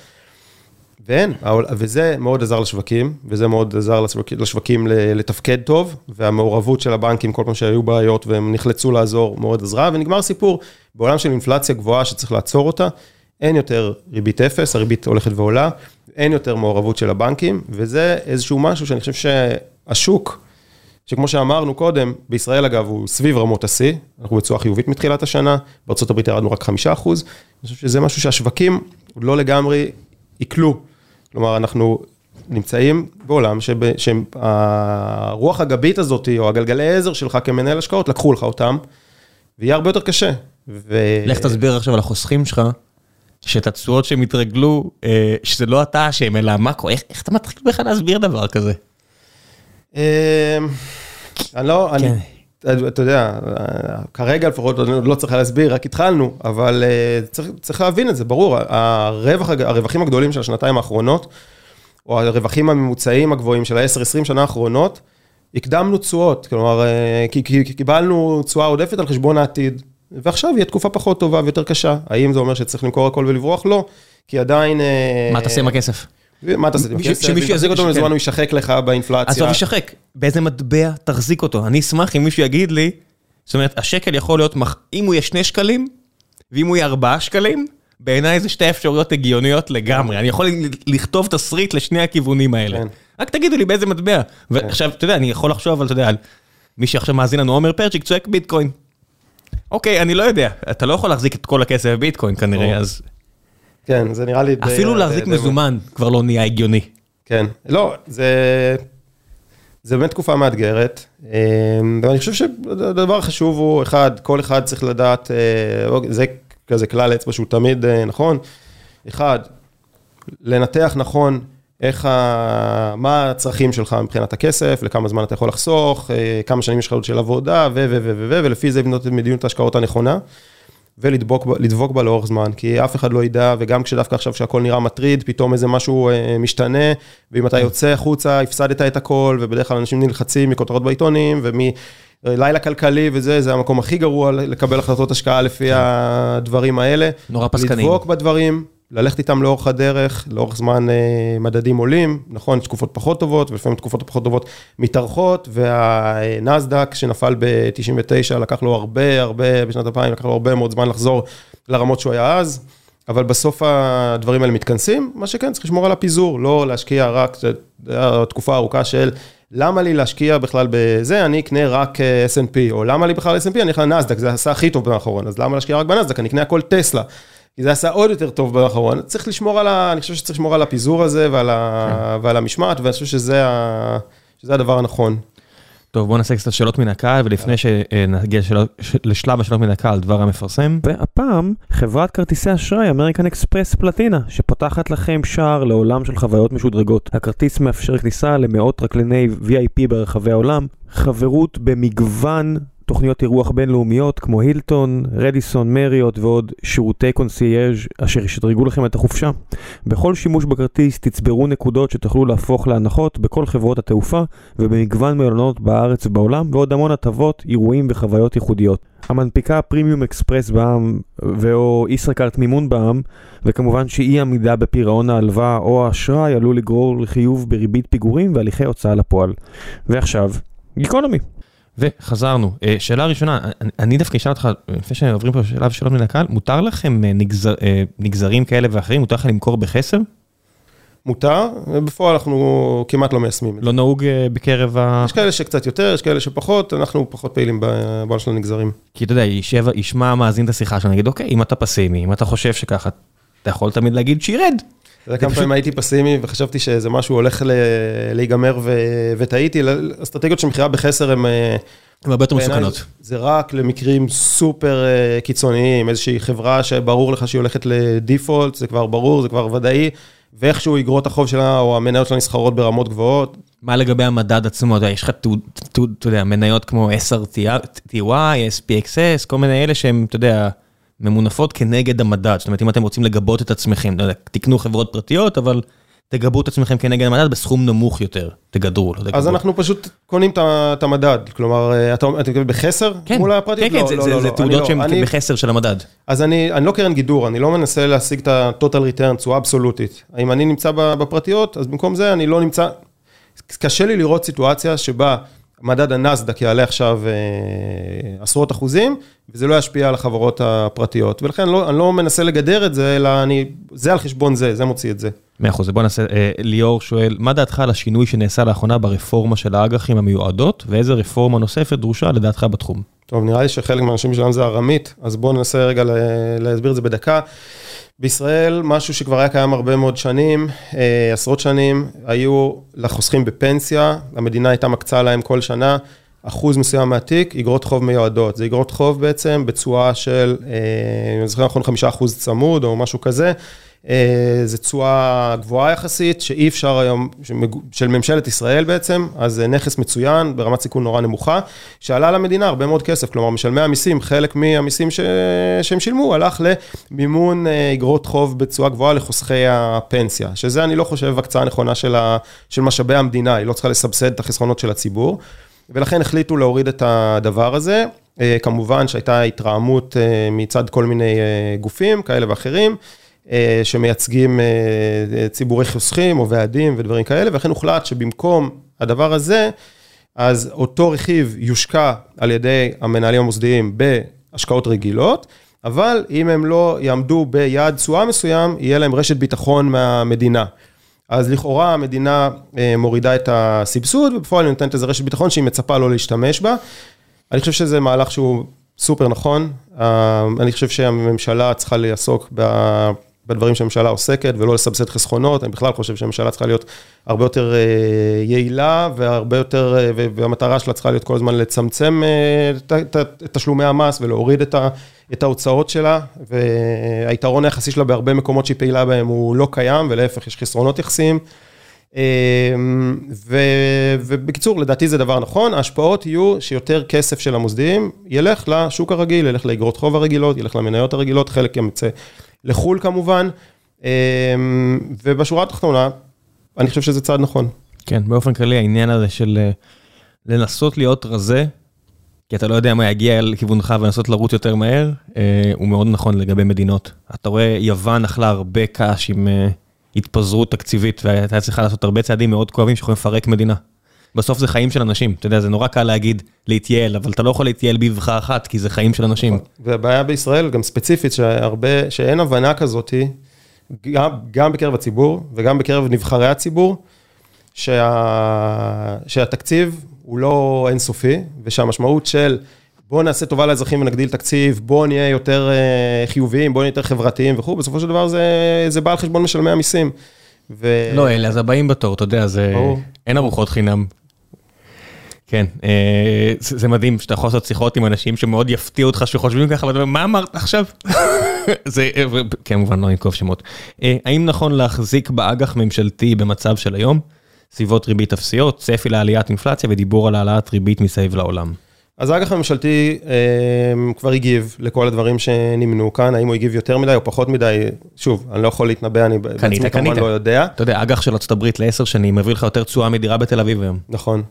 ואין, וזה מאוד עזר לשווקים, וזה מאוד עזר לשווקים, לשווקים לתפקד טוב, והמעורבות של הבנקים כל פעם שהיו בעיות והם נחלצו לעזור מאוד עזרה, ונגמר סיפור, בעולם של אינפלציה גבוהה שצריך לעצור אותה, אין יותר ריבית אפס, הריבית הולכת ועולה, אין יותר מעורבות של הבנקים, וזה איזשהו משהו שאני חושב שהשוק, שכמו שאמרנו קודם, בישראל אגב הוא סביב רמות השיא, אנחנו בצורה חיובית מתחילת השנה, בארה"ב ירדנו רק חמישה אחוז, אני חושב שזה משהו שהשווקים לא לגמרי עיכלו. כלומר, אנחנו נמצאים בעולם שהרוח הגבית הזאת, או הגלגלי עזר שלך כמנהל השקעות, לקחו לך אותם, ויהיה הרבה יותר קשה. ו... לך תסביר עכשיו על החוסכים שלך, שאת התשואות שהם התרגלו, אה, שזה לא אתה אשם, אלא המאקרו, איך, איך אתה מתחיל בכלל להסביר דבר כזה? אה, אני לא, אני, כן. אתה יודע, כרגע לפחות עוד לא צריך להסביר, רק התחלנו, אבל אה, צריך, צריך להבין את זה, ברור, הרווח, הרווחים הגדולים של השנתיים האחרונות, או הרווחים הממוצעים הגבוהים של ה-10-20 שנה האחרונות, הקדמנו תשואות, כלומר, כי, כי, כי קיבלנו תשואה עודפת על חשבון העתיד, ועכשיו יהיה תקופה פחות טובה ויותר קשה. האם זה אומר שצריך למכור הכל ולברוח? לא, כי עדיין... מה תעשה עם הכסף? מה תעשה עם הכסף? שמישהו יחזיק אותו מזמן הוא ישחק לך באינפלציה. עזוב ישחק, באיזה מטבע תחזיק אותו. אני אשמח אם מישהו יגיד לי, זאת אומרת, השקל יכול להיות, אם הוא יהיה שני שקלים, ואם הוא יהיה ארבעה שקלים, בעיניי זה שתי אפשרויות הגיוניות לגמרי. אני יכול לכתוב תסריט לשני הכיוונים האלה. כן. רק תגידו לי באיזה מטבע. ועכשיו, אתה יודע, אני יכול לחשוב על, אתה יודע, על מי שעכשיו מאזין לנו, עומר פרצ'יק צועק ביטקוין. אוקיי, אני לא יודע, אתה לא יכול להחזיק את כל הכסף בביטקוין כנראה, אז... כן, זה נראה לי... אפילו להחזיק מזומן כבר לא נהיה הגיוני. כן, לא, זה... זה באמת תקופה מאתגרת, אמ, ואני חושב שהדבר החשוב הוא, אחד, כל אחד צריך לדעת, אה, אוקיי, זה כזה כלל אצבע שהוא תמיד אה, נכון, אחד, לנתח נכון איך ה... מה הצרכים שלך מבחינת הכסף, לכמה זמן אתה יכול לחסוך, אה, כמה שנים יש לך עוד של עבודה, ו, ו, ו, ו, ו, ולפי זה לבנות את מדיניות ההשקעות הנכונה, ולדבוק בה לאורך זמן, כי אף אחד לא ידע, וגם כשדווקא עכשיו שהכל נראה מטריד, פתאום איזה משהו אה, משתנה, ואם אתה יוצא החוצה, הפסדת את הכל, ובדרך כלל אנשים נלחצים מכותרות בעיתונים, ומלילה כלכלי וזה, זה המקום הכי גרוע לקבל החלטות השקעה לפי כן. הדברים האלה. נורא פסקנים. לדבוק בדברים. ללכת איתם לאורך הדרך, לאורך זמן אה, מדדים עולים, נכון, תקופות פחות טובות, ולפעמים תקופות הפחות טובות מתארכות, והנסדק שנפל ב-99, לקח לו הרבה, הרבה, בשנת 2000, לקח לו הרבה מאוד זמן לחזור לרמות שהוא היה אז, אבל בסוף הדברים האלה מתכנסים, מה שכן, צריך לשמור על הפיזור, לא להשקיע רק, תקופה ארוכה של... למה לי להשקיע בכלל בזה, אני אקנה רק אה, S&P, או למה לי בכלל S&P, אני אקנה נסדק, זה עשה הכי טוב באחרון, אז למה להשקיע רק בנסדק, אני אקנה הכל טסלה. כי זה עשה עוד יותר טוב באחרון. צריך לשמור על ה... אני חושב שצריך לשמור על הפיזור הזה ועל, ה... ועל המשמעת, ואני חושב שזה, ה... שזה הדבר הנכון. טוב, בואו נעשה קצת שאלות מן הקהל, ולפני שנגיע לשלב השאלות מן הקהל, דבר המפרסם. והפעם, חברת כרטיסי אשראי, אמריקן אקספרס פלטינה, שפותחת לכם שער לעולם של חוויות משודרגות. הכרטיס מאפשר כניסה למאות טרקליני VIP ברחבי העולם, חברות במגוון תוכניות אירוח בינלאומיות כמו הילטון, רדיסון, מריות ועוד שירותי קונסיירז' אשר ישדרגו לכם את החופשה. בכל שימוש בכרטיס תצברו נקודות שתוכלו להפוך להנחות בכל חברות התעופה ובמגוון מלונות בארץ ובעולם ועוד המון הטבות, אירועים וחוויות ייחודיות. המנפיקה פרימיום אקספרס בע"מ ו/או ישראכרט מימון בע"מ וכמובן שאי עמידה בפירעון ההלוואה או האשראי עלול לגרור לחיוב בריבית פיגורים והליכי הוצאה לפועל. ועכשיו, גיקונומי. וחזרנו. אה, שאלה ראשונה, אני דווקא אשאל אותך, לפני שעוברים פה שאלה ושאלות מן הקהל, מותר לכם אה, נגזר, אה, נגזרים כאלה ואחרים, מותר לכם למכור בחסר? מותר, בפועל אנחנו כמעט לא מיישמים. לא נהוג בקרב ה... יש כאלה שקצת יותר, יש כאלה שפחות, אנחנו פחות פעילים בעולם של הנגזרים. כי אתה יודע, יישב, ישמע מאזין את השיחה שלנו, נגיד, אוקיי, אם אתה פסימי, אם אתה חושב שככה, אתה יכול תמיד להגיד שירד. אתה יודע כמה פעמים הייתי פסימי וחשבתי שזה משהו הולך להיגמר וטעיתי, אסטרטגיות של מכירה בחסר הן... הן הרבה יותר מסוכנות. זה רק למקרים סופר קיצוניים, איזושהי חברה שברור לך שהיא הולכת לדיפולט, זה כבר ברור, זה כבר ודאי, ואיכשהו אגרות החוב שלה או המניות שלה נסחרות ברמות גבוהות. מה לגבי המדד עצמו? יש לך, אתה יודע, מניות כמו SRTY, SPXS, כל מיני אלה שהם, אתה יודע, ממונפות כנגד המדד. זאת אומרת, אם אתם רוצים לגבות את עצמכם, תקנו חברות פרטיות, אבל תגבו את עצמכם כנגד המדד בסכום נמוך יותר, תגדרו, לא תגבו. אז אנחנו פשוט קונים את המדד, כלומר, אתה מתכוון בחסר כן, מול הפרטיות? כן, כן, זה תעודות שהן בחסר של המדד. אז אני לא קרן גידור, אני לא מנסה להשיג את ה-total return, תשואה אבסולוטית. אם אני נמצא בפרטיות, אז במקום זה אני לא נמצא... קשה לי לראות סיטואציה שבה מדד הנסדק יעלה עכשיו אה, עשרות אחוזים, וזה לא ישפיע על החברות הפרטיות. ולכן לא, אני לא מנסה לגדר את זה, אלא אני, זה על חשבון זה, זה מוציא את זה. מאה אחוז, בוא נעשה, אה, ליאור שואל, מה דעתך על השינוי שנעשה לאחרונה ברפורמה של האג"חים המיועדות, ואיזה רפורמה נוספת דרושה לדעתך בתחום? טוב, נראה לי שחלק מהאנשים שלנו זה ארמית, אז בואו ננסה רגע להסביר את זה בדקה. בישראל, משהו שכבר היה קיים הרבה מאוד שנים, אה, עשרות שנים, היו לחוסכים בפנסיה, המדינה הייתה מקצה להם כל שנה אחוז מסוים מהתיק, אגרות חוב מיועדות. זה אגרות חוב בעצם בתשואה של, אה, אני זוכר נכון, חמישה אחוז צמוד או משהו כזה. אה, זו תשואה גבוהה יחסית, שאי אפשר היום, של ממשלת ישראל בעצם, אז זה נכס מצוין, ברמת סיכון נורא נמוכה, שעלה למדינה הרבה מאוד כסף, כלומר, משלמי המיסים, חלק מהמיסים ש... שהם שילמו, הלך למימון אה, אגרות חוב בתשואה גבוהה לחוסכי הפנסיה, שזה אני לא חושב הקצאה נכונה של, ה... של משאבי המדינה, היא לא צריכה לסבסד את החסכונות של הציבור, ולכן החליטו להוריד את הדבר הזה. אה, כמובן שהייתה התרעמות מצד כל מיני גופים כאלה ואחרים. אה, שמייצגים אה, ציבורי חוסכים או ועדים ודברים כאלה, ולכן הוחלט שבמקום הדבר הזה, אז אותו רכיב יושקע על ידי המנהלים המוסדיים בהשקעות רגילות, אבל אם הם לא יעמדו ביעד תשואה מסוים, יהיה להם רשת ביטחון מהמדינה. אז לכאורה המדינה אה, מורידה את הסבסוד, ובפועל היא נותנת איזה רשת ביטחון שהיא מצפה לא להשתמש בה. אני חושב שזה מהלך שהוא סופר נכון. אני חושב שהממשלה צריכה לעסוק בדברים שהממשלה עוסקת, ולא לסבסד חסכונות, אני בכלל חושב שהממשלה צריכה להיות הרבה יותר אה, יעילה, והרבה יותר, אה, והמטרה שלה צריכה להיות כל הזמן לצמצם אה, את תשלומי המס ולהוריד את ההוצאות שלה, והיתרון היחסי שלה בהרבה מקומות שהיא פעילה בהם הוא לא קיים, ולהפך, יש חסרונות יחסיים. ובקיצור, לדעתי זה דבר נכון, ההשפעות יהיו שיותר כסף של המוסדיים ילך לשוק הרגיל, ילך לאגרות חוב הרגילות, ילך למניות הרגילות, חלק ימצא לחו"ל כמובן, אמ, ובשורה התחתונה, אני חושב שזה צעד נכון. כן, באופן כללי העניין הזה של אה, לנסות להיות רזה, כי אתה לא יודע מה יגיע לכיוונך ולנסות לרוץ יותר מהר, אה, הוא מאוד נכון לגבי מדינות. אתה רואה, יוון אכלה הרבה קש עם אה, התפזרות תקציבית, והייתה צריכה לעשות הרבה צעדים מאוד כואבים שיכולים לפרק מדינה. בסוף זה חיים של אנשים, אתה יודע, זה נורא קל להגיד להתייעל, אבל אתה לא יכול להתייעל באבחה אחת, כי זה חיים של אנשים. נכון. והבעיה בישראל, גם ספציפית, שהרבה, שאין הבנה כזאתי, גם, גם בקרב הציבור וגם בקרב נבחרי הציבור, שה, שהתקציב הוא לא אינסופי, ושהמשמעות של בואו נעשה טובה לאזרחים ונגדיל תקציב, בואו נהיה יותר אה, חיוביים, בואו נהיה יותר חברתיים וכו', בסופו של דבר זה, זה בא על חשבון משלמי המיסים. ו... לא, אלה אז הבאים בתור, אתה יודע, זה... אין ארוחות חינם. כן, אה, זה מדהים שאתה יכול לעשות שיחות עם אנשים שמאוד יפתיעו אותך שחושבים ככה, ואתה אומר, מה אמרת עכשיו? (laughs) זה כמובן לא ננקוב שמות. אה, האם נכון להחזיק באג"ח ממשלתי במצב של היום? סביבות ריבית אפסיות, צפי לעליית אינפלציה ודיבור על העלאת ריבית מסביב לעולם. אז האג"ח הממשלתי אה, כבר הגיב לכל הדברים שנמנו כאן, האם הוא הגיב יותר מדי או פחות מדי, שוב, אני לא יכול להתנבא, אני בעצמי כמובן לא יודע. אתה יודע, אג"ח של ארה"ב לעשר שנים מביא לך יותר תשואה מדירה בתל אביב היום. נכון,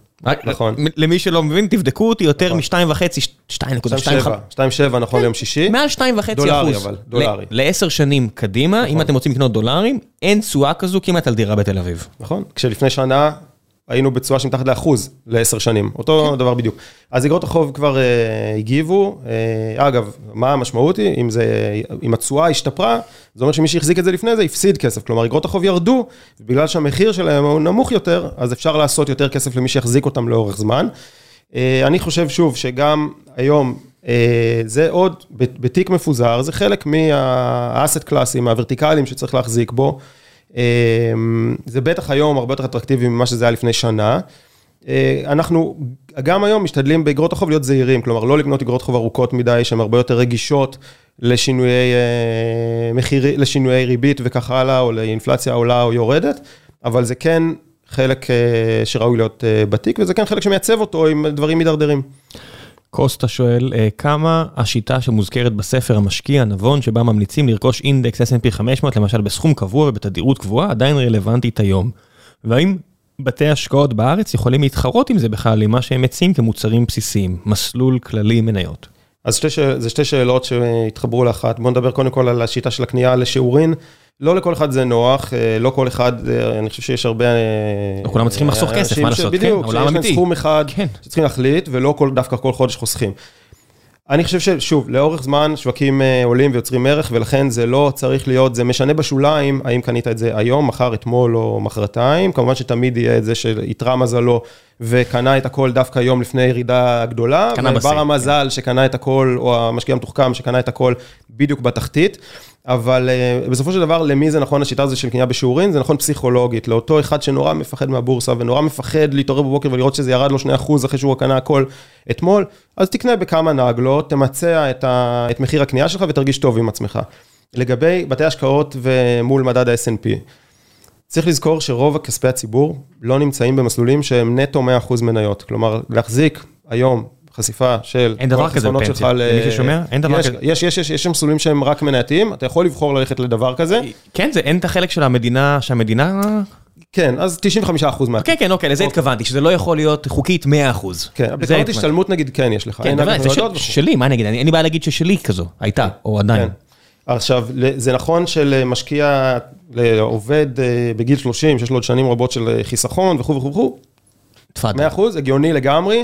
נכון. למי שלא מבין, תבדקו אותי יותר משתיים וחצי, שתיים נקודה, שתיים שבע, שתיים שבע נכון ליום שישי. מעל שתיים וחצי אחוז. דולרי אבל, דולרי. לעשר שנים קדימה, אם אתם רוצים לקנות דולרים, אין תשואה כזו כמעט על דירה בתל אביב. נכון, כשלפני שנה היינו בתשואה שמתחת לאחוז לעשר שנים, אותו כן. דבר בדיוק. אז אגרות החוב כבר uh, הגיבו, uh, אגב, מה המשמעות היא? אם, זה, אם התשואה השתפרה, זה אומר שמי שהחזיק את זה לפני זה הפסיד כסף, כלומר אגרות החוב ירדו, בגלל שהמחיר שלהם הוא נמוך יותר, אז אפשר לעשות יותר כסף למי שיחזיק אותם לאורך זמן. Uh, אני חושב שוב שגם היום, uh, זה עוד, בתיק מפוזר, זה חלק מהאסט קלאסים, הוורטיקליים שצריך להחזיק בו. זה בטח היום הרבה יותר אטרקטיבי ממה שזה היה לפני שנה. אנחנו גם היום משתדלים באגרות החוב להיות זהירים, כלומר לא לקנות אגרות חוב ארוכות מדי שהן הרבה יותר רגישות לשינויי מחיר, לשינויי ריבית וכך הלאה, או לאינפלציה עולה או יורדת, אבל זה כן חלק שראוי להיות בתיק, וזה כן חלק שמייצב אותו עם דברים מידרדרים. קוסטה שואל, כמה השיטה שמוזכרת בספר המשקיע נבון, שבה ממליצים לרכוש אינדקס S&P 500, למשל בסכום קבוע ובתדירות קבועה, עדיין רלוונטית היום? והאם בתי השקעות בארץ יכולים להתחרות עם זה בכלל, עם מה שהם מציעים כמוצרים בסיסיים, מסלול כללי מניות? אז שתי, זה שתי שאלות שהתחברו לאחת. בואו נדבר קודם כל על השיטה של הקנייה לשיעורין. לא לכל אחד זה נוח, לא כל אחד, אני חושב שיש הרבה... לא כולם צריכים לחסוך כסף, מה לעשות? בדיוק, שיש להם סכום אחד שצריכים להחליט, ולא דווקא כל חודש חוסכים. אני חושב ששוב, לאורך זמן שווקים עולים ויוצרים ערך, ולכן זה לא צריך להיות, זה משנה בשוליים, האם קנית את זה היום, מחר, אתמול או מחרתיים, כמובן שתמיד יהיה את זה שיתרה מזלו וקנה את הכל דווקא יום לפני ירידה גדולה, ובר המזל שקנה את הכל, או המשקיע המתוחכם שקנה את הכל בדיוק בתחתית. אבל בסופו של דבר, למי זה נכון השיטה הזו של קנייה בשיעורין? זה נכון פסיכולוגית, לאותו אחד שנורא מפחד מהבורסה ונורא מפחד להתעורר בבוקר ולראות שזה ירד לו 2% אחרי שהוא קנה הכל אתמול, אז תקנה בכמה נגלות, תמצע את מחיר הקנייה שלך ותרגיש טוב עם עצמך. לגבי בתי השקעות ומול מדד ה-S&P, צריך לזכור שרוב הכספי הציבור לא נמצאים במסלולים שהם נטו 100% מניות, כלומר להחזיק היום חשיפה של... אין דבר כזה בפנסיה, למי ששומע? אין דבר כזה. יש, יש, יש, יש מסלולים שהם רק מנייתיים, אתה יכול לבחור ללכת לדבר כזה. כן, זה אין את החלק של המדינה, שהמדינה... כן, אז 95 אחוז מה... כן, כן, אוקיי, לזה התכוונתי, שזה לא יכול להיות חוקית 100 אחוז. כן, בקרנות השתלמות נגיד כן יש לך. כן, זה שלי, מה אני אגיד, אין לי בעיה להגיד ששלי כזו, הייתה, או עדיין. עכשיו, זה נכון שלמשקיע, לעובד בגיל 30, שיש לו עוד שנים רבות של חיסכון וכו' וכו' וכו', 100 אחוז, הגיוני לגמרי.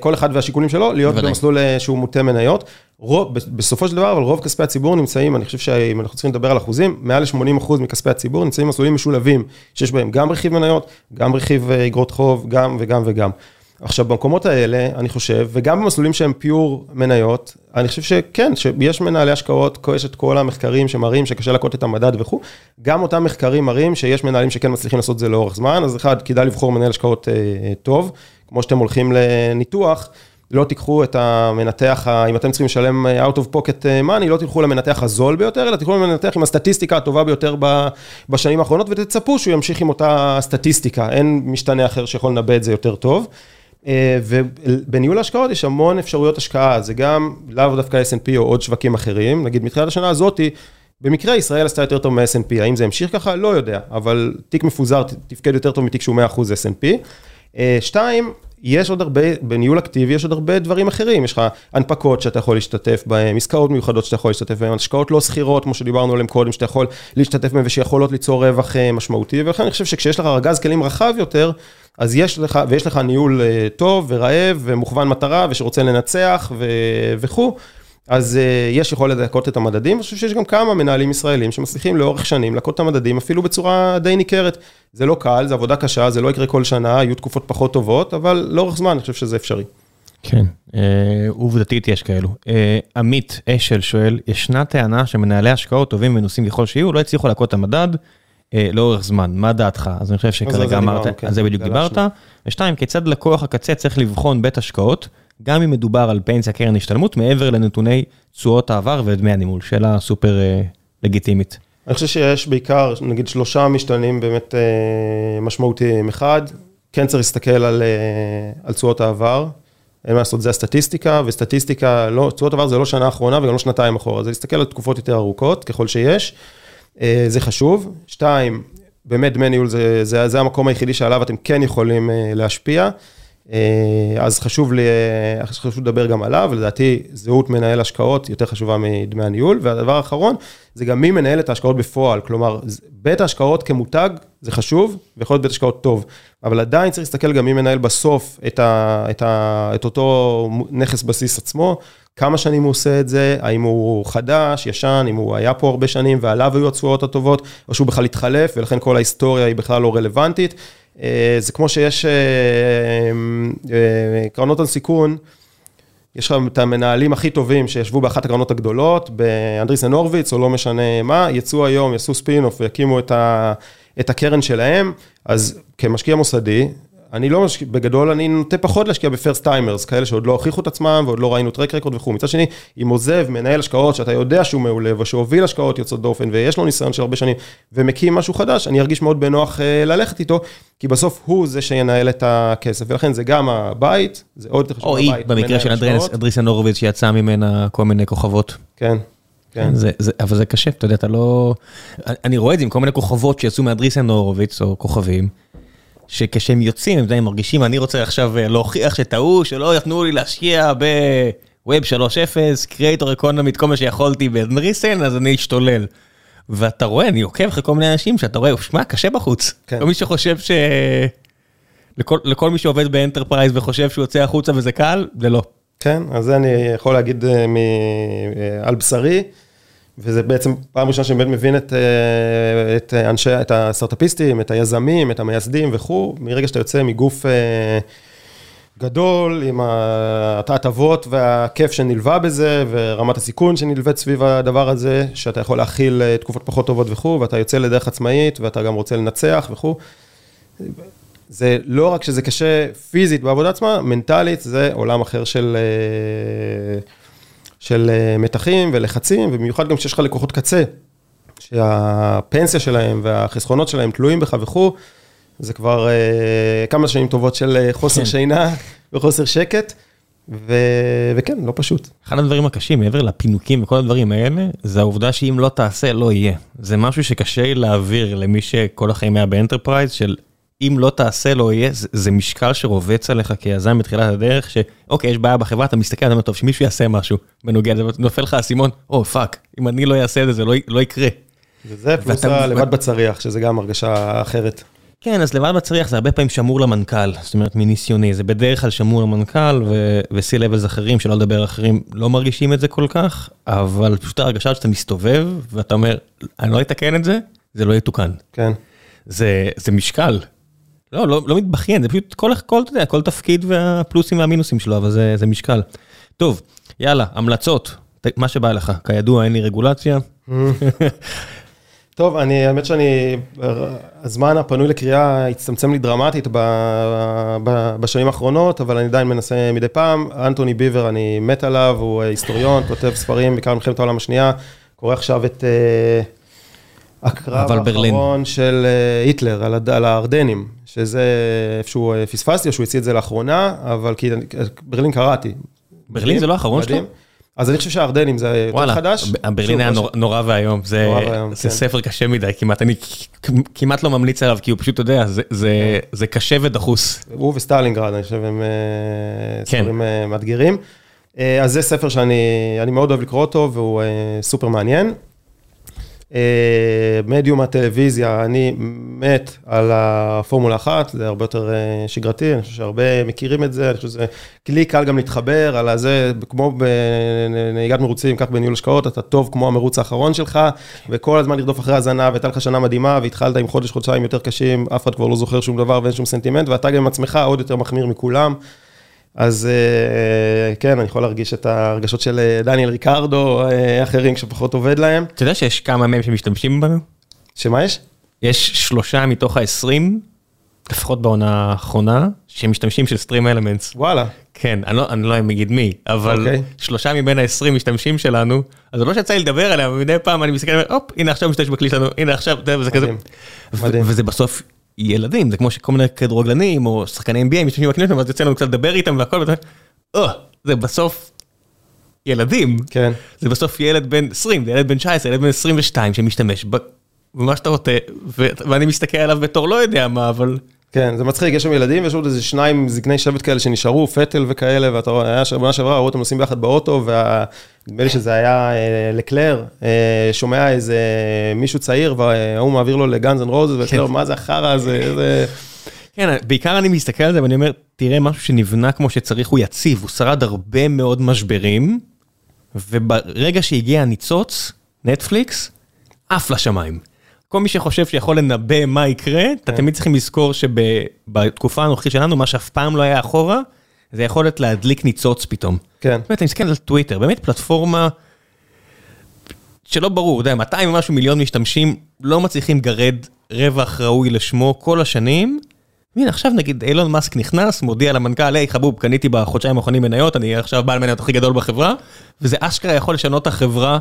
כל אחד והשיקולים שלו, להיות במסלול שהוא מוטה מניות. בסופו של דבר, אבל רוב כספי הציבור נמצאים, אני חושב שאם אנחנו צריכים לדבר על אחוזים, מעל ל-80% מכספי הציבור נמצאים במסלולים משולבים, שיש בהם גם רכיב מניות, גם רכיב אגרות חוב, גם וגם וגם. עכשיו, במקומות האלה, אני חושב, וגם במסלולים שהם פיור מניות, אני חושב שכן, שיש מנהלי השקעות, יש את כל המחקרים שמראים שקשה לקוט את המדד וכו', גם אותם מחקרים מראים שיש מנהלים שכן מצליחים לעשות זה לאורך זמן, אז אחד, כדאי לבחור מנהל השקעות אה, טוב, כמו שאתם הולכים לניתוח, לא תיקחו את המנתח, אם אתם צריכים לשלם out of pocket money, לא תלכו למנתח הזול ביותר, אלא תלכו למנתח עם הסטטיסטיקה הטובה ביותר בשנים האחרונות, ותצפו שהוא ימשיך עם אותה סטטיסטיקה, אין משתנה אחר שיכול לנבא את זה יותר טוב. ובניהול ההשקעות יש המון אפשרויות השקעה, זה גם לאו דווקא S&P או עוד שווקים אחרים, נגיד מתחילת השנה הזאתי, במקרה ישראל עשתה יותר טוב מ-S&P, האם זה המשיך ככה? לא יודע, אבל תיק מפוזר תפקד יותר טוב מתיק שהוא 100% S&P. שתיים, יש עוד הרבה, בניהול אקטיבי יש עוד הרבה דברים אחרים, יש לך הנפקות שאתה יכול להשתתף בהן, עסקאות מיוחדות שאתה יכול להשתתף בהן, השקעות לא שכירות, כמו שדיברנו עליהן קודם, שאתה יכול להשתתף בהן ושיכולות ליצור רווח משמעותי, ולכן אני חושב שכשיש לך ארגז כלים רחב יותר, אז יש לך, ויש לך ניהול טוב ורעב ומוכוון מטרה ושרוצה לנצח וכו', אז יש יכולת לקוט את המדדים, אני חושב שיש גם כמה מנהלים ישראלים שמצליחים לאורך שנים לקוט את המדדים אפילו בצורה די ניכרת. זה לא קל, זה עבודה קשה, זה לא יקרה כל שנה, יהיו תקופות פחות טובות, אבל לאורך זמן אני חושב שזה אפשרי. כן, עובדתית יש כאלו. עמית אשל שואל, ישנה טענה שמנהלי השקעות טובים ומנוסים ככל שיהיו, לא הצליחו לקוט את המדד לאורך זמן, מה דעתך? אז אני חושב שכרגע אמרת, על זה בדיוק דיברת. ושתיים, כיצד לקוח הקצה צריך לבחון בית השקעות? גם אם מדובר על פנסיה קרן השתלמות, מעבר לנתוני תשואות העבר ודמי הנימול, שאלה סופר לגיטימית. אני חושב שיש בעיקר, נגיד שלושה משתנים באמת משמעותיים. אחד, כן צריך להסתכל על תשואות העבר, אין מה לעשות, זה הסטטיסטיקה, וסטטיסטיקה, תשואות העבר זה לא שנה אחרונה וגם לא שנתיים אחורה, זה להסתכל על תקופות יותר ארוכות, ככל שיש, זה חשוב. שתיים, באמת דמי ניהול זה המקום היחידי שעליו אתם כן יכולים להשפיע. אז חשוב לי, חשוב לדבר גם עליו, ולדעתי זהות מנהל השקעות יותר חשובה מדמי הניהול, והדבר האחרון, זה גם מי מנהל את ההשקעות בפועל, כלומר, בית ההשקעות כמותג זה חשוב, ויכול להיות בית השקעות טוב, אבל עדיין צריך להסתכל גם מי מנהל בסוף את, ה, את, ה, את אותו נכס בסיס עצמו, כמה שנים הוא עושה את זה, האם הוא חדש, ישן, אם הוא היה פה הרבה שנים ועליו היו התשואות הטובות, או שהוא בכלל התחלף, ולכן כל ההיסטוריה היא בכלל לא רלוונטית. זה כמו שיש קרנות הון סיכון, יש לך את המנהלים הכי טובים שישבו באחת הקרנות הגדולות, באנדריסן הורוביץ או לא משנה מה, יצאו היום, יעשו ספין-אוף ויקימו את, ה, את הקרן שלהם, אז כמשקיע מוסדי, אני לא משקיע, בגדול אני נוטה פחות להשקיע ב first timers, כאלה שעוד לא הוכיחו את עצמם ועוד לא ראינו track record וכו'. מצד שני, אם עוזב מנהל השקעות שאתה יודע שהוא מעולה ושהוביל השקעות יוצאות דופן ויש לו ניסיון של הרבה שנים ומקים משהו חדש, אני ארגיש מאוד בנוח אה, ללכת איתו, כי בסוף הוא זה שינהל את הכסף, ולכן זה גם הבית, זה עוד יותר חשוב הבית. או היא, במקרה של אדריסן הורוביץ שיצא ממנה כל מיני כוכבות. כן. כן. זה, זה, אבל זה קשה, אתה יודע, אתה לא... אני רואה את זה עם כל מיני כוכבות שיצאו מאדריסן הורוביץ או כוכבים. שכשהם יוצאים, הם עדיין מרגישים, אני רוצה עכשיו אה, להוכיח שטעו, שלא יתנו לי להשקיע ב web 3.0, creator economy, כל מה שיכולתי באנדריסן, אז אני אשתולל. ואתה רואה, אני עוקב אחרי כל מיני אנשים שאתה רואה, שמע, קשה בחוץ. כן. כל מי שחושב ש... לכל, לכל מי שעובד ב enterprise וחושב שהוא יוצא החוצה וזה קל, זה לא. כן, אז זה אני יכול להגיד אה, מ... אה, על בשרי. וזה בעצם פעם ראשונה שאני באמת מבין את, אה, את אנשי, את הסטארט-אפיסטים, את היזמים, את המייסדים וכו', מרגע שאתה יוצא מגוף אה, גדול, עם ההטבות והכיף שנלווה בזה, ורמת הסיכון שנלווית סביב הדבר הזה, שאתה יכול להכיל אה, תקופות פחות טובות וכו', ואתה יוצא לדרך עצמאית, ואתה גם רוצה לנצח וכו'. זה לא רק שזה קשה פיזית בעבודה עצמה, מנטלית זה עולם אחר של... של אה, מתחים ולחצים, ובמיוחד גם כשיש לך לקוחות קצה, שהפנסיה שלהם והחסכונות שלהם תלויים בך וכו', זה כבר uh, כמה שנים טובות של אה, חוסר כן. שינה (laughs) וחוסר שקט, ו... וכן, לא פשוט. אחד הדברים הקשים, מעבר לפינוקים וכל הדברים האלה, זה העובדה שאם לא תעשה, לא יהיה. זה משהו שקשה להעביר למי שכל החיים היה ב enterprise, של אם לא תעשה, לא יהיה, זה, זה משקל שרובץ עליך כיזם בתחילת הדרך, שאוקיי, יש בעיה בחברה, אתה מסתכל, אתה אומר, טוב, שמישהו יעשה משהו בנוגע לזה, נופל לך האסימון, או fuck, אם אני לא אעשה את זה, זה לא, לא יקרה. וזה פלוס לבד בצריח, שזה גם הרגשה אחרת. כן, אז לבד בצריח זה הרבה פעמים שמור למנכ"ל, זאת אומרת מניסיוני, זה בדרך כלל שמור למנכ"ל ו-C-Levels אחרים, שלא לדבר אחרים, לא מרגישים את זה כל כך, אבל פשוט הרגשה שאתה מסתובב ואתה אומר, אני לא אתקן את זה, זה לא יתוקן. כן. זה, זה משקל, לא, לא, לא מתבכיין, זה פשוט כל, כל, אתה יודע, כל תפקיד והפלוסים והמינוסים שלו, אבל זה, זה משקל. טוב, יאללה, המלצות, מה שבא לך, כידוע אין לי רגולציה. (laughs) טוב, אני, האמת שאני, הזמן הפנוי לקריאה הצטמצם לי דרמטית ב, ב, בשנים האחרונות, אבל אני עדיין מנסה מדי פעם. אנטוני ביבר, אני מת עליו, הוא היסטוריון, כותב ספרים, בעיקר מלחמת העולם השנייה, קורא עכשיו את... Uh, הקרב האחרון של אה, היטלר על, על הארדנים, שזה איפשהו אה, פספסתי, או שהוא הציע את זה לאחרונה, אבל כי ברלין קראתי. ברלין זה לא האחרון שלו? אז אני חושב שהארדנים זה יותר חדש. ברלין היה נורא ואיום, זה כן. ספר קשה מדי, כמעט אני כמעט לא ממליץ עליו, כי הוא פשוט, אתה יודע, זה קשה ודחוס. הוא וסטלינגרד, אני חושב, הם אה, כן. ספרים מאתגרים. אז זה ספר שאני מאוד אוהב לקרוא אותו, והוא סופר מעניין. אה, מדיום הטלוויזיה, אני מת על הפורמולה אחת, זה הרבה יותר אה, שגרתי, אני חושב שהרבה מכירים את זה, אני חושב שזה כלי קל גם להתחבר על הזה, כמו בנהיגת מרוצים, כך בניהול השקעות, אתה טוב כמו המרוץ האחרון שלך, וכל הזמן לרדוף אחרי הזנב, והייתה לך שנה מדהימה, והתחלת עם חודש, חודשיים יותר קשים, אף אחד כבר לא זוכר שום דבר ואין שום סנטימנט, ואתה גם עם עצמך עוד יותר מחמיר מכולם. אז אה, כן, אני יכול להרגיש את הרגשות של אה, דניאל ריקרדו, אה, אחרים שפחות עובד להם. אתה יודע שיש כמה מהם שמשתמשים בנו? שמה יש? יש שלושה מתוך ה-20, לפחות בעונה האחרונה, שמשתמשים של סטרים אלמנטס. וואלה. כן, אני לא, אני לא אגיד מי, אבל okay. אוקיי. שלושה מבין ה-20 משתמשים שלנו, אז זה לא שיצא לי לדבר עליהם, מדי פעם אני מסתכל, הופ, הנה עכשיו משתמש בכלי שלנו, הנה עכשיו, וזה כזה. מדהים. וזה בסוף ילדים, זה כמו שכל מיני כדורגלנים או שחקני NBA משתמשים בכנסת, ואז יוצא לנו קצת לדבר איתם והכל, ואתה אומר, אה, זה בסוף ילדים, כן. זה בסוף ילד בן 20, זה ילד בן 19, ילד בן 22 שמשתמש במה שאתה רוצה, ואני מסתכל עליו בתור לא יודע מה, אבל... כן, זה מצחיק, יש שם ילדים, ויש עוד איזה שניים זקני שבט כאלה שנשארו, וטל וכאלה, ואתה רואה, היה שבוע שעברה, ראו אותם נוסעים ביחד באוטו, ונדמה לי שזה היה אה, לקלר, אה, שומע איזה מישהו צעיר, וההוא מעביר לו ל Guns and Roses, ולקלר, מה זה החרא הזה. כן, בעיקר אני מסתכל על זה ואני אומר, תראה משהו שנבנה כמו שצריך, הוא יציב, הוא שרד הרבה מאוד משברים, וברגע שהגיע הניצוץ, נטפליקס, עף לשמיים. כל מי שחושב שיכול לנבא מה יקרה, אתה כן. תמיד צריכים לזכור שבתקופה הנוכחית שלנו, מה שאף פעם לא היה אחורה, זה יכולת להדליק ניצוץ פתאום. כן. באמת, אני מסתכל על טוויטר, באמת פלטפורמה שלא ברור, אתה יודע, 200 ומשהו מיליון משתמשים לא מצליחים לגרד רווח ראוי לשמו כל השנים. והנה עכשיו נגיד אילון מאסק נכנס, מודיע למנכ"ל, היי חבוב, קניתי בחודשיים האחרונים מניות, אני עכשיו בעל מניות הכי גדול בחברה, וזה אשכרה יכול לשנות את החברה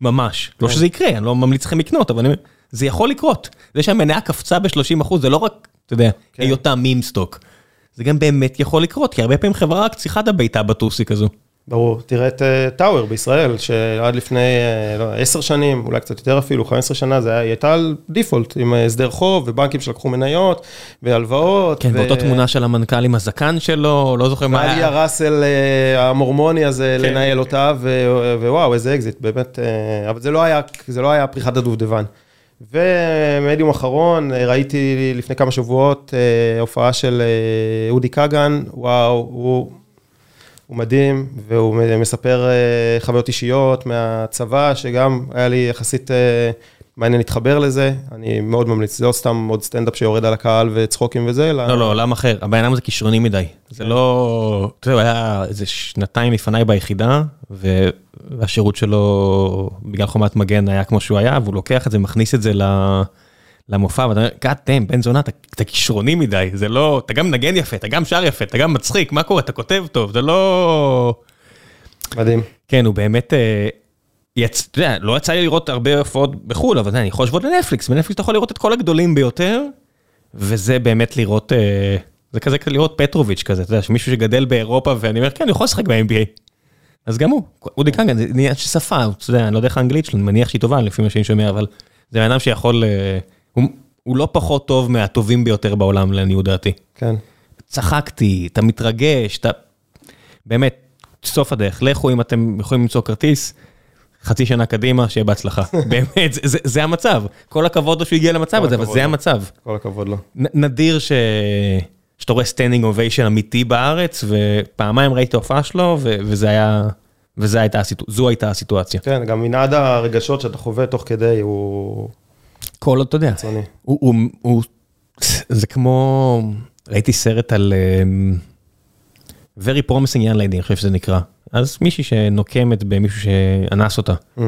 ממש. לא שזה יקרה, אני לא ממליץ לכם לקנות, אבל אני זה יכול לקרות. זה שהמניה קפצה ב-30 אחוז, זה לא רק, אתה יודע, כן. היותה meme stock. זה גם באמת יכול לקרות, כי הרבה פעמים חברה רק צריכה את הבעיטה בטוסיק הזו. ברור, תראה את אה, טאוור בישראל, שעד לפני אה, לא, 10 שנים, אולי קצת יותר אפילו, 15 שנה, זה היה, היא הייתה על default, עם אה, הסדר חוב ובנקים שלקחו מניות והלוואות. כן, ו- באותה תמונה של המנכ"ל עם הזקן שלו, לא זוכר מה היה. הראסל אה, המורמוני הזה כן. לנהל אותה, ו- ווואו, איזה אקזיט, באמת, אבל זה לא היה, זה לא היה פריחת הדובדבן. ומדיום אחרון, אה, ראיתי לפני כמה שבועות אה, הופעה של אה, אודי כגן, וואו, הוא, הוא מדהים, והוא מספר חוויות אישיות מהצבא, שגם היה לי יחסית מעניין להתחבר לזה, אני מאוד ממליץ, זה לא סתם עוד סטנדאפ שיורד על הקהל וצחוקים וזה, אלא... לא, לא, עולם אחר. הבן אדם הזה כישרוני מדי. זה לא... אתה יודע, הוא היה איזה שנתיים לפניי ביחידה, והשירות שלו, בגלל חומת מגן, היה כמו שהוא היה, והוא לוקח את זה, מכניס את זה ל- למופע, ואתה אומר, God damn, בן זונה, אתה, אתה כישרוני מדי, זה לא... אתה גם מנגן יפה, אתה גם שר יפה, אתה גם מצחיק, מה קורה? אתה כותב טוב, זה לא... מדהים. כן, הוא באמת... יצ... אתה יודע, לא יצא לי לראות הרבה הופעות בחו"ל, אבל אני יכול להשוות לנטפליקס, בנטפליקס אתה יכול לראות את כל הגדולים ביותר, וזה באמת לראות, אה, זה כזה כזה לראות פטרוביץ' כזה, אתה יודע, שמישהו שגדל באירופה, ואני אומר, כן, אני יכול לשחק ב-NBA. אז גם הוא, אודי קנגן, זה עניין של שפה, אתה יודע, אני לא יודע איך האנגלית שלו, אני מניח שהיא טובה לפי מה שאני שומע, אבל זה בן אדם שיכול, אה, הוא, הוא לא פחות טוב מהטובים ביותר בעולם, לעניות דעתי. כן. צחקתי, אתה מתרגש, אתה... באמת, סוף הדרך, לכו אם אתם יכולים למצוא כרטיס, חצי שנה קדימה, שיהיה בהצלחה. (laughs) באמת, זה, זה, זה המצב. כל הכבוד לו שהוא הגיע למצב הזה, אבל זה לו. המצב. כל הכבוד לו. נ, נדיר ש... שאתה רואה standing ovation אמיתי בארץ, ופעמיים ראיתי את ההופעה שלו, ו... וזה היה... וזו הייתה, הסיטו... זו הייתה הסיטואציה. כן, גם מנעד הרגשות שאתה חווה תוך כדי הוא כל, אתה יודע. הוא, הוא, הוא, זה כמו, ראיתי סרט על um, Very Promising Young Lady, אני חושב שזה נקרא. אז מישהי שנוקמת במישהו שאנס אותה. Mm.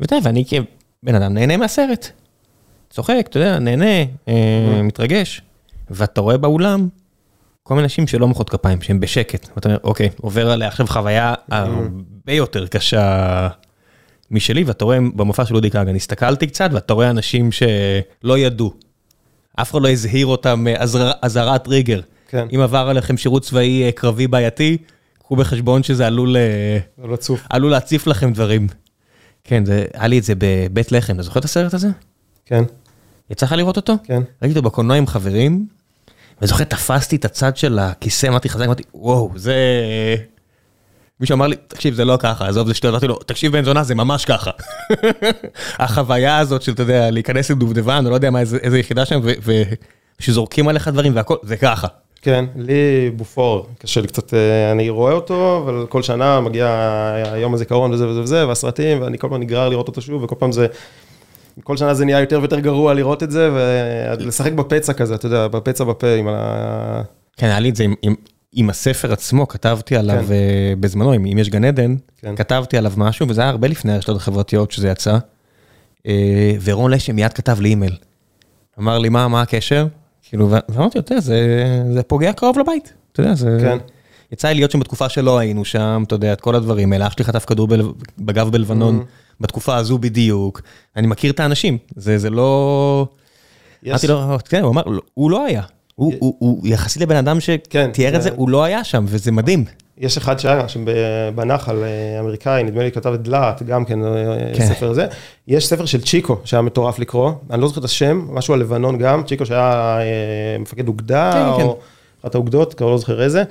ואתה יודע, ואני כבן אדם נהנה מהסרט. צוחק, אתה יודע, נהנה, אה, מתרגש. ואתה רואה באולם כל מיני אנשים שלא מוחאות כפיים, שהם בשקט. ואתה אומר, אוקיי, עובר עליה עכשיו חוויה הרבה יותר קשה משלי, ואתה רואה במופע של אודי כגן, הסתכלתי קצת, ואתה רואה אנשים שלא ידעו. אף אחד לא הזהיר אותם אזהרת טריגר. כן. אם עבר עליכם שירות צבאי אה, קרבי בעייתי, קחו בחשבון שזה עלול... אה, זה לא צוף. עלול להציף לכם דברים. כן, זה, היה לי את זה בבית לחם, אתה זוכר את הסרט הזה? כן, יצא לך לראות אותו? כן. ראיתי אותו בקולנוע עם חברים, וזוכר, תפסתי את הצד של הכיסא, אמרתי חזק, אמרתי, וואו, זה... מישהו אמר לי, תקשיב, זה לא ככה, עזוב, זה שטויות, אמרתי לו, תקשיב בן זונה, זה ממש ככה. (laughs) החוויה הזאת של, אתה יודע, להיכנס לדובדבן, אני לא יודע מה, איזה, איזה יחידה שם, ו- ו- שזורקים עליך דברים והכל, זה ככה. כן, לי בופור, קשה לי קצת, אה, אני רואה אותו, אבל כל שנה מגיע יום הזיכרון וזה וזה וזה, והסרטים, ואני כל פעם נגרר לראות אותו שוב, וכל פעם זה, כל שנה זה נהיה יותר ויותר גרוע לראות את זה, ולשחק בפצע כזה, אתה יודע, בפצע בפה עם ה... כן, היה לי את זה עם, עם, עם הספר עצמו, כתבתי עליו כן. אה, בזמנו, אם, אם יש גן עדן, כן. כתבתי עליו משהו, וזה היה הרבה לפני הרשתות החברתיות שזה יצא. אה, ורון לשם מיד כתב לי אימייל. אמר לי, מה, מה הקשר? כאילו, ואמרתי, אתה יודע, זה, פוגע קרוב לבית. אתה יודע, זה... כן. יצא לי להיות שם בתקופה שלא היינו שם, אתה יודע, את כל הדברים האלה. אח שלי חטף כדור. בגב בלבנון, Mm-hmm. בתקופה הזו בדיוק. אני מכיר את האנשים, זה, לא... אמרתי לו, כן, הוא אמר, "לא, הוא לא היה. הוא, יחסית לבן אדם כן, שתיאר את זה, זה- הוא לא היה שם, וזה מדהים. יש אחד שהיה שם בנחל אה, אמריקאי, נדמה לי כתב את דלעת, גם כן, אה, כן. ספר זה. יש ספר של צ'יקו, שהיה מטורף לקרוא, אני לא זוכר את השם, משהו על לבנון גם, צ'יקו שהיה אה, מפקד אוגדה, כן, כן. או אחת האוגדות, כבר לא זוכר איזה.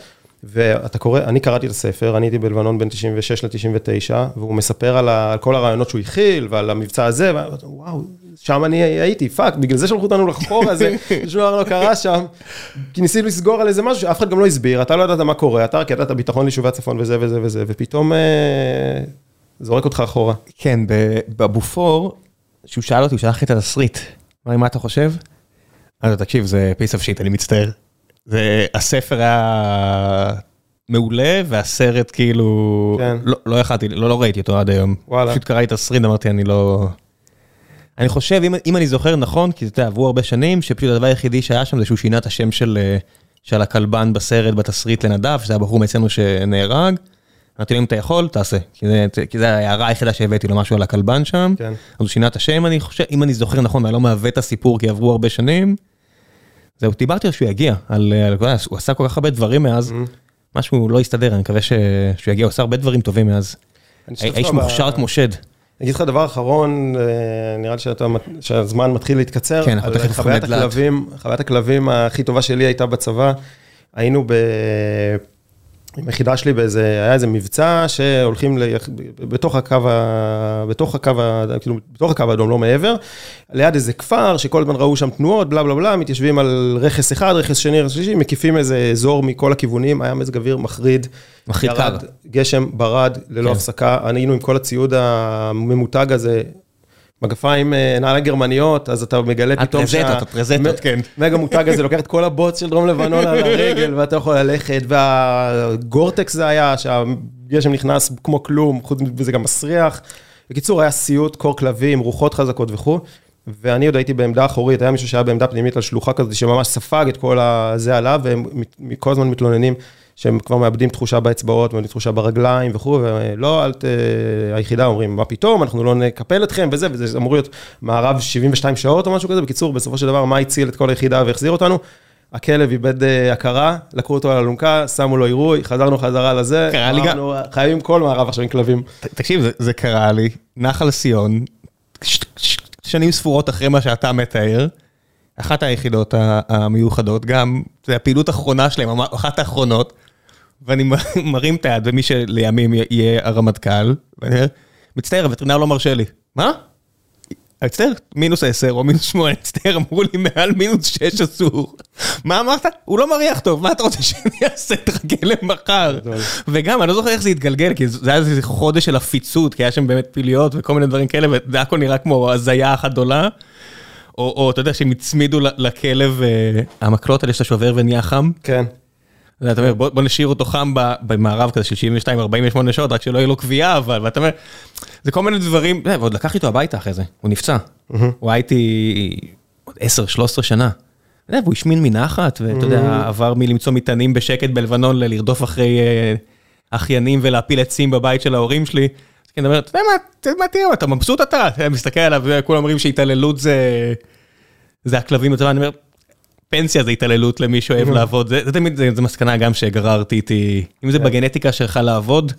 ואתה קורא, אני קראתי את הספר, אני הייתי בלבנון בין 96 ל-99, והוא מספר על, ה, על כל הרעיונות שהוא הכיל, ועל המבצע הזה, ואמרתי, וואו, שם אני הייתי, fuck, בגלל זה שלחו אותנו לחפור על זה, (laughs) שום דבר לא קרה שם, כי ניסינו לסגור על איזה משהו שאף אחד גם לא הסביר, אתה לא ידעת מה קורה, אתה רק ידעת ביטחון ליישובי הצפון וזה וזה וזה, ופתאום אה, זורק אותך אחורה. כן, בבופור, שהוא שאל אותי, הוא שלח לי את התסריט. אמר לי, מה אתה חושב? אמרתי לו, תקשיב, זה piece of shit, אני מצטער. זה, הספר היה מעולה, והסרט כאילו, כן. לא, לא יכלתי, לא, לא ראיתי אותו עד היום. וואלה. פשוט קראתי תסריט, אמרתי, אני לא... אני חושב, אם, אם אני זוכר נכון, כי אתה יודע, עברו הרבה שנים, שפשוט הדבר היחידי שהיה שם זה שהוא שינה את השם של, אה, של הכלבן בסרט, בתסריט לנדב, שזה היה בחור מאצלנו שנהרג. אמרתי לו, אם אתה יכול, תעשה. כי זה, זה ההערה היחידה שהבאתי לו משהו על הכלבן שם. כן. אז הוא שינה את השם, אני חושב, אם אני זוכר נכון, ואני לא מעוות את הסיפור, כי עברו הרבה שנים. זהו, דיברתי על שהוא יגיע, על, על, על, הוא עשה כל כך הרבה דברים מאז, Mm-hmm. משהו לא הסתדר, אני מקווה ש, שהוא יגיע, הוא עשה הרבה דברים טובים מאז. האיש מוכשר כמו שד. אני אגיד לך דבר אחרון, אה, נראה לי שאתה, שהזמן מתחיל להתקצר. כן, אנחנו תכף חוויית. הכלבים, חוויית הכלבים הכי טובה שלי הייתה בצבא. היינו ב... עם היחידה שלי באיזה, היה איזה מבצע שהולכים ל... בתוך הקו, ה... בתוך הקו, ה... כאילו, בתוך הקו האדום, לא מעבר, ליד איזה כפר שכל הזמן ראו שם תנועות, בלה בלה בלה, מתיישבים על רכס אחד, רכס שני, רכס שלישי, מקיפים איזה אזור מכל הכיוונים, היה מזג אוויר מחריד. מחריד קר. גשם, ברד, ללא כן. הפסקה, היינו עם כל הציוד הממותג הזה, מגפיים, אה, נעליים גרמניות, אז אתה מגלה פתאום הטרזטות, הטרזטות, כן. מג המותג הזה לוקח את כל הבוץ של דרום לבנון על הרגל, (laughs) ואתה יכול ללכת, והגורטקס זה היה, שהגשם נכנס כמו כלום, חוץ מזה גם מסריח. בקיצור, היה סיוט, קור כלבים, רוחות חזקות וכו', ואני עוד הייתי בעמדה אחורית, היה מישהו שהיה בעמדה פנימית על שלוחה כזאת, שממש ספג את כל הזה עליו, והם כל הזמן מתלוננים שהם כבר מאבדים תחושה באצבעות, מאבדים תחושה ברגליים וכו', ולא, אל ת... היחידה אומרים, מה פתאום, אנחנו לא נקפל אתכם וזה, וזה אמור להיות מערב 72 שעות או משהו כזה, בקיצור, בסופו של דבר, מה הציל את כל היחידה והחזיר אותנו? הכלב איבד אה, הכרה, לקחו אותו על אלונקה, שמו לו עירוי, חזרנו חזרה לזה. קרה לי גם. חייבים כל מערב עכשיו עם כלבים. תקשיב, זה, זה קרה לי, נחל ש, שנים ספורות אחרי מה שאתה מתאר, אחת היחידות המיוחדות, גם, זה הפעילות האחרונה שלהם, אחת האחרונות, ואני (laughs) מרים את היד, ומי שלימים יהיה הרמטכ"ל, ואני אומר, מצטער, הווטרינר לא מרשה לי. מה? מצטער, מינוס 10 או מינוס 8, מצטער, אמרו לי מעל מינוס 6 אסור. מה אמרת? הוא לא מריח טוב, מה אתה רוצה שאני אעשה? תחכה למחר. וגם, אני לא זוכר איך זה התגלגל, כי זה היה איזה חודש של עפיצות, כי היה שם באמת פיליות וכל מיני דברים כאלה, וזה הכל נראה כמו הזיה אחת גדולה. או, או אתה יודע שהם הצמידו לכלב, אה, המקלות האלה שאתה שובר ונהיה חם. כן. אתה אומר, בוא, בוא נשאיר אותו חם במערב כזה של 72-48 שעות, רק שלא יהיה לו קביעה, אבל, ואתה אומר, זה כל מיני דברים, אה, ועוד לקחתי אותו הביתה אחרי זה, הוא נפצע. הוא היה איתי עוד 10-13 שנה. יודע, והוא השמין מנחת, ואתה יודע, עבר מלמצוא מטענים בשקט בלבנון ללרדוף אחרי אה, אחיינים ולהפיל עצים בבית של ההורים שלי. אז כן, אומר, אתה יודע מה, תראה, אתה מבסוט אתה, מסתכל עליו, כולם אומרים שהתעללות זה... זה הכלבים אני אומר, פנסיה זה התעללות למי שאוהב לעבוד, זה, תמיד, זה, זה מסקנה גם שגררתי איתי, אם זה בגנטיקה שלך לעבוד,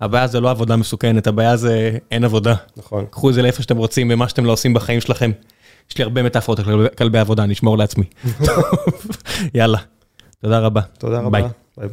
הבעיה זה לא עבודה מסוכנת, הבעיה זה אין עבודה. נכון. קחו את זה לאיפה שאתם רוצים, ומה שאתם לא עושים בחיים שלכם. יש לי הרבה מטאפורות על כלבי- עבודה, אני אשמור לעצמי. (laughs) יאללה, תודה רבה. תודה רבה. ביי.